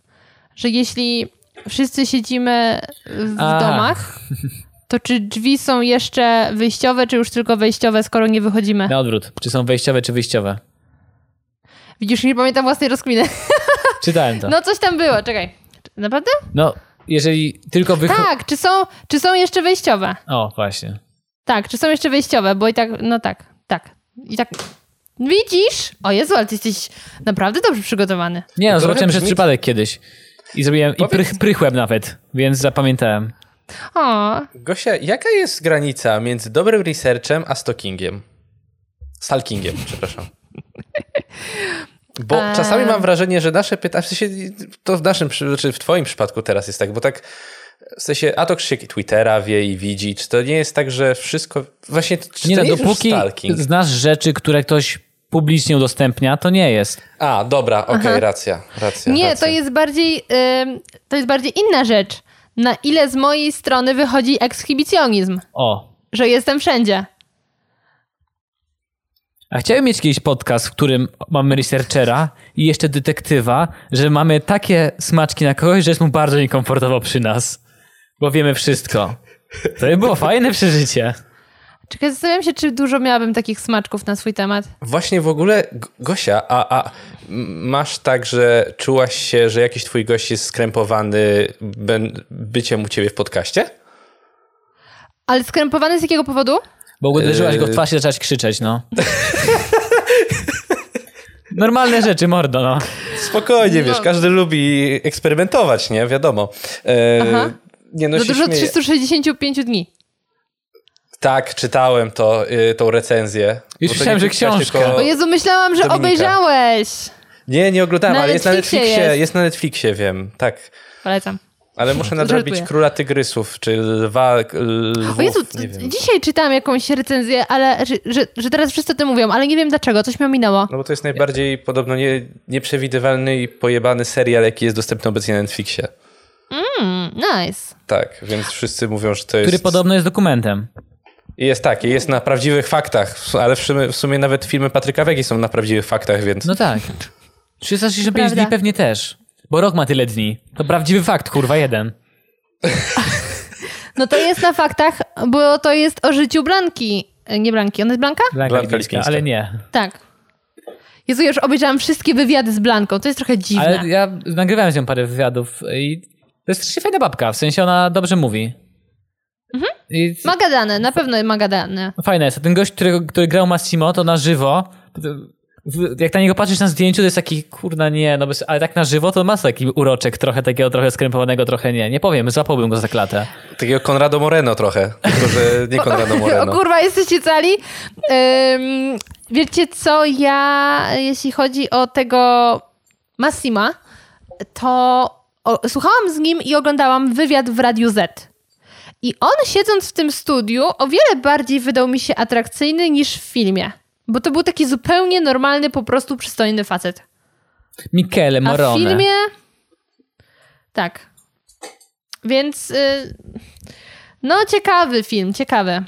Że jeśli wszyscy siedzimy w Aha. domach, *laughs* to czy drzwi są jeszcze wyjściowe, czy już tylko wejściowe, skoro nie wychodzimy? Na odwrót. Czy są wejściowe, czy wyjściowe? Widzisz, nie pamiętam własnej rozkminy. *laughs* Czytałem to. No, No coś tam było, czekaj. Naprawdę? jeżeli tylko wy... Tak, czy są, czy są jeszcze wejściowe? O, właśnie. Tak, czy są jeszcze wejściowe, bo i tak, no tak, tak. I tak, widzisz? O Jezu, ale ty jesteś naprawdę dobrze przygotowany. Nie, no, zobaczyłem przez przypadek kiedyś. I zrobiłem, i Powiedz- prych, prychłem nawet, więc zapamiętałem. O, Gosia, jaka jest granica między dobrym researchem a stalkingiem? Stalkingiem, przepraszam. Bo Eee. *laughs* czasami mam wrażenie, że nasze pytania, w sensie to w naszym, przy- czy w twoim przypadku teraz jest tak, bo tak w sensie, a to Krzysiek Twittera wie i widzi, czy to nie jest tak, że wszystko, właśnie, czy Nie to no, nie jest dopóki stalking? znasz rzeczy, które ktoś publicznie udostępnia, to nie jest. A, dobra, okej, racja, racja. nie, racja. to jest bardziej, ym, to jest bardziej inna rzecz. Na ile z mojej strony wychodzi ekshibicjonizm, O. że jestem wszędzie. A chciałem mieć kiedyś podcast, w którym mamy researchera i jeszcze detektywa, że mamy takie smaczki na kogoś, że jest mu bardzo niekomfortowo przy nas. Bo wiemy wszystko. To by było fajne przeżycie. Czekaj, zastanawiam się, czy dużo miałabym takich smaczków na swój temat. Właśnie w ogóle, Gosia, a, a masz tak, że czułaś się, że jakiś twój gość jest skrępowany byciem u ciebie w podcaście? Ale skrępowany z jakiego powodu? Bo uderzyłaś go w Yy. twarz i zaczęłaś krzyczeć, no. *laughs* Normalne rzeczy, mordo, no. Spokojnie, wiesz, No. każdy lubi eksperymentować, nie? Wiadomo. E, Aha. nie, no No dużo śmieję. 365 dni. Tak, czytałem to, y, tą recenzję. Już myślałem, że książkę. tylko- O Jezu, myślałam, że Dominika. obejrzałeś. Nie, nie oglądałem, Na ale jest na Netflixie Netflixie, jest. jest. na Netflixie, wiem, tak. Polecam. Ale muszę *laughs* nadrobić Żartuję. Króla Tygrysów, czy Lwa, lwów, O Jezu, nie wiem. dzisiaj czytałam jakąś recenzję, ale że, że, że teraz wszyscy o tym mówią, ale nie wiem dlaczego, coś mi ominęło. No bo to jest najbardziej podobno nie, nieprzewidywalny i pojebany serial, jaki jest dostępny obecnie na Netflixie. Mm, nice. Tak, więc wszyscy mówią, że to jest... Który podobno jest dokumentem. Jest tak, jest na prawdziwych faktach, ale w sumie, w sumie nawet filmy Patryka Wegi są na prawdziwych faktach, więc... No tak. 365 Prawda. dni pewnie też. Bo rok ma tyle dni. To prawdziwy fakt, kurwa, jeden. No to jest na faktach, bo to jest o życiu Blanki. Nie Blanki, ona jest Blanka? Blanka Blanka Lipińska, Lipińska. ale nie. Tak. Jezu, ja już obejrzałam wszystkie wywiady z Blanką, to jest trochę dziwne. Ale ja nagrywałem z nią parę wywiadów i to jest strasznie fajna babka, w sensie ona dobrze mówi. I Ma gadane, na pewno ma gadane. fajne jest. A ten gość, który, który grał Massimo, to na żywo, jak na niego patrzysz na zdjęciu, to jest taki, kurna nie, no bez, ale tak na żywo to ma taki uroczek trochę takiego, trochę skrępowanego, trochę nie. Nie powiem, złapałbym go za klatę. Takiego Konrado Moreno trochę, tylko że nie Konrado *laughs* O Moreno. kurwa, jesteście cali? Ym, wiecie co, ja, jeśli chodzi o tego Massima, to o, słuchałam z nim i oglądałam wywiad w Radiu Z. I on siedząc w tym studiu o wiele bardziej wydał mi się atrakcyjny niż w filmie. Bo to był taki zupełnie normalny, po prostu przystojny facet. Michele A w Morone. filmie... Tak. Więc... Y... No, ciekawy film, ciekawy.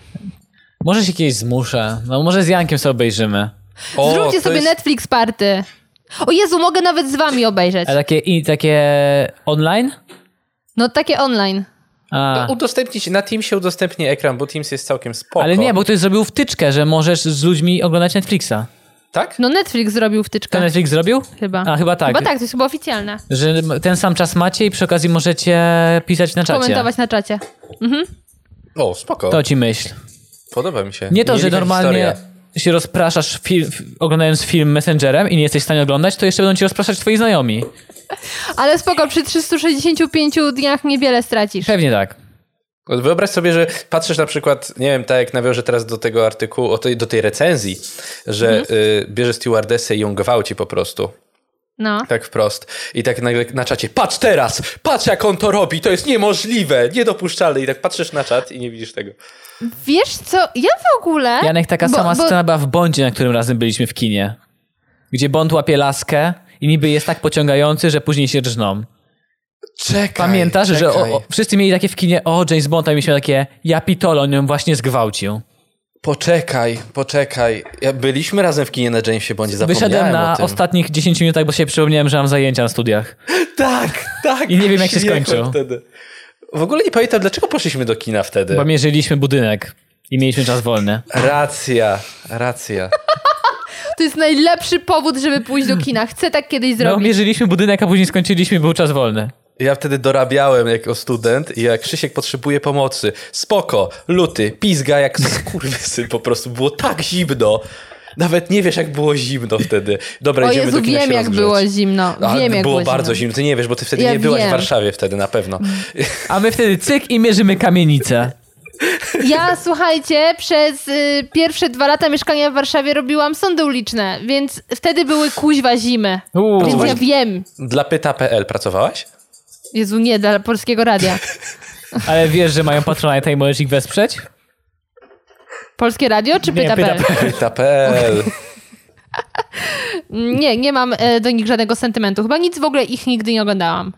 Może się kiedyś zmuszę. No może z Jankiem sobie obejrzymy. O, Zróbcie sobie jest- Netflix party. O Jezu, mogę nawet z wami obejrzeć. A takie, i takie online? No takie online. A, No, udostępnić, na Teamsie udostępni ekran, bo Teams jest całkiem spoko. ale nie, bo ktoś zrobił wtyczkę, że możesz z ludźmi oglądać Netflixa. Tak? No Netflix zrobił To wtyczkę. Netflix zrobił? Chyba. A, chyba tak. Chyba tak, to jest chyba oficjalne. Że ten sam czas macie i przy okazji możecie pisać na czacie. Komentować na czacie. O, spoko. To ci myśl. Podoba mi się. Nie to, że normalnie historia. Się rozpraszasz film, oglądając film Messengerem i nie jesteś w stanie oglądać, to jeszcze będą ci rozpraszać twoi znajomi. Ale spoko, przy 365 dniach niewiele stracisz. Pewnie tak. Wyobraź sobie, że patrzysz na przykład, nie wiem, tak jak nawiążę teraz do tego artykułu, do tej recenzji, że Mhm. y, bierze stewardessę i ją gwałci po prostu. No. Tak wprost. I tak nagle na czacie, patrz teraz, patrz jak on to robi, to jest niemożliwe, niedopuszczalne. I tak patrzysz na czat i nie widzisz tego. Wiesz co, ja w ogóle... Janek, taka bo- sama bo- scena była w Bondzie, na którym razem byliśmy w kinie. Gdzie Bond łapie laskę i niby jest tak pociągający, że później się drżną. Czekaj, Pamiętasz, że czekaj. o, o, wszyscy mieli takie w kinie, o, James Bond, a mieliśmy takie, ja pitolo, on ją właśnie zgwałcił. Poczekaj, poczekaj. Ja, byliśmy razem w kinie na Jamesie Bondzie, zapomniałem Wyszedłem na o tym. ostatnich 10 minutach, bo się przypomniałem, że mam zajęcia na studiach. *laughs* Tak, tak. I nie wiem, jak się skończył. Wtedy. W ogóle nie pamiętam, dlaczego poszliśmy do kina wtedy. Bo mierzyliśmy budynek i mieliśmy czas wolny. Racja, racja. To jest najlepszy powód, żeby pójść do kina. Chcę tak kiedyś No, zrobić. mierzyliśmy budynek, a później skończyliśmy, był czas wolny. Ja wtedy dorabiałem jako student i jak Krzysiek potrzebuje pomocy, spoko, luty, pizga jak skurwysyn po prostu. Było tak zimno. Nawet nie wiesz, jak było zimno wtedy. Dobra, O idziemy Jezu, do kina wiem się jak rozgrzeć. było zimno. A, wiem jak było było bardzo zimno. zimno. Ty nie wiesz, bo ty wtedy Ja nie byłaś wiem. w Warszawie wtedy na pewno. A my wtedy cyk i mierzymy kamienicę. Ja, słuchajcie, przez y, pierwsze dwa lata mieszkania w Warszawie robiłam sądy uliczne, więc wtedy były kuźwa zimy. Uuu. Więc ja wiem. Dla pyta.pl pracowałaś? Jezu, nie, dla Polskiego Radia. *laughs* Ale wiesz, że mają Patronite i możesz ich wesprzeć? Polskie Radio czy Pyta.pl? Pyta.pl. *laughs* Nie, nie mam e, do nich żadnego sentymentu. Chyba nic w ogóle ich nigdy nie oglądałam.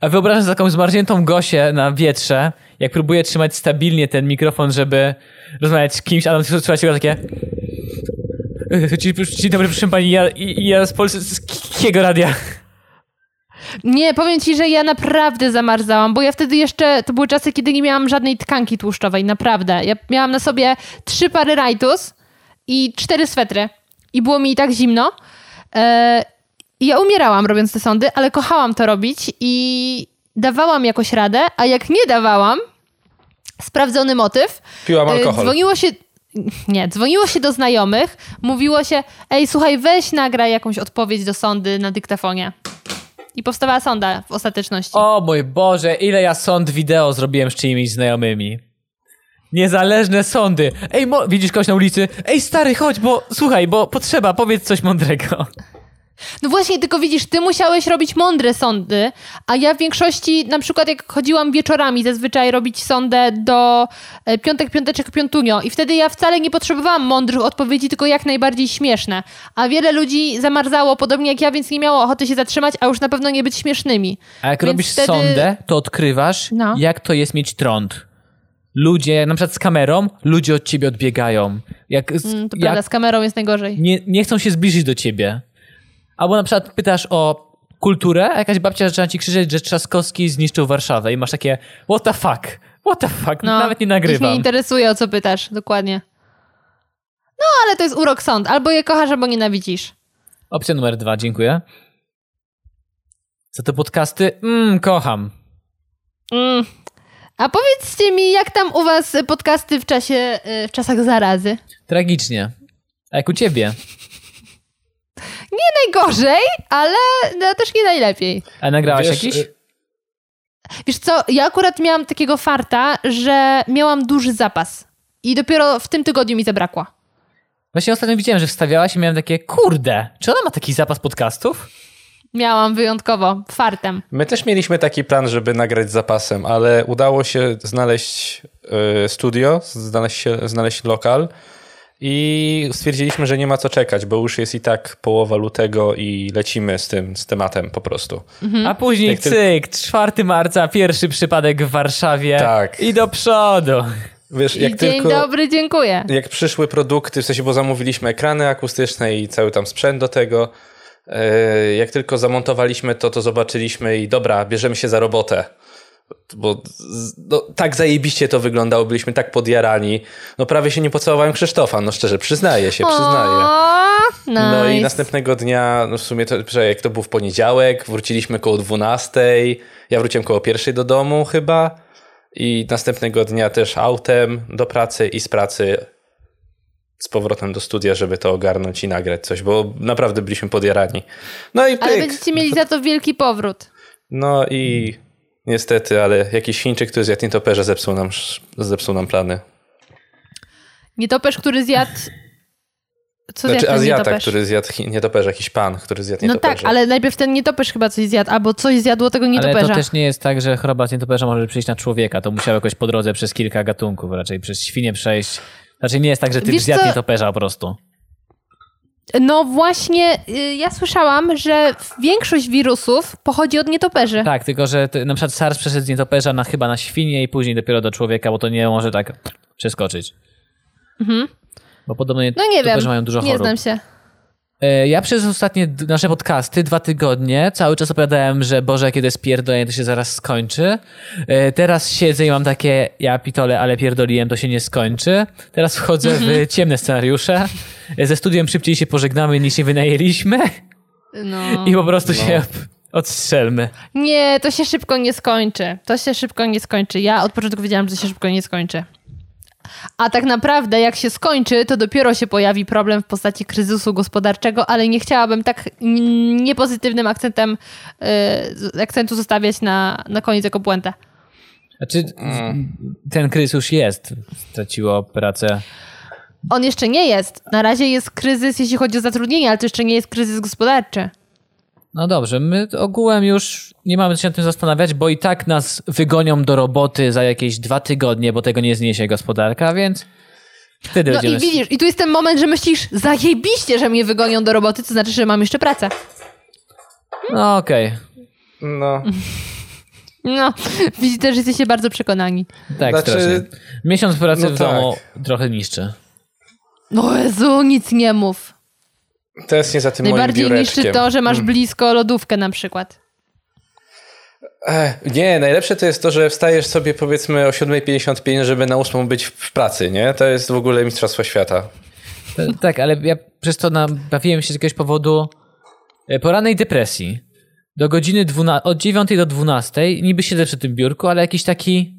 A wyobrażam sobie taką zmarzniętą Gosię na wietrze, jak próbuje trzymać stabilnie ten mikrofon, żeby rozmawiać z kimś, a tam słuchać tylko takie... "E, Dzień, dzień dobry, proszę pani, ja, i- ja z polskiego radia. Nie, powiem ci, że ja naprawdę zamarzałam, bo ja wtedy jeszcze, to były czasy, kiedy nie miałam żadnej tkanki tłuszczowej, naprawdę. Ja miałam na sobie trzy pary rajtus i cztery swetry i było mi tak zimno. E, i ja umierałam robiąc te sądy, ale kochałam to robić i dawałam jakoś radę, a jak nie dawałam, sprawdzony motyw, Piłam e, alkohol. dzwoniło się... Nie, dzwoniło się do znajomych, mówiło się, ej, słuchaj, weź nagraj jakąś odpowiedź do sądy na dyktafonie. I powstawała sonda w ostateczności. O mój Boże, ile ja sąd wideo zrobiłem z czyimiś znajomymi. Niezależne sądy. Ej, mo- widzisz kogoś na ulicy? Ej, stary, chodź, bo słuchaj, bo potrzeba, powiedz coś mądrego. No właśnie, tylko widzisz, ty musiałeś robić mądre sądy, a ja w większości, na przykład jak chodziłam wieczorami zazwyczaj robić sondę do e, piątek, piąteczek, piątunio i wtedy ja wcale nie potrzebowałam mądrych odpowiedzi, tylko jak najbardziej śmieszne. A wiele ludzi zamarzało, podobnie jak ja, więc nie miało ochoty się zatrzymać, a już na pewno nie być śmiesznymi. A jak Więc robisz wtedy- sondę, to odkrywasz, No. jak to jest mieć trąd. Ludzie, na przykład z kamerą, ludzie od ciebie odbiegają. Jak, Mm, To jak prawda, z kamerą jest najgorzej. nie, nie chcą się zbliżyć do ciebie. Albo na przykład pytasz o kulturę, a jakaś babcia zaczyna ci krzyczeć, że Trzaskowski zniszczył Warszawę i masz takie what the fuck, what the fuck, No, nawet nie nagrywam. interesuje, o co pytasz, dokładnie. No, ale to jest urok sąd. Albo je kochasz, albo nienawidzisz. Opcja numer dwa, dziękuję. Za te podcasty? Mmm, kocham. Mm. A powiedzcie mi, jak tam u was podcasty w czasie, y, w czasach zarazy? Tragicznie. A jak u ciebie? Nie najgorzej, ale no, też nie najlepiej. A nagrałaś Wiesz, jakiś? y- Wiesz co, ja akurat miałam takiego farta, że miałam duży zapas. I dopiero w tym tygodniu mi zabrakło. Właśnie ostatnio widziałem, że wstawiałaś i miałem takie, kurde, czy ona ma taki zapas podcastów? Miałam wyjątkowo, fartem. My też mieliśmy taki plan, żeby nagrać z zapasem, ale udało się znaleźć y, studio, znaleźć, znaleźć lokal i stwierdziliśmy, że nie ma co czekać, bo już jest i tak połowa lutego i lecimy z tym, z tematem po prostu. A później Jak cyk, 4 marca, pierwszy przypadek w Warszawie. Tak. I do przodu. Wiesz, jak dzień tylko... dobry, dziękuję. jak przyszły produkty, w sensie, bo zamówiliśmy ekrany akustyczne i cały tam sprzęt do tego, e, jak tylko zamontowaliśmy to, to zobaczyliśmy i dobra, bierzemy się za robotę. Bo no, tak zajebiście to wyglądało, byliśmy tak podjarani. No prawie się nie pocałowałem Krzysztofa, no szczerze, przyznaję się, przyznaję. Nice. No i następnego dnia, no w sumie to, jak to był w poniedziałek, wróciliśmy koło 12. Ja wróciłem koło pierwszej do domu chyba. I następnego dnia też autem do pracy i z pracy z powrotem do studia, żeby to ogarnąć i nagrać coś, bo naprawdę byliśmy podjarani. No i Ale pyk. będziecie mieli za to wielki powrót. No i niestety, ale jakiś Chińczyk, który zjadł nietoperze, zepsuł nam, zepsuł nam plany. Nietoperz, który zjadł... Co zjadł Znaczy ten Azjata, nietoperz? który zjadł nietoperze, jakiś pan, który zjadł No nietoperze. tak, ale najpierw ten nietoperz chyba coś zjadł, albo coś zjadło tego Ale nietoperza. to też nie jest tak, że choroba z nietoperza może przyjść na człowieka. To musiało jakoś po drodze przez kilka gatunków, raczej przez świnie przejść. Raczej nie jest tak, że ty Wiesz zjadł co? nietoperza po prostu. No właśnie, y, ja słyszałam, że większość wirusów pochodzi od nietoperzy. Tak, tylko że ty, na przykład SARS przeszedł z nietoperza na, chyba na świnie i później dopiero do człowieka, bo to nie może tak przeskoczyć. Bo podobno Mhm. No nie wiem, mają dużo nie chorób. znam się. E, Ja przez ostatnie nasze podcasty, dwa tygodnie, cały czas opowiadałem, że Boże, kiedy jest pierdolenie, to się zaraz skończy. E, Teraz siedzę i mam takie, ja pitole, ale pierdoliłem, to się nie skończy. Teraz wchodzę Mhm. w ciemne scenariusze. E, Ze studiem szybciej się pożegnamy niż się wynajęliśmy No. i po prostu się Odstrzelmy. Nie, to się szybko nie skończy. To się szybko nie skończy. Ja od początku wiedziałam, że to się szybko nie skończy. A tak naprawdę, jak się skończy, to dopiero się pojawi problem w postaci kryzysu gospodarczego, ale nie chciałabym tak niepozytywnym akcentem, yy, akcentu zostawiać na, na koniec jako puentę. Znaczy, ten kryzys już jest. Straciło pracę. On jeszcze nie jest. Na razie jest kryzys, jeśli chodzi o zatrudnienie, ale to jeszcze nie jest kryzys gospodarczy. No dobrze, my ogółem już nie mamy się nad tym zastanawiać, bo i tak nas wygonią do roboty za jakieś dwa tygodnie, bo tego nie zniesie gospodarka, więc wtedy No będziemy... i widzisz, i tu jest ten moment, że myślisz, zajebiście, że mnie wygonią do roboty, to znaczy, że mam jeszcze pracę. No okej, No. *laughs* No, widzicie, że jesteście bardzo przekonani. tak Znaczy- strasznie. Miesiąc pracy no w domu tak. trochę niszczy. O Jezu, nic nie mów. To jest nie za tym moim Najbardziej biureczkiem. niszczy to, że masz blisko lodówkę na przykład. Ech, nie, najlepsze to jest to, że wstajesz sobie powiedzmy o 7.55, żeby na 8 być w pracy, nie? To jest w ogóle mistrzostwo świata. To, tak, ale ja przez to nabawiłem się z jakiegoś powodu e, porannej depresji. Do godziny 12, od 9 do 12 niby siedzę przy tym biurku, ale jakiś taki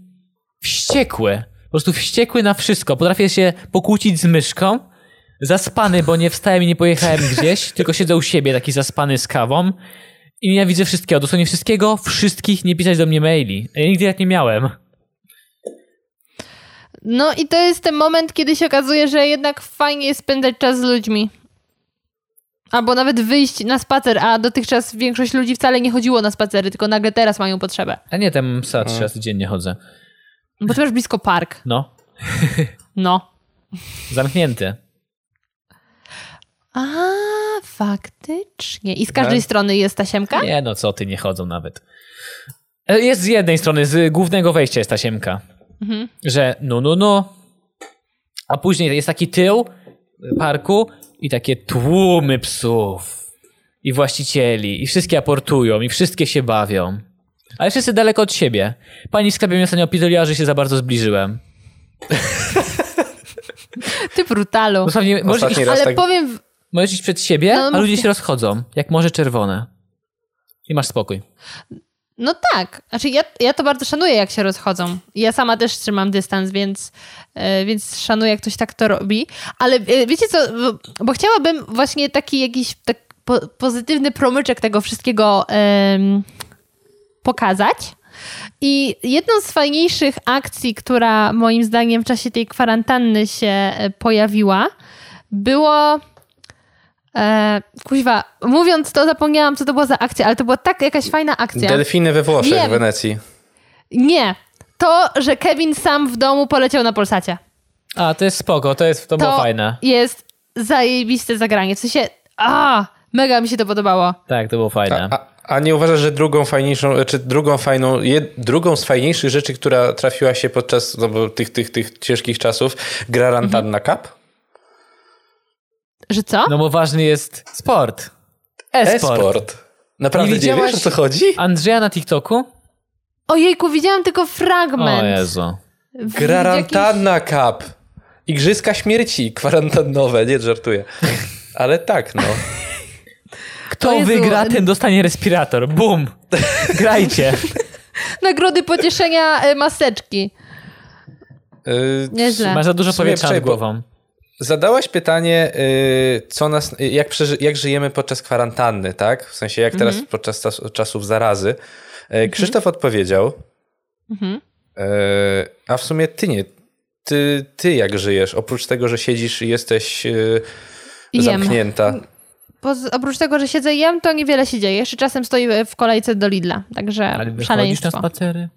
wściekły. Po prostu wściekły na wszystko. Potrafię się pokłócić z myszką. Zaspany, bo nie wstałem i nie pojechałem gdzieś, tylko siedzę u siebie taki zaspany z kawą. I nienawidzę wszystkiego, dosłownie wszystkiego, wszystkich, nie pisać do mnie maili. Ja nigdy tak nie miałem. No i to jest ten moment, kiedy się okazuje, że jednak fajnie jest spędzać czas z ludźmi. Albo nawet wyjść na spacer, a dotychczas większość ludzi wcale nie chodziło na spacery, tylko nagle teraz mają potrzebę. A nie, tam psa trzy razy dziennie chodzę. Bo ty masz blisko park. No, No. zamknięty. A, faktycznie. I z każdej Tak. strony jest tasiemka? Nie, no co ty, nie chodzą nawet. E, Jest z jednej strony, z głównego wejścia jest tasiemka, że no, no, no. A później jest taki tył parku i takie tłumy psów i właścicieli i wszystkie aportują i wszystkie się bawią. Ale wszyscy daleko od siebie. Pani w sklepie mnie ostatnio opitoliła, że się za bardzo zbliżyłem. Ty brutalu. Ostatni Ale tak... powiem, możesz iść przed siebie, No, a ludzie się rozchodzą, jak morze czerwone. I masz spokój. no tak. Znaczy ja, ja to bardzo szanuję, jak się rozchodzą. Ja sama też trzymam dystans, więc, e, więc szanuję, jak ktoś tak to robi. Ale e, wiecie co, bo, chciałabym właśnie taki jakiś tak po, pozytywny promyczek tego wszystkiego em, pokazać. I jedną z fajniejszych akcji, która moim zdaniem w czasie tej kwarantanny się e, pojawiła, było. E, kuźwa, mówiąc to, zapomniałam, co to była za akcja, ale to była tak jakaś fajna akcja. Delfiny we Włoszech, Wiem. w Wenecji. Nie. To, że Kevin sam w domu poleciał na Polsacie. A, to jest spoko, to, jest, to, było To fajne. jest zajebiste zagranie. W sensie, a, mega mi się to podobało. Tak, to było fajne. A, a nie uważasz, że drugą fajniejszą, czy drugą fajną, jed, drugą z fajniejszych rzeczy, która trafiła się podczas no, tych, tych, tych ciężkich czasów, gra Rantanna Cup? Że co? No bo ważny jest sport. E-sport. E-sport. Naprawdę Nie nie, wiesz, o co chodzi? Andrzeja na TikToku? Ojejku, widziałam tylko fragment. O Jezu. W jakimś- Cup. Igrzyska śmierci kwarantannowe, nie żartuję. Ale tak, no. *laughs* Kto Jezu, wygra, ten dostanie respirator. Bum! Grajcie. *laughs* Nagrody pocieszenia e, maseczki. Yy, Nieźle. Masz za dużo powietrza nad głową. Zadałaś pytanie, yy, co nas, jak, przeży, jak żyjemy podczas kwarantanny, tak? W sensie, jak teraz podczas czas, czasów zarazy. Yy, Krzysztof odpowiedział, Mhm. yy, a w sumie ty nie. Ty, ty jak żyjesz? Oprócz tego, że siedzisz i jesteś Jem. zamknięta. Poz- oprócz tego, że siedzę i jem, to niewiele się dzieje. Jeszcze czasem stoję w kolejce do Lidla, także Ale szaleństwo. na spacery?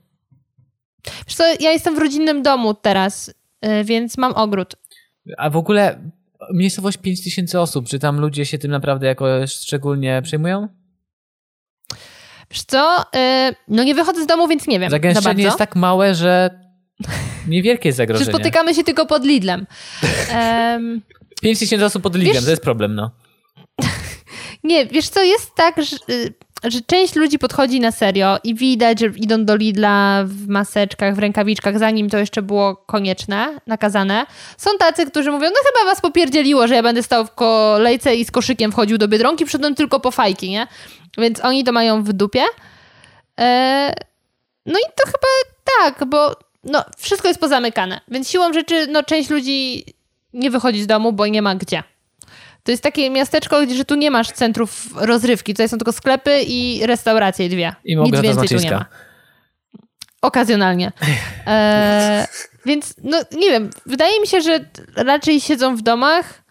Wiesz co, ja jestem w rodzinnym domu teraz, y, więc mam ogród. A w ogóle miejscowość 5000 osób, czy tam ludzie się tym naprawdę jakoś szczególnie przejmują? Wiesz co, y, no nie wychodzę z domu, więc nie wiem za Zagęszczenie jest tak małe, że niewielkie jest *laughs* Że zagrożenie. spotykamy się tylko pod Lidlem. Em, 5000 osób pod ligiem, Wiesz- to jest problem, no. *laughs* nie, wiesz co, jest tak, że y, że część ludzi podchodzi na serio i widać, że idą do Lidla w maseczkach, w rękawiczkach, zanim to jeszcze było konieczne, nakazane. Są tacy, którzy mówią, no chyba was popierdzieliło, że ja będę stał w kolejce i z koszykiem wchodził do Biedronki, przyszedłem tylko po fajki, nie? Więc oni to mają w dupie. E, no i to chyba tak, bo no, wszystko jest pozamykane. Więc siłą rzeczy, no, część ludzi nie wychodzi z domu, bo nie ma gdzie. To jest takie miasteczko, gdzie że tu nie masz centrów rozrywki. Tutaj są tylko sklepy i restauracje dwie. I Nic więcej tu nie ma. Okazjonalnie. E, więc, no nie wiem, wydaje mi się, że raczej siedzą w domach,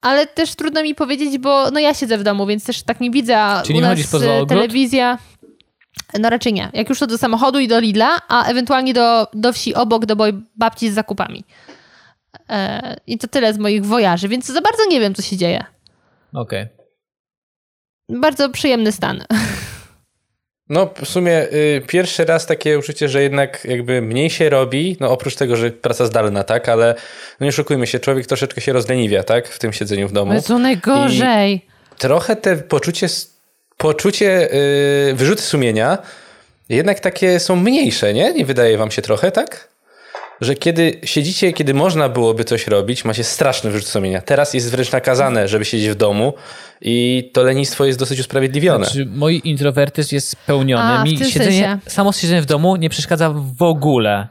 ale też trudno mi powiedzieć, bo no ja siedzę w domu, więc też tak nie widzę, a Czyli u nie nas telewizja... No raczej nie. Jak już to do samochodu i do Lidla, a ewentualnie do, do wsi obok, do babci z zakupami. E, I to tyle z moich wojaży, więc za bardzo nie wiem, co się dzieje. Okej. Bardzo przyjemny stan. No, w sumie y, pierwszy raz takie uczucie, że jednak jakby mniej się robi, no oprócz tego, że praca zdalna, tak, ale no nie oszukujmy się, człowiek troszeczkę się rozleniwia, tak, w tym siedzeniu w domu. To najgorzej. Trochę te poczucie, poczucie y, wyrzuty sumienia jednak takie są mniejsze, nie? Nie wydaje wam się trochę, tak? Że kiedy siedzicie, kiedy można byłoby coś robić, macie straszny wyrzut sumienia. Teraz jest wręcz nakazane, żeby siedzieć w domu i to lenistwo jest dosyć usprawiedliwione. Znaczy, mój introwertyzm jest spełniony. A, Mi siedzenie, samo siedzenie w domu nie przeszkadza w ogóle.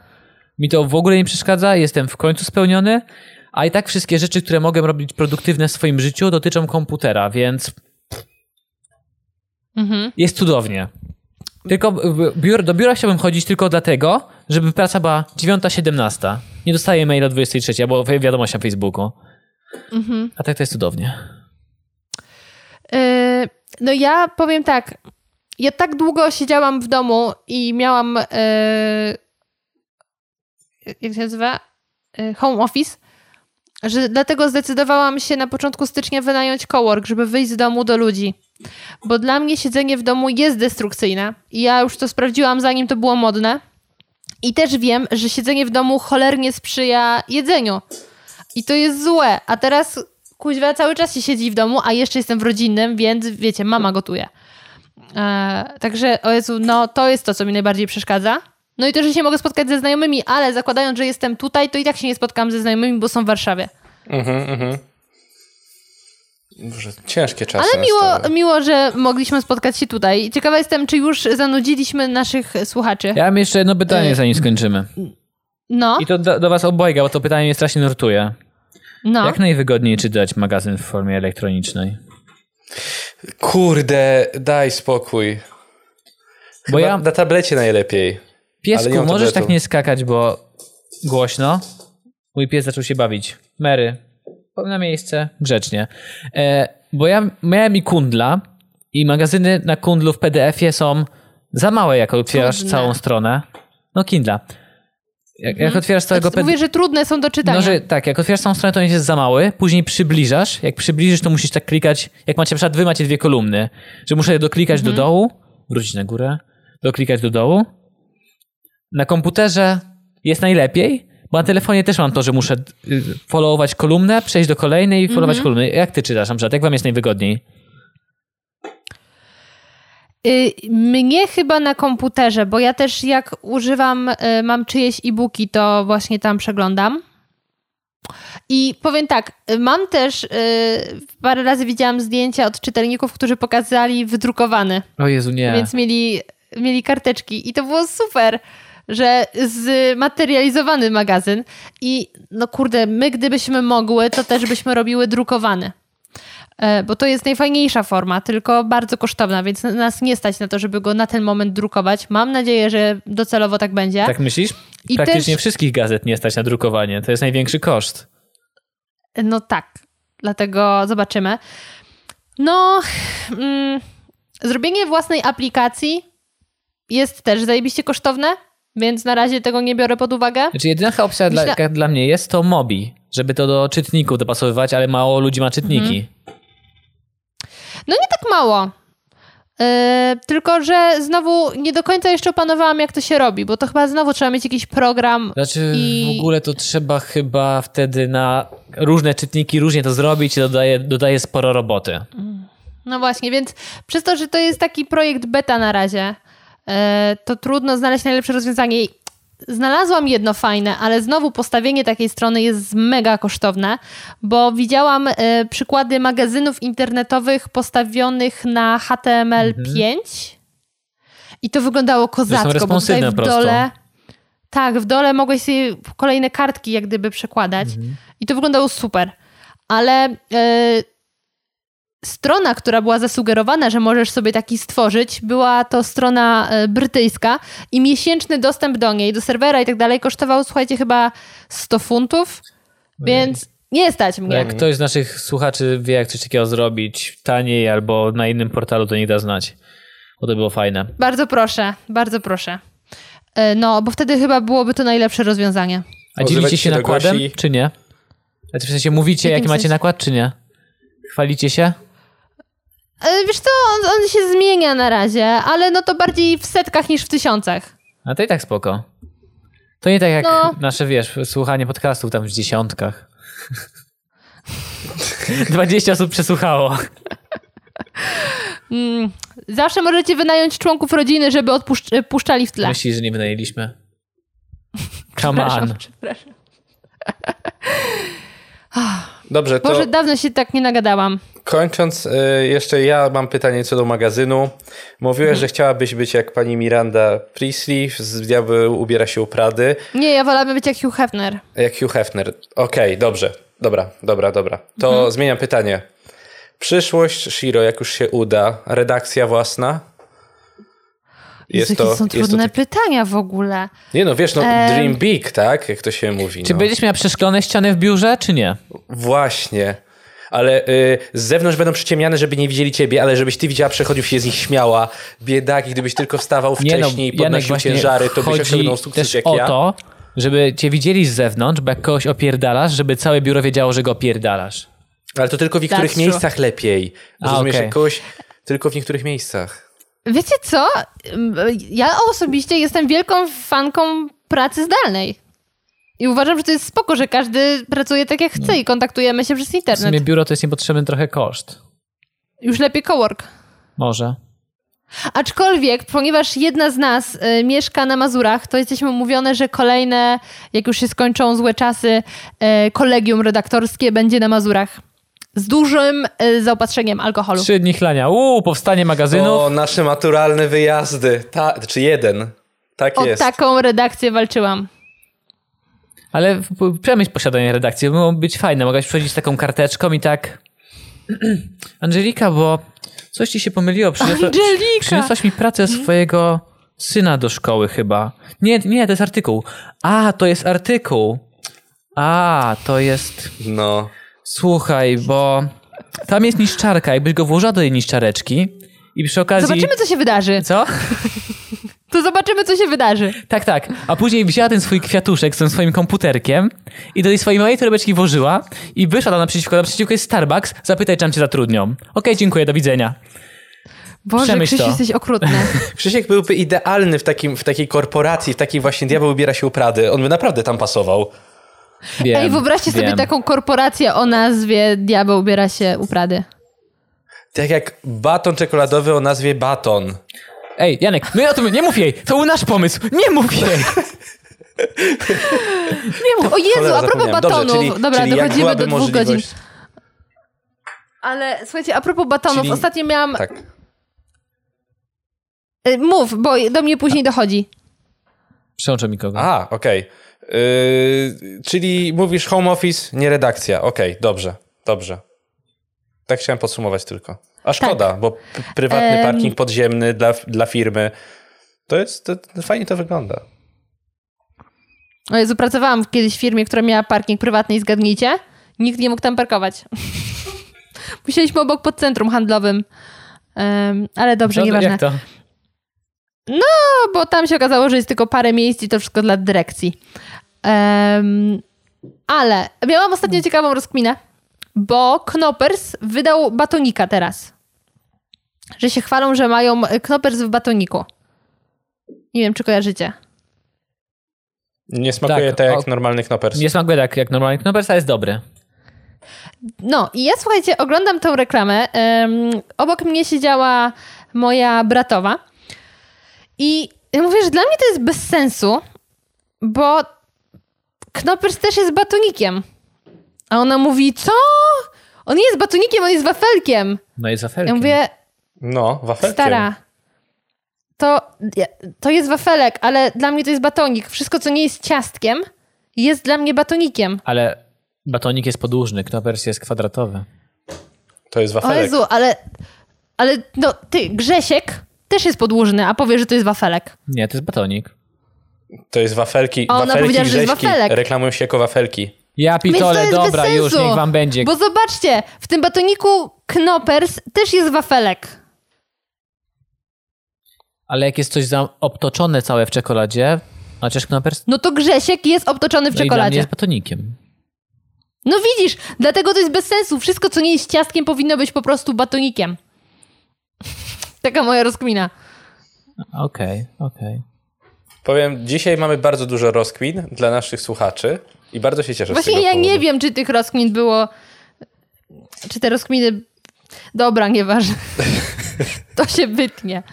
Mi to w ogóle nie przeszkadza, jestem w końcu spełniony, a i tak wszystkie rzeczy, które mogę robić produktywne w swoim życiu, dotyczą komputera, więc Mhm. jest cudownie. Tylko biur, do biura chciałbym chodzić tylko dlatego, żeby praca była 9-17. Nie dostaję maila o 23 albo wi- wiadomość na Facebooku. Mhm. A tak to jest cudownie. Yy, no ja powiem tak. Ja tak długo siedziałam w domu i miałam yy, jak się nazywa? Yy, home office, że dlatego zdecydowałam się na początku stycznia wynająć cowork, żeby wyjść z domu do ludzi. Bo dla mnie siedzenie w domu jest destrukcyjne. I ja już to sprawdziłam, zanim to było modne. I też wiem, że siedzenie w domu cholernie sprzyja jedzeniu. I to jest złe. A teraz kuźwa cały czas się siedzi w domu, a jeszcze jestem w rodzinnym, więc wiecie, mama gotuje. E, także, o Jezu, no to jest to, co mi najbardziej przeszkadza. No i to, że się mogę spotkać ze znajomymi, ale zakładając, że jestem tutaj, to i tak się nie spotkam ze znajomymi, bo są w Warszawie. Mhm, mhm. Boże, ciężkie czasy Ale miło, nastały. miło, że mogliśmy spotkać się tutaj. Ciekawa jestem, czy już zanudziliśmy naszych słuchaczy. Ja mam jeszcze jedno pytanie, Y- zanim skończymy. No, I to do, do was obojga, bo to pytanie mnie strasznie nurtuje. no. Jak najwygodniej czytać magazyn w formie elektronicznej? Kurde, daj spokój. Bo Chyba ja, na tablecie najlepiej. Piesku, możesz tabletu. tak nie skakać, bo głośno. Mój pies zaczął się bawić. Mary, na miejsce, grzecznie. E, bo ja miałem i Kundla i magazyny na Kundlu w PDF-ie są za małe, jak otwierasz Trudne. całą stronę. No Kindla. Jak, jak otwierasz całego Znaczy, Mówię, że trudne są do czytania. No, że tak, jak otwierasz całą stronę, to on jest za mały, później przybliżasz. Jak przybliżysz, to musisz tak klikać. Jak macie, na przykład wy macie dwie kolumny, że muszę doklikać Mhm. do dołu, wrócić na górę, doklikać do dołu. Na komputerze jest najlepiej, bo na telefonie też mam to, że muszę y, followować kolumnę, przejść do kolejnej i followować Mhm. kolumny. Jak ty czytasz, na przykład? Jak wam jest najwygodniej? Y, Mnie chyba na komputerze, bo ja też jak używam, y, mam czyjeś e-booki, to właśnie tam przeglądam. I powiem tak, mam też, parę razy widziałam zdjęcia od czytelników, którzy pokazali wydrukowany, O Jezu, nie. więc mieli, mieli karteczki i to było super, że zmaterializowany magazyn i no kurde, my gdybyśmy mogły, to też byśmy robiły drukowany. E, Bo to jest najfajniejsza forma, tylko bardzo kosztowna, więc nas nie stać na to, żeby go na ten moment drukować. Mam nadzieję, że docelowo tak będzie. Tak myślisz? I Praktycznie też- wszystkich gazet nie stać na drukowanie. To jest największy koszt. No tak, dlatego zobaczymy. No, mm, zrobienie własnej aplikacji jest też zajebiście kosztowne, więc na razie tego nie biorę pod uwagę. Znaczy jedyna opcja dla, Myślę- jaka dla mnie jest to Mobi, żeby to do czytników dopasowywać, ale mało ludzi ma czytniki. Mhm. No nie tak mało. Yy, tylko, że znowu nie do końca jeszcze opanowałam, jak to się robi, bo to chyba znowu trzeba mieć jakiś program. Znaczy I- w ogóle to trzeba chyba wtedy na różne czytniki różnie to zrobić i dodaje, dodaje sporo roboty. No właśnie, więc przez to, że to jest taki projekt beta na razie, to trudno znaleźć najlepsze rozwiązanie. Znalazłam jedno fajne, ale znowu postawienie takiej strony jest mega kosztowne, bo widziałam e, przykłady magazynów internetowych postawionych na HTML5 i to wyglądało kozacko, bo tutaj w dole tak, w dole mogłeś sobie kolejne kartki jak gdyby przekładać. I to wyglądało super. Ale e, strona, która była zasugerowana, że możesz sobie taki stworzyć, była to strona e, brytyjska i miesięczny dostęp do niej, do serwera i tak dalej kosztował, słuchajcie, chyba 100 funtów, więc nie stać mnie. Jak ktoś z naszych słuchaczy wie, jak coś takiego zrobić taniej albo na innym portalu, to nie da znać. Bo to było fajne. Bardzo proszę, bardzo proszę. E, No, bo wtedy chyba byłoby to najlepsze rozwiązanie. A dzielicie się nakładem, czy nie? Znaczy w sensie mówicie, jaki macie sensie? nakład, czy nie? Chwalicie się? Wiesz co, on, on się zmienia na razie, ale no to bardziej w setkach niż w tysiącach. A to i tak spoko. To nie tak jak No. nasze, wiesz, słuchanie podcastów tam w dziesiątkach. *laughs* 20 osób przesłuchało. *laughs* Mm, Zawsze możecie wynająć członków rodziny, żeby odpuszcz- puszczali w tle. Myślisz, że nie wynajęliśmy? *laughs* Come on. przepraszam. Dobrze, to Boże, dawno się tak nie nagadałam. kończąc, y, jeszcze ja mam pytanie co do magazynu. Mówiłeś, że chciałabyś być jak pani Miranda Priestley z Diabeł ubiera się u Prady, Nie, ja wolałabym być jak Hugh Hefner. jak Hugh Hefner. Okej, dobrze. Dobra, dobra, dobra. To zmieniam pytanie. Przyszłość Shiro, jak już się uda, redakcja własna? Jest Jezu, to, są jest to trudne tak... pytania w ogóle. Nie no, wiesz, no dream big, tak? Jak to się mówi. Czy no. będziesz miała przeszklone ściany w biurze, czy nie? Właśnie. Ale y, z zewnątrz będą przyciemniane, żeby nie widzieli ciebie, ale żebyś ty widziała, przechodził się z nich śmiała. Biedaki, gdybyś tylko wstawał no, wcześniej i Janek, podnosił ciężary, to byś chodzi osiągnął sukces też jak o ja. to, żeby cię widzieli z zewnątrz, bo jak kogoś opierdalasz, żeby całe biuro wiedziało, że go opierdalasz. Ale to tylko w niektórych That's true. miejscach lepiej. A, Rozumiesz, okej. jak kogoś tylko w niektórych miejscach. Wiecie co? Ja osobiście jestem wielką fanką pracy zdalnej. I uważam, że to jest spoko, że każdy pracuje tak jak chce i kontaktujemy się przez W internet. sumie biuro to jest niepotrzebny trochę koszt. Już lepiej cowork. Może. Aczkolwiek, ponieważ jedna z nas y, mieszka na Mazurach, to jesteśmy umówione, że kolejne, jak już się skończą złe czasy, y, kolegium redaktorskie będzie na Mazurach. Z dużym y, zaopatrzeniem alkoholu. Trzy dni chlania. Uuu, powstanie magazynów. O, nasze maturalne wyjazdy. Ta, czy jeden. Tak O jest. taką redakcję walczyłam. Ale przemyśl posiadanie redakcji. Mogło być fajne. Mogłaś przychodzić z taką karteczką i tak... *clears throat* Angelika, bo coś ci się pomyliło. Przyniosła, Angelika! Przyniosłaś mi pracę swojego syna do szkoły chyba. Nie, nie, to jest artykuł. A, to jest artykuł. A, to jest... No. Słuchaj, bo tam jest niszczarka. Jakbyś go włożyła do tej niszczareczki i przy okazji... Zobaczymy, co się wydarzy. Co? To zobaczymy, co się wydarzy. Tak, tak. A później wzięła ten swój kwiatuszek z tym swoim komputerkiem i do tej swojej małej torebeczki włożyła i wyszła tam naprzeciwko. Naprzeciwko jest Starbucks. Zapytaj, czy tam cię zatrudnią. Okej, dziękuję, do widzenia. Boże, Przemyśl Krzysiu, to. jesteś okrutny. *laughs* Krzysiek byłby idealny w, takim, w takiej korporacji, w takiej właśnie Diabeł ubiera się u Prady. On by naprawdę tam pasował. Wiem, Ej, wyobraźcie sobie wiem. taką korporację o nazwie Diabeł ubiera się u Prady. Tak jak baton czekoladowy o nazwie Baton. Ej, Janek, my o tym nie mów jej. To był nasz pomysł. Nie mów jej. *laughs* Nie mów. O Jezu, Cholera, a propos. Dobrze, batonów. czyli- Dobra, czyli dochodzimy do dwóch godzin. możliwość- Ale słuchajcie, a propos batonów, Czyli- ostatnio miałam... Tak. Y, Mów, bo do mnie później dochodzi. Przełączę mi kogo. A, okej. Yy, czyli mówisz home office, nie redakcja. Okej, dobrze, dobrze. Tak chciałem podsumować tylko. A szkoda, bo p- prywatny Tak. Em. parking podziemny dla, dla firmy, to jest, to, to fajnie to wygląda. O Jezu, pracowałam kiedyś w firmie, która miała parking prywatny i zgadnijcie, nikt nie mógł tam parkować. *laughs* Musieliśmy obok pod centrum handlowym. Em, ale dobrze, to- nieważne. Jak to? No, bo tam się okazało, że jest tylko parę miejsc i to wszystko dla dyrekcji. Em, ale miałam ostatnio ciekawą rozkminę, bo Knoppers wydał batonika teraz. Że się chwalą, że mają Knoppers w batoniku. Nie wiem, czy kojarzycie. Nie smakuje Tak, tak, jak o- normalny knoppers. Nie smakuje tak jak normalnie Knoppers, ale jest dobry. No i ja słuchajcie, oglądam tą reklamę. Um, obok mnie siedziała moja bratowa. I ja mówię, że dla mnie to jest bez sensu, bo Knoppers też jest batonikiem. A ona mówi, co? On nie jest batonikiem, on jest wafelkiem. No jest wafelkiem. Ja mówię, No, wafelkiem. stara, to, to jest wafelek, ale dla mnie to jest batonik. Wszystko, co nie jest ciastkiem, jest dla mnie batonikiem. Ale batonik jest podłużny, Knoppers jest kwadratowy. To jest O wafelek. Jezu, ale, ale no, ty, Grzesiek też jest podłużny, a powie, że to jest wafelek. Nie, to jest batonik. To jest wafelki. A ona wafelki powiedziała, że jest wafelek. reklamują się jako wafelki. Ja pitole, dobra, już niech wam będzie. Bo zobaczcie, w tym batoniku Knoppers też jest wafelek. Ale jak jest coś za obtoczone całe w czekoladzie, chociaż Knoppers No to Grzesiek jest obtoczony w no i dla mnie czekoladzie. jest batonikiem. No widzisz, dlatego to jest bez sensu. Wszystko, co nie jest ciastkiem, powinno być po prostu batonikiem. Taka moja rozkmina. Okej, okej. Powiem, dzisiaj mamy bardzo dużo rozkmin dla naszych słuchaczy i bardzo się cieszę z Właśnie tego ja powodu. nie wiem, czy tych rozkmin było... Czy te rozkminy... Dobra, nieważne. *laughs* to się wytnie.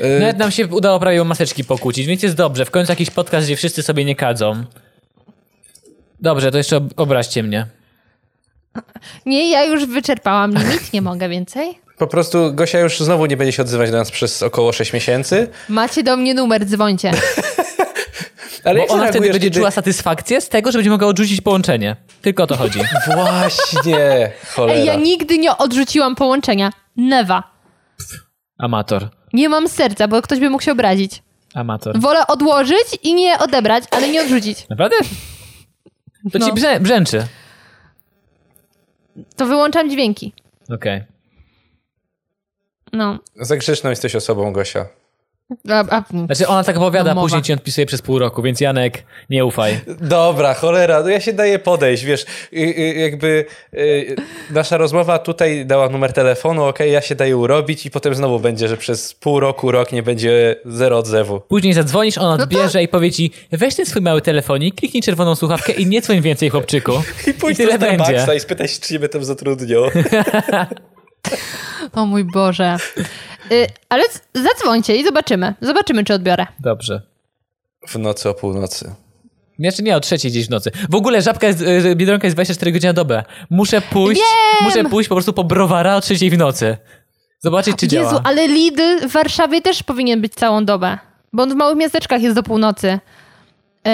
Y, Nawet nam się udało prawie o maseczki pokłócić, więc jest dobrze. W końcu jakiś podcast, gdzie wszyscy sobie nie kadzą. Dobrze, to jeszcze ob- obraźcie mnie. *laughs* Nie, ja już wyczerpałam limit, nie mogę więcej. Po prostu Gosia już znowu nie będzie się odzywać do nas przez około 6 miesięcy. Macie do mnie numer, dzwońcie. *laughs* Ale Bo jak ona wtedy będzie kiedy- czuła satysfakcję z tego, że będzie mogła odrzucić połączenie. Tylko o to chodzi. *laughs* Właśnie, cholera. Ej, ja nigdy nie odrzuciłam połączenia. Never. Amator. Nie mam serca, bo ktoś by mógł się obrazić. Amator. Wolę odłożyć i nie odebrać, ale nie odrzucić. Naprawdę? To ci No. brzę- brzęczy. To wyłączam dźwięki. Okej. No. Za grzeczną jesteś osobą, Gosia. A, a, Znaczy ona tak opowiada, Domowa. później ci odpisuje przez pół roku, więc Janek, nie ufaj. Dobra, cholera, no ja się daję podejść, wiesz, y, y, jakby y, nasza rozmowa tutaj dała numer telefonu, okej, ja się daję urobić i potem znowu będzie, że przez pół roku, rok nie będzie zero odzewu. Później zadzwonisz, on No to- odbierze i powie ci, weź ten swój mały telefonik, kliknij czerwoną słuchawkę i nie dzwoń więcej, chłopczyku. I pójdź tyle do będzie. i spytaj się, czy ciebie tam zatrudnią. *laughs* o mój Boże. Y, ale zadzwońcie i zobaczymy. Zobaczymy, czy odbiorę. Dobrze. W nocy o północy. Jeszcze nie o trzeciej gdzieś w nocy. W ogóle żabka jest, y, Biedronka jest 24 godziny na dobę. Muszę pójść, Wiem! muszę pójść po prostu po browara o trzeciej w nocy. Zobaczyć, czy Jezu, działa. ale Lidl w Warszawie też powinien być całą dobę. Bo on w małych miasteczkach jest do północy. Y,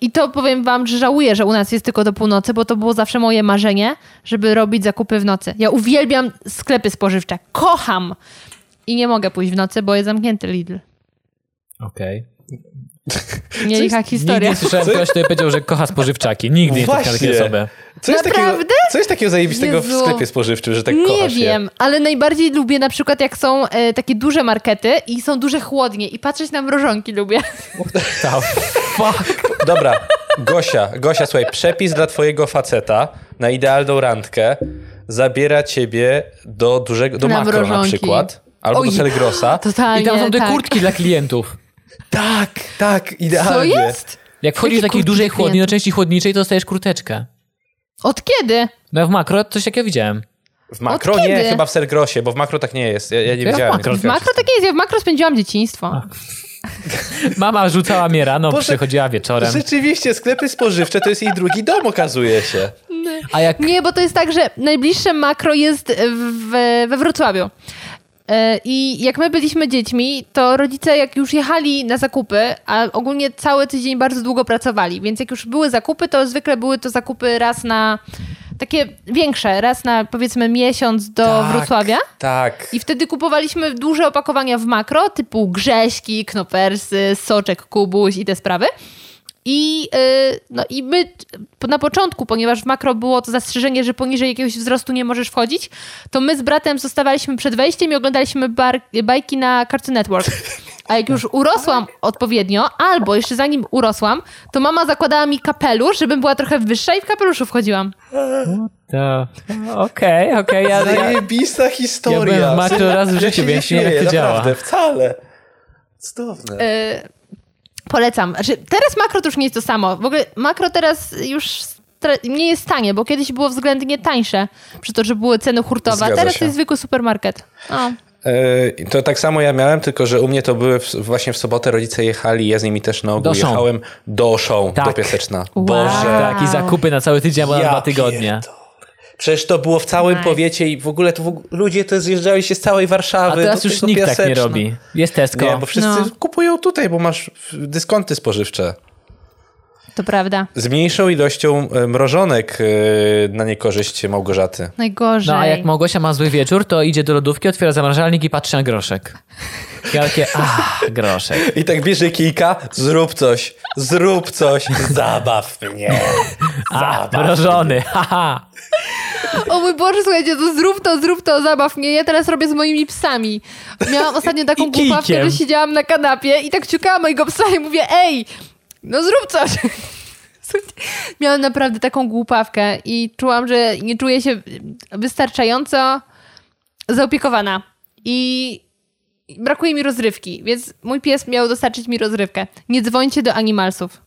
I to powiem wam, że żałuję, że u nas jest tylko do północy, bo to było zawsze moje marzenie, żeby robić zakupy w nocy. Ja uwielbiam sklepy spożywcze. Kocham! I nie mogę pójść w nocy, bo jest zamknięty Lidl. Okej. Nie taka Nigdy historia. nie słyszałem kogoś, kto powiedział, że kocha spożywczaki. Nigdy nie spotkałem takiej osoby. Co jest, takiego, Naprawdę? co jest takiego zajebistego w Jezu. sklepie spożywczym, że tak Nie kochasz wiem, ale najbardziej lubię na przykład jak są e, takie duże markety i są duże chłodnie i patrzeć na mrożonki lubię. *laughs* Fuck. je? Dobra, Gosia, Gosia, słuchaj, przepis dla twojego faceta na idealną randkę zabiera ciebie do dużego, do Na makro na mrożonki. przykład, albo Oj, do Selgrosa. Totalnie, I tam są te tak. kurtki dla klientów. Tak, tak, idealnie. Co jest? Jak wchodzisz do takiej dużej chłodni, do części chłodniczej, to dostajesz kurteczkę. Od kiedy? No w makro coś takiego widziałem. W makro Od nie, kiedy? chyba w Selgrosie, bo w makro tak nie jest. Ja, ja nie Ja w wiedziałem. makro. nie W makro takie jest, ja w makro spędziłam dzieciństwo. *laughs* Mama rzucała mnie rano, Boże, przychodziła wieczorem. Rzeczywiście, sklepy spożywcze to jest jej drugi dom, okazuje się. A jak Nie, bo to jest tak, że najbliższe makro jest w, we Wrocławiu. E, I jak my byliśmy dziećmi, to rodzice jak już jechali na zakupy, a ogólnie cały tydzień bardzo długo pracowali, więc jak już były zakupy, to zwykle były to zakupy raz na takie większe, raz na powiedzmy miesiąc do Tak. Wrocławia. Tak. I wtedy kupowaliśmy duże opakowania w makro, typu grześki, knopersy, soczek, kubuś i te sprawy. I, yy, no i my na początku, ponieważ w makro było to zastrzeżenie, że poniżej jakiegoś wzrostu nie możesz wchodzić, to my z bratem zostawaliśmy przed wejściem i oglądaliśmy bar- bajki na Cartoon Network. A jak już urosłam odpowiednio, albo jeszcze zanim urosłam, to mama zakładała mi kapelusz, żebym była trochę wyższa i w kapeluszu wchodziłam. to... Okej, okej, ja, ja, Zajebista historia. Ja byłem w makro raz w Ja życiu, się więc nie wiem, śmieję, jak to działa. Naprawdę, wcale. Cudowne. Yy, polecam. Znaczy, teraz makro to już nie jest to samo. W ogóle makro teraz już nie jest tanie, bo kiedyś było względnie tańsze, przy to, że były ceny hurtowe. Zgadza Teraz się. to jest zwykły supermarket. O, E, To tak samo ja miałem, tylko że u mnie to były w, właśnie w sobotę rodzice jechali, ja z nimi też na ogół Do jechałem do Auchan, Tak. do Piaseczna. Wow. Boże. Tak, i zakupy na cały tydzień albo na Ja dwa tygodnie. Przecież to było w całym Nice. powiecie i w ogóle to w ogóle, ludzie to zjeżdżali się z całej Warszawy. A teraz już nikt tak nie Piaseczna. robi. Jest Tesco. Nie, bo wszyscy No. kupują tutaj, bo masz dyskonty spożywcze. To prawda. Z mniejszą ilością e, mrożonek e, na niekorzyść Małgorzaty. Najgorzej. No a jak Małgosia ma zły wieczór, to idzie do lodówki, otwiera zamrażalnik i patrzy na groszek. Ja takie, ach, groszek. I tak bierze kijka, zrób coś, zrób coś, zabaw mnie. A, mrożony, haha. O mój Boże, słuchajcie, to zrób to, zrób to, zabaw mnie. Ja teraz robię z moimi psami. Miałam ostatnio taką głupawkę, że siedziałam na kanapie i tak ciukałam mojego psa i mówię, ej, no zrób coś. *laughs* Miałam naprawdę taką głupawkę i czułam, że nie czuję się wystarczająco zaopiekowana. I brakuje mi rozrywki, więc mój pies miał dostarczyć mi rozrywkę. Nie dzwońcie do animalsów.